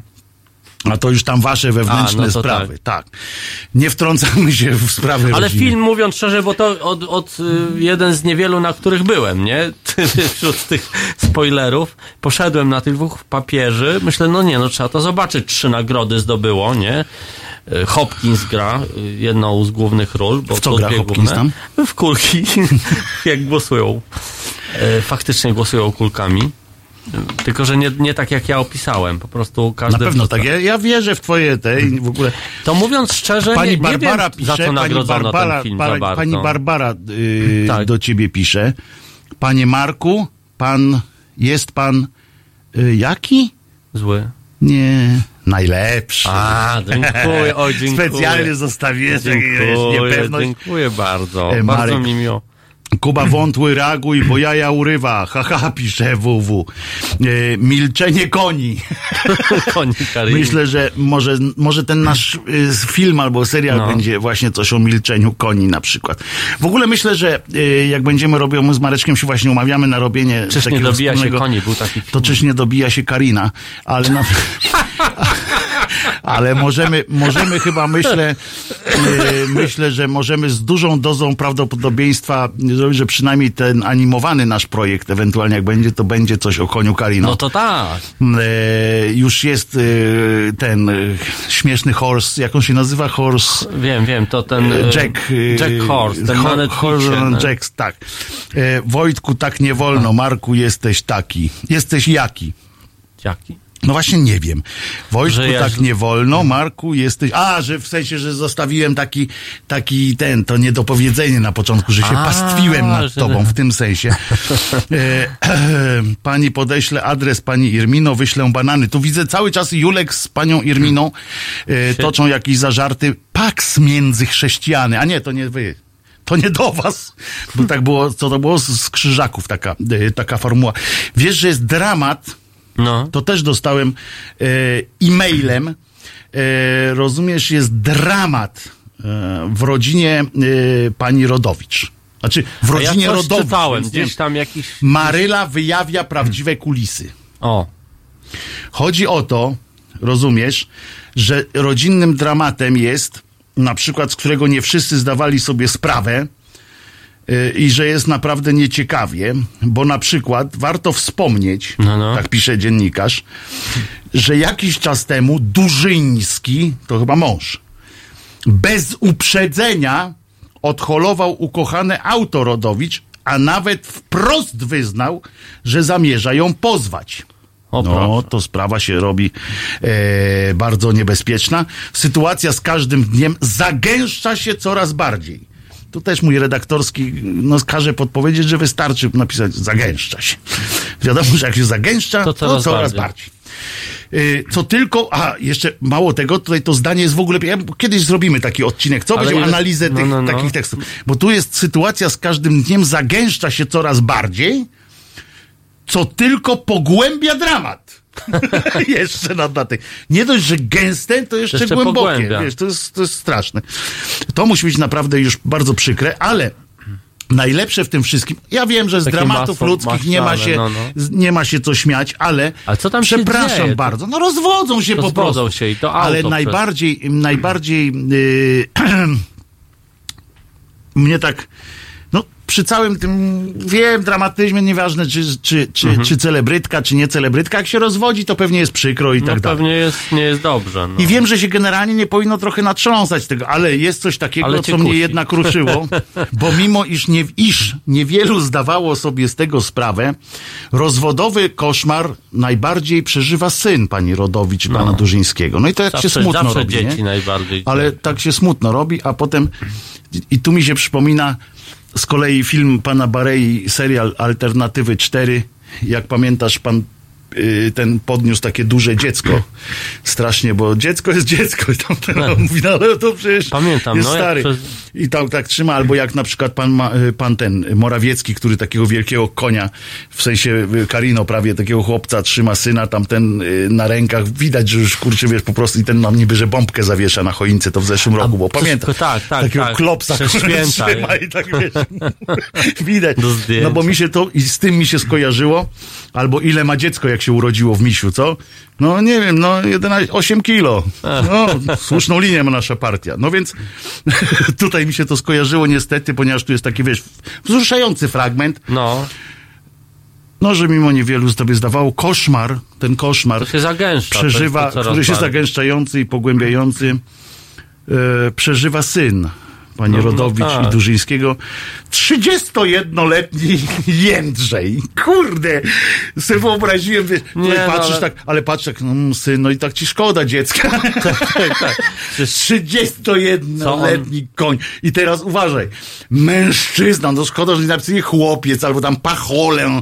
A to już tam wasze wewnętrzne A, no sprawy. Tak. Nie wtrącamy się w sprawy Ale rodziny. film, mówiąc szczerze, bo to od, od y, jeden z niewielu, na których byłem, nie? Wśród tych spoilerów. Poszedłem na tych dwóch papieży. Myślę, no nie, no trzeba to zobaczyć. Trzy nagrody zdobyło, nie? Y, Hopkins gra y, jedną z głównych ról. Bo W co gra Hopkins główne. W kulki, jak głosują. Faktycznie głosują kulkami. Tylko, że nie, nie tak jak ja opisałem. Po prostu Na każdy... pewno wrzuca. tak. Ja, ja wierzę w twoje te i w ogóle. To mówiąc szczerze, Pani nie, nie Barbara wiem, pisze, za co pani Barbara, ten film para- bardzo. pani Barbara yy, Tak. do ciebie pisze. Panie Marku, pan jest pan yy, jaki? Zły. Nie, najlepszy. A, dziękuję, oj, dziękuję. Specjalnie zostawiłem Dziękuję, niepewność. dziękuję bardzo. E, bardzo Marek. mi miło. Kuba wątły, reaguj, bo jaja urywa. Haha, pisze WW. Yy, milczenie koni. Koni. Myślę, że może, może ten nasz y, film albo serial No. będzie właśnie coś o milczeniu koni na przykład. W ogóle myślę, że y, jak będziemy robić, my z Mareczkiem się właśnie umawiamy na robienie Czyż nie dobija się koni, był taki To czyż nie dobija się Karina, ale na... Ale możemy, możemy chyba, myślę, y, myślę, że możemy z dużą dozą prawdopodobieństwa zrobić, że przynajmniej ten animowany nasz projekt, ewentualnie jak będzie, to będzie coś o koniu Karino. No to tak. E, już jest e, ten śmieszny horse, jak on się nazywa? Horse. Wiem, wiem, to ten... Jack. Jack Horse, ten Ho- Horse. Jack, tak. E, Wojtku, tak nie wolno. Marku, jesteś taki. Jesteś jaki? Jaki? No właśnie nie wiem. Wojtku, Że ja- tak nie wolno. Marku, jesteś... A, że w sensie, że zostawiłem taki, taki ten, to niedopowiedzenie na początku, że się A, pastwiłem nad że- tobą w tym sensie. E, pani podeśle adres pani Irmino, wyślę banany. Tu widzę cały czas Julek z panią Irminą e, toczą jakieś zażarty. Paks między chrześcijany. A nie, to nie wy. To nie do was. Bo tak było, co to było z, z krzyżaków taka, e, taka formuła. Wiesz, że jest dramat, No. to też dostałem e, e-mailem. E, rozumiesz, jest dramat e, w rodzinie e, pani Rodowicz. Znaczy, w rodzinie ja Rodowicz. czytałem, więc gdzieś tam jakiś... Maryla wyjawia prawdziwe kulisy. O, Chodzi o to, rozumiesz, że rodzinnym dramatem jest, na przykład, z którego nie wszyscy zdawali sobie sprawę, i że jest naprawdę nieciekawie, bo na przykład warto wspomnieć, No, no. tak pisze dziennikarz, że jakiś czas temu Durzyński, to chyba mąż, bez uprzedzenia odholował ukochane auto Rodowicz, a nawet wprost wyznał, że zamierza ją pozwać. o No, to sprawa się robi e, bardzo niebezpieczna. Sytuacja z każdym dniem zagęszcza się coraz bardziej. Tu też mój redaktorski no, każe podpowiedzieć, że wystarczy napisać zagęszcza się. Wiadomo, że jak się zagęszcza, to To coraz, coraz bardziej. bardziej. Y, Co tylko, a jeszcze mało tego, tutaj to zdanie jest w ogóle. Ja, kiedyś zrobimy taki odcinek, co będzie analizę no, tych no, no. takich tekstów. Bo tu jest sytuacja z każdym dniem zagęszcza się coraz bardziej, co tylko pogłębia dramat. jeszcze na datek. Nie dość, że gęste, to jeszcze, Jeszcze głębokie. pogłębia. Wiesz, to, jest, to jest straszne. To musi być naprawdę już bardzo przykre, ale najlepsze w tym wszystkim, ja wiem, że z Takie dramatów ludzkich nie ma, się, no, no. nie ma się co śmiać, ale, Ale co tam przepraszam dzieje? bardzo, no rozwodzą się po Rozwodzą prostu. się i to auto ale przez- najbardziej, najbardziej yy, mnie tak przy całym tym, wiem, dramatyzmie, nieważne czy, czy, czy, czy celebrytka, czy nie celebrytka, jak się rozwodzi, to pewnie jest przykro i No tak dalej. pewnie jest, nie jest dobrze. No. I wiem, że się generalnie nie powinno trochę natrząsać tego, ale jest coś takiego, co mnie kusi. jednak ruszyło, bo mimo iż, nie, iż niewielu zdawało sobie z tego sprawę, rozwodowy koszmar najbardziej przeżywa syn pani Rodowicz i pana Durzyńskiego. No i to jak się Zawsze, smutno zawsze robi, dzieci nie? najbardziej. Ale tak się smutno robi, a potem i tu mi się przypomina z kolei film pana Barei, serial Alternatywy 4. Jak pamiętasz, pan ten podniósł takie duże dziecko. Strasznie, bo dziecko jest dziecko. I tam ten on mówi, no ale to przecież Pamiętam, jest no, stary. przez- I tam tak trzyma, albo jak na przykład pan, ma, y, pan ten Morawiecki, który takiego wielkiego konia, w sensie y, Karino prawie, takiego chłopca trzyma syna tam ten y, na rękach. Widać, że już kurczę, wiesz, po prostu i ten nam niby, że bombkę zawiesza na choince to w zeszłym roku, bo pamiętam. tak, tak, Takiego tak. klopsa, który trzyma i tak wiesz, widać. No bo mi się to, i z tym mi się skojarzyło, albo ile ma dziecko, jak się urodziło w misiu, co? No nie wiem, no 11, 8 kilo. No, słuszną linię ma nasza partia. No więc tutaj mi się to skojarzyło niestety, ponieważ tu jest taki, wiesz, wzruszający fragment, No, no, że mimo niewielu sobie zdawało koszmar, ten koszmar to się zagęszcza. to przeżywa, to coraz który się zagęszczający i pogłębiający, e, przeżywa syn pani No, no Rodowicz tak. i Durzyńskiego. 31-letni Jędrzej. Kurde, sobie wyobraziłem, wiesz, Nie, no, patrzysz ale- tak, ale patrz tak, no syn, no i tak ci szkoda dziecka. Tak, tak. Przecież 31-letni koń. I teraz uważaj, mężczyzna, no szkoda, że nie napisali chłopiec, albo tam pacholę.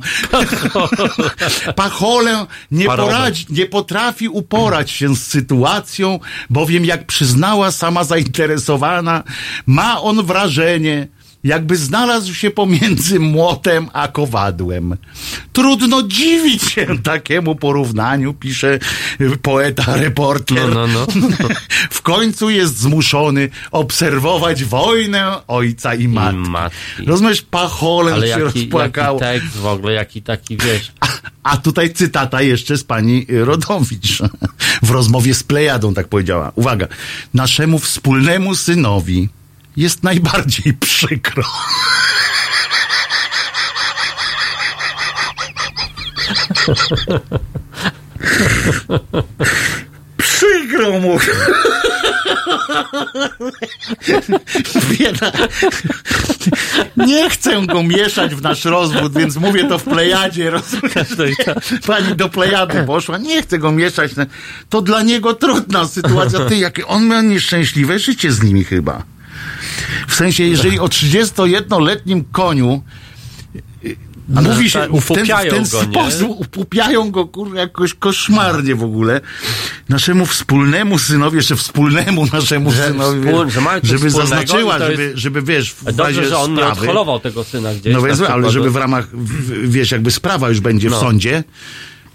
pacholę nie, poradzi, nie potrafi uporać się z sytuacją, bowiem jak przyznała sama zainteresowana, ma on wrażenie, jakby znalazł się pomiędzy młotem a kowadłem. Trudno dziwić się takiemu porównaniu, pisze poeta, reporter. No, no, W końcu jest zmuszony obserwować wojnę ojca i matki. matki. Rozumiesz, pacholem Ale się jaki, jaki rozpłakało. tekst w ogóle, jaki taki, wiesz... A, a tutaj cytata jeszcze z pani Rodowicz. W rozmowie z Plejadą tak powiedziała. Uwaga. Naszemu wspólnemu synowi jest najbardziej przykro. Przykro mu. Bieda. Nie chcę go mieszać w nasz rozwód, więc mówię to w plejadzie. Rozumiesz? Pani do plejady poszła. Nie chcę go mieszać. To dla niego trudna sytuacja. Ty, jakie on miał nieszczęśliwe życie z nimi chyba. W sensie, jeżeli o 31-letnim koniu Ale mówi się tak w ten, w upupiają ten go, nie? sposób, upupiają go kurwa jakoś koszmarnie w ogóle. Naszemu wspólnemu synowi, jeszcze wspólnemu naszemu synowi, wspól- że mają coś żeby wspólnego zaznaczyła, i to żeby, jest- żeby wiesz, w Dobrze, razie że on nie sprawy, odholował tego syna gdzieś. no na więc, ale przykład, żeby w ramach, w- wiesz, jakby sprawa już będzie w No. sądzie,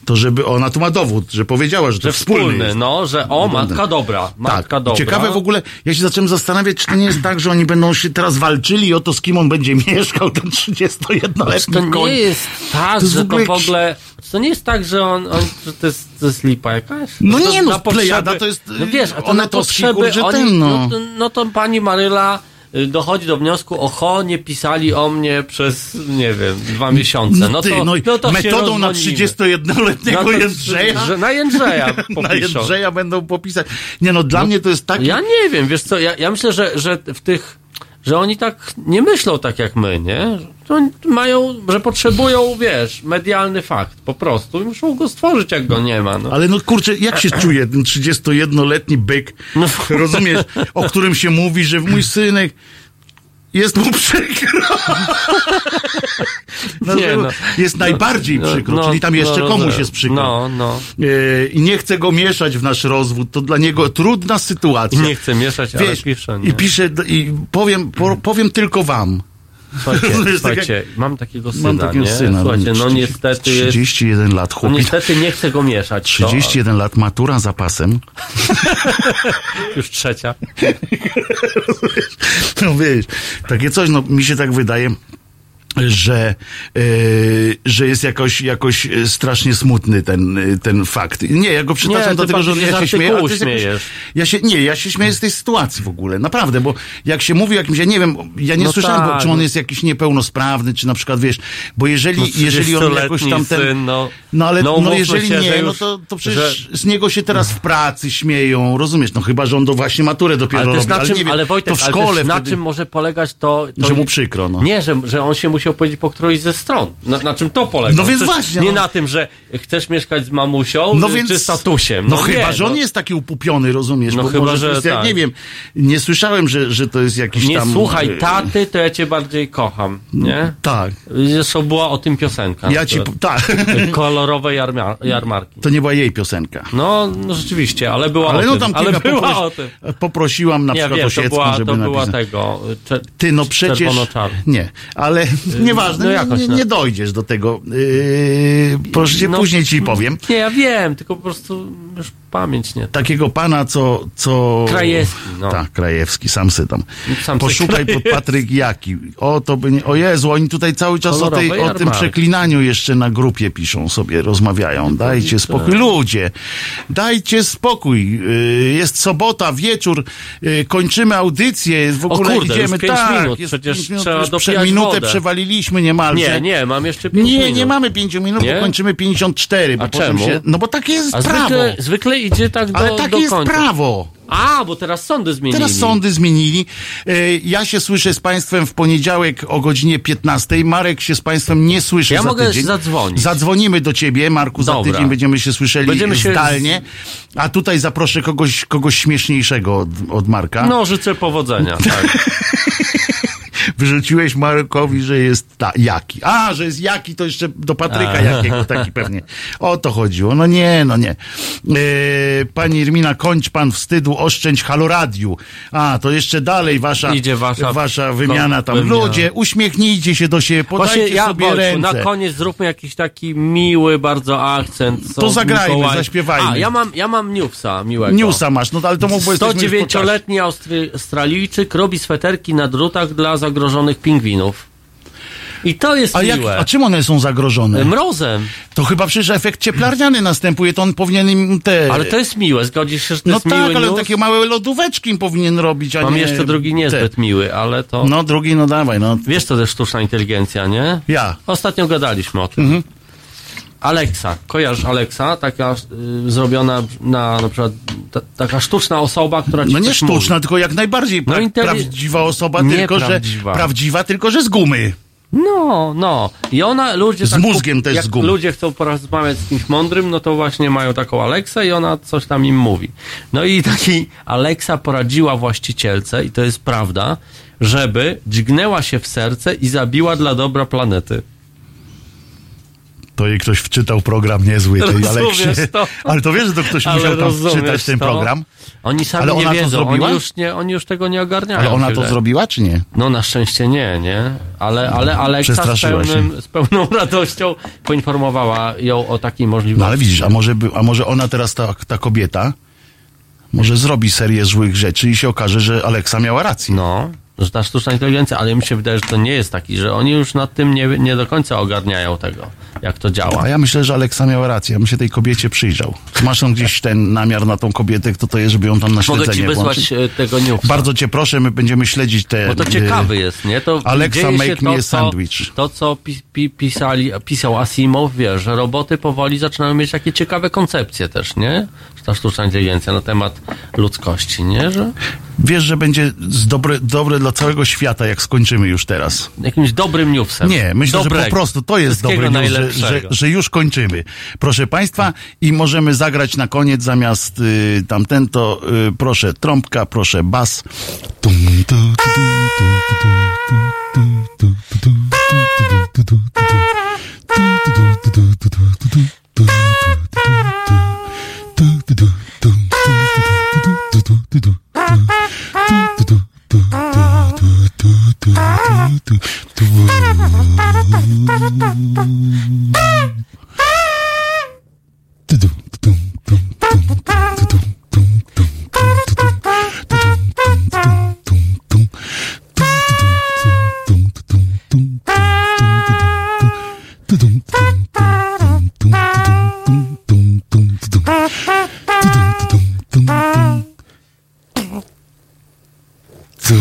to żeby ona tu ma dowód, że powiedziała, że to Że wspólny wspólny, jest. no, że o, matka dobra, matka tak. dobra. Ciekawe w ogóle, ja się zacząłem zastanawiać, czy to nie jest tak, że oni będą się teraz walczyli o to, z kim on będzie mieszkał, ten 31-letni To nie jest tak, To jest że w ogóle to w ogóle... To nie jest tak, że on, on że to jest, to jest lipa jakaś? No To nie, no, na Plejada to jest, No wiesz, a to na Onetowski, potrzeby... oni, ten, no. to, no to pani Maryla dochodzi do wniosku, oho, nie pisali o mnie przez, nie wiem, dwa miesiące. No ty, to, no, no to metodą na rozdzwonimy. 31-letniego No Jędrzeja, Że na Jędrzeja na. Jędrzeja będą popisać. Nie no, dla mnie to jest taki... Ja nie wiem, wiesz co, ja, ja myślę, że, że w tych, że oni tak nie myślą tak jak my, nie? Że oni mają, że potrzebują, wiesz, medialny fakt, po prostu i muszą go stworzyć, jak go nie ma, no. Ale no kurczę, jak się czuje ten 31-letni byk, No. rozumiesz, o którym się mówi, że mój synek jest mu przykro. No, Nie, że no. Jest najbardziej No, przykro, no, czyli tam jeszcze no, komuś jest przykro. No, no. E, I nie chce go mieszać w nasz rozwód, to dla niego trudna I sytuacja. nie chcę mieszać, ale Wiesz, piszę, nie? I pisze, do- i powiem, po, powiem tylko wam. Słuchajcie, Rozumiesz, tak słuchajcie mam takiego syna, Mam takiego nie? syna. Słuchajcie, no 30 niestety jest, 31 lat, no chłopie. niestety nie chcę go mieszać. 31 lat, matura za pasem. To już trzecia. No wiesz, takie coś, no mi się tak wydaje, że, yy, że jest jakoś, jakoś e, strasznie smutny ten, e, ten fakt. Nie, ja go przytaczam nie, dlatego, że on, ja się śmieję. Jakoś, ja się, nie, ja się śmieję z tej sytuacji w ogóle, naprawdę, bo jak się mówi o jakimś, ja nie wiem, ja nie no słyszałem, tak. bo, czy on no. jest jakiś niepełnosprawny, czy na przykład, wiesz, bo jeżeli, no jeżeli on jakoś tam ten... Syn, no, no ale no, no jeżeli się, nie, no to, to przecież że... z niego się teraz w pracy śmieją, rozumiesz, no chyba, że on do właśnie maturę dopiero ale robi, czym, ale, nie wiem, ale Wojtek, to w szkole... Wtedy, na czym może polegać to... to że mu przykro, no. Nie, że, że on się musi musiał powiedzieć po którejś ze stron. Na, na czym to polega? No więc Przecież właśnie. Nie no. na tym, że chcesz mieszkać z mamusią no y, więc, czy statusiem. No, no chyba, nie, że on no. jest taki upupiony, rozumiesz? No bo chyba, że jest, tak. nie wiem, nie słyszałem, że, że to jest jakiś nie tam... Nie słuchaj y, taty, to ja cię bardziej kocham, nie? tak. Zresztą była o tym piosenka. Ja ci... Tak. Kolorowe jarmia, jarmarki. To nie była jej piosenka. No, no rzeczywiście, ale była ale o no, tam tym. Ale była o tym. Poprosiłam na nie, przykład wiem, Osiecką, była, żeby to napisać. była tego... Ty, no przecież... Nie, ale... Y, nieważne, no jakoś, nie, no. nie, dojdziesz do tego. Yy, proszę cię, no, później ci no, powiem. Nie, ja wiem, tylko po prostu już pamięć nie. Takiego pana, co. co... Krajewski. No. Tak, Krajewski, sam sytam. Sam Poszukaj pod Patryk Jaki. O, to by nie... o Jezu, oni tutaj cały czas o, tej, o tym przeklinaniu jeszcze na grupie piszą sobie, rozmawiają. No dajcie spokój. Ludzie, dajcie spokój. Y, jest sobota, wieczór, y, kończymy audycję, w ogóle o kurde, idziemy. Już tak, minut, jest przecież minut, trzeba prze, minutę wodę. przewaliliśmy niemalże. Nie, nie, mam jeszcze 5 nie, minut. Nie, nie mamy pięciu minut, nie? bo kończymy 54, bo A czemu? Się... no bo takie jest A prawo. Zwykle, Zwykle idzie tak do, Ale tak jest końca. prawo. A, bo teraz sądy zmienili. Teraz sądy zmienili. E, ja się słyszę z Państwem w poniedziałek o godzinie 15. Marek się z Państwem nie słyszy. Ja za mogę tydzień. zadzwonić. Zadzwonimy do Ciebie, Marku, Dobra. za tydzień będziemy się słyszeli będziemy się zdalnie. A tutaj zaproszę kogoś, kogoś śmieszniejszego od, od Marka. No, życzę powodzenia. Tak wyrzuciłeś Markowi, że jest ta, jaki. A, że jest jaki, to jeszcze do Patryka A. jakiego taki pewnie. O to chodziło. No nie, no nie. E, pani Irmina, kończ pan wstydu, oszczędź haloradiu. A, to jeszcze dalej wasza, Idzie wasza, wasza wymiana tam. Wymiana. Ludzie, uśmiechnijcie się do siebie, podajcie Właśnie, ja, sobie ręce. Na koniec zróbmy jakiś taki miły bardzo akcent. To zagrajmy, Mikołaj. zaśpiewajmy. A, ja mam, ja mam newsa miłego. Newsa masz, no ale to mógłbyś... 109-letni Australijczyk robi sweterki na drutach dla zagrożonych zagrożonych pingwinów. I to jest a jak, miłe. a czym one są zagrożone? Mrozem. To chyba przecież efekt cieplarniany następuje, to on powinien im te... Ale to jest miłe, zgodzisz się, że to no jest tak, miły No tak, ale news? takie małe lodóweczki im powinien robić, a Mam nie... jeszcze drugi niezbyt te... miły, ale to... No drugi, no dawaj, no. Wiesz, to jest sztuczna inteligencja, nie? Ja. Ostatnio gadaliśmy o tym. Mhm. Alexa, kojarz Alexa, taka y, zrobiona na na przykład ta, taka sztuczna osoba, która ci No nie coś sztuczna, mówi. tylko jak najbardziej pra- No interi- prawdziwa osoba, Nie tylko prawdziwa. że prawdziwa, tylko że z gumy. No, no. I ona ludzie. Z tak mózgiem też jak z gumy. ludzie chcą porozmawiać z kimś mądrym, no to właśnie mają taką Aleksę i ona coś tam im mówi. No i taki Aleksa poradziła właścicielce, i to jest prawda, żeby dźgnęła się w serce i zabiła dla dobra planety to jej ktoś wczytał program niezły. Tej Aleksie. To? Ale to wiesz, że to ktoś ale musiał tam wczytać to? ten program. Oni sami ale nie wiedzą, to zrobiła? Oni już, nie, oni już tego nie ogarniają. Ale ona tyle. to zrobiła, czy nie? No na szczęście nie, nie? Ale, ale no, Aleksa z, pełnym, z pełną radością poinformowała ją o takiej możliwości. No ale widzisz, a może, a może ona teraz, ta, ta kobieta, może zrobi serię złych rzeczy i się okaże, że Aleksa miała rację. No, że ta sztuczna inteligencja, ale mi się wydaje, że to nie jest taki, że oni już nad tym nie, nie do końca ogarniają tego, jak to działa. A ja myślę, że Aleksa miał rację. Ja bym się tej kobiecie przyjrzał. Masz on gdzieś ten namiar na tą kobietę, kto to jest, żeby ją tam na śledzenie Mogę ci wysłać włączyć? tego newsa. Bardzo cię proszę, my będziemy śledzić te... Bo to e, ciekawy jest, nie? To Alexa make to, me a sandwich. To, co pi, pi, pisali, pisał Asimow, wiesz, że roboty powoli zaczynają mieć takie ciekawe koncepcje też, nie? Ta sztuczna inteligencja na temat ludzkości, nie? Że wiesz, że będzie dobre, dobre dla całego świata, jak skończymy już teraz. Jakimś dobrym newsem. Nie, myślę, Dobrego. że po prostu to jest dobry news, że, że, że, już kończymy. Proszę Państwa, i możemy zagrać na koniec zamiast y, tamten, to y, proszę trąbka, proszę bas. Dum, dum, dum. Zoo.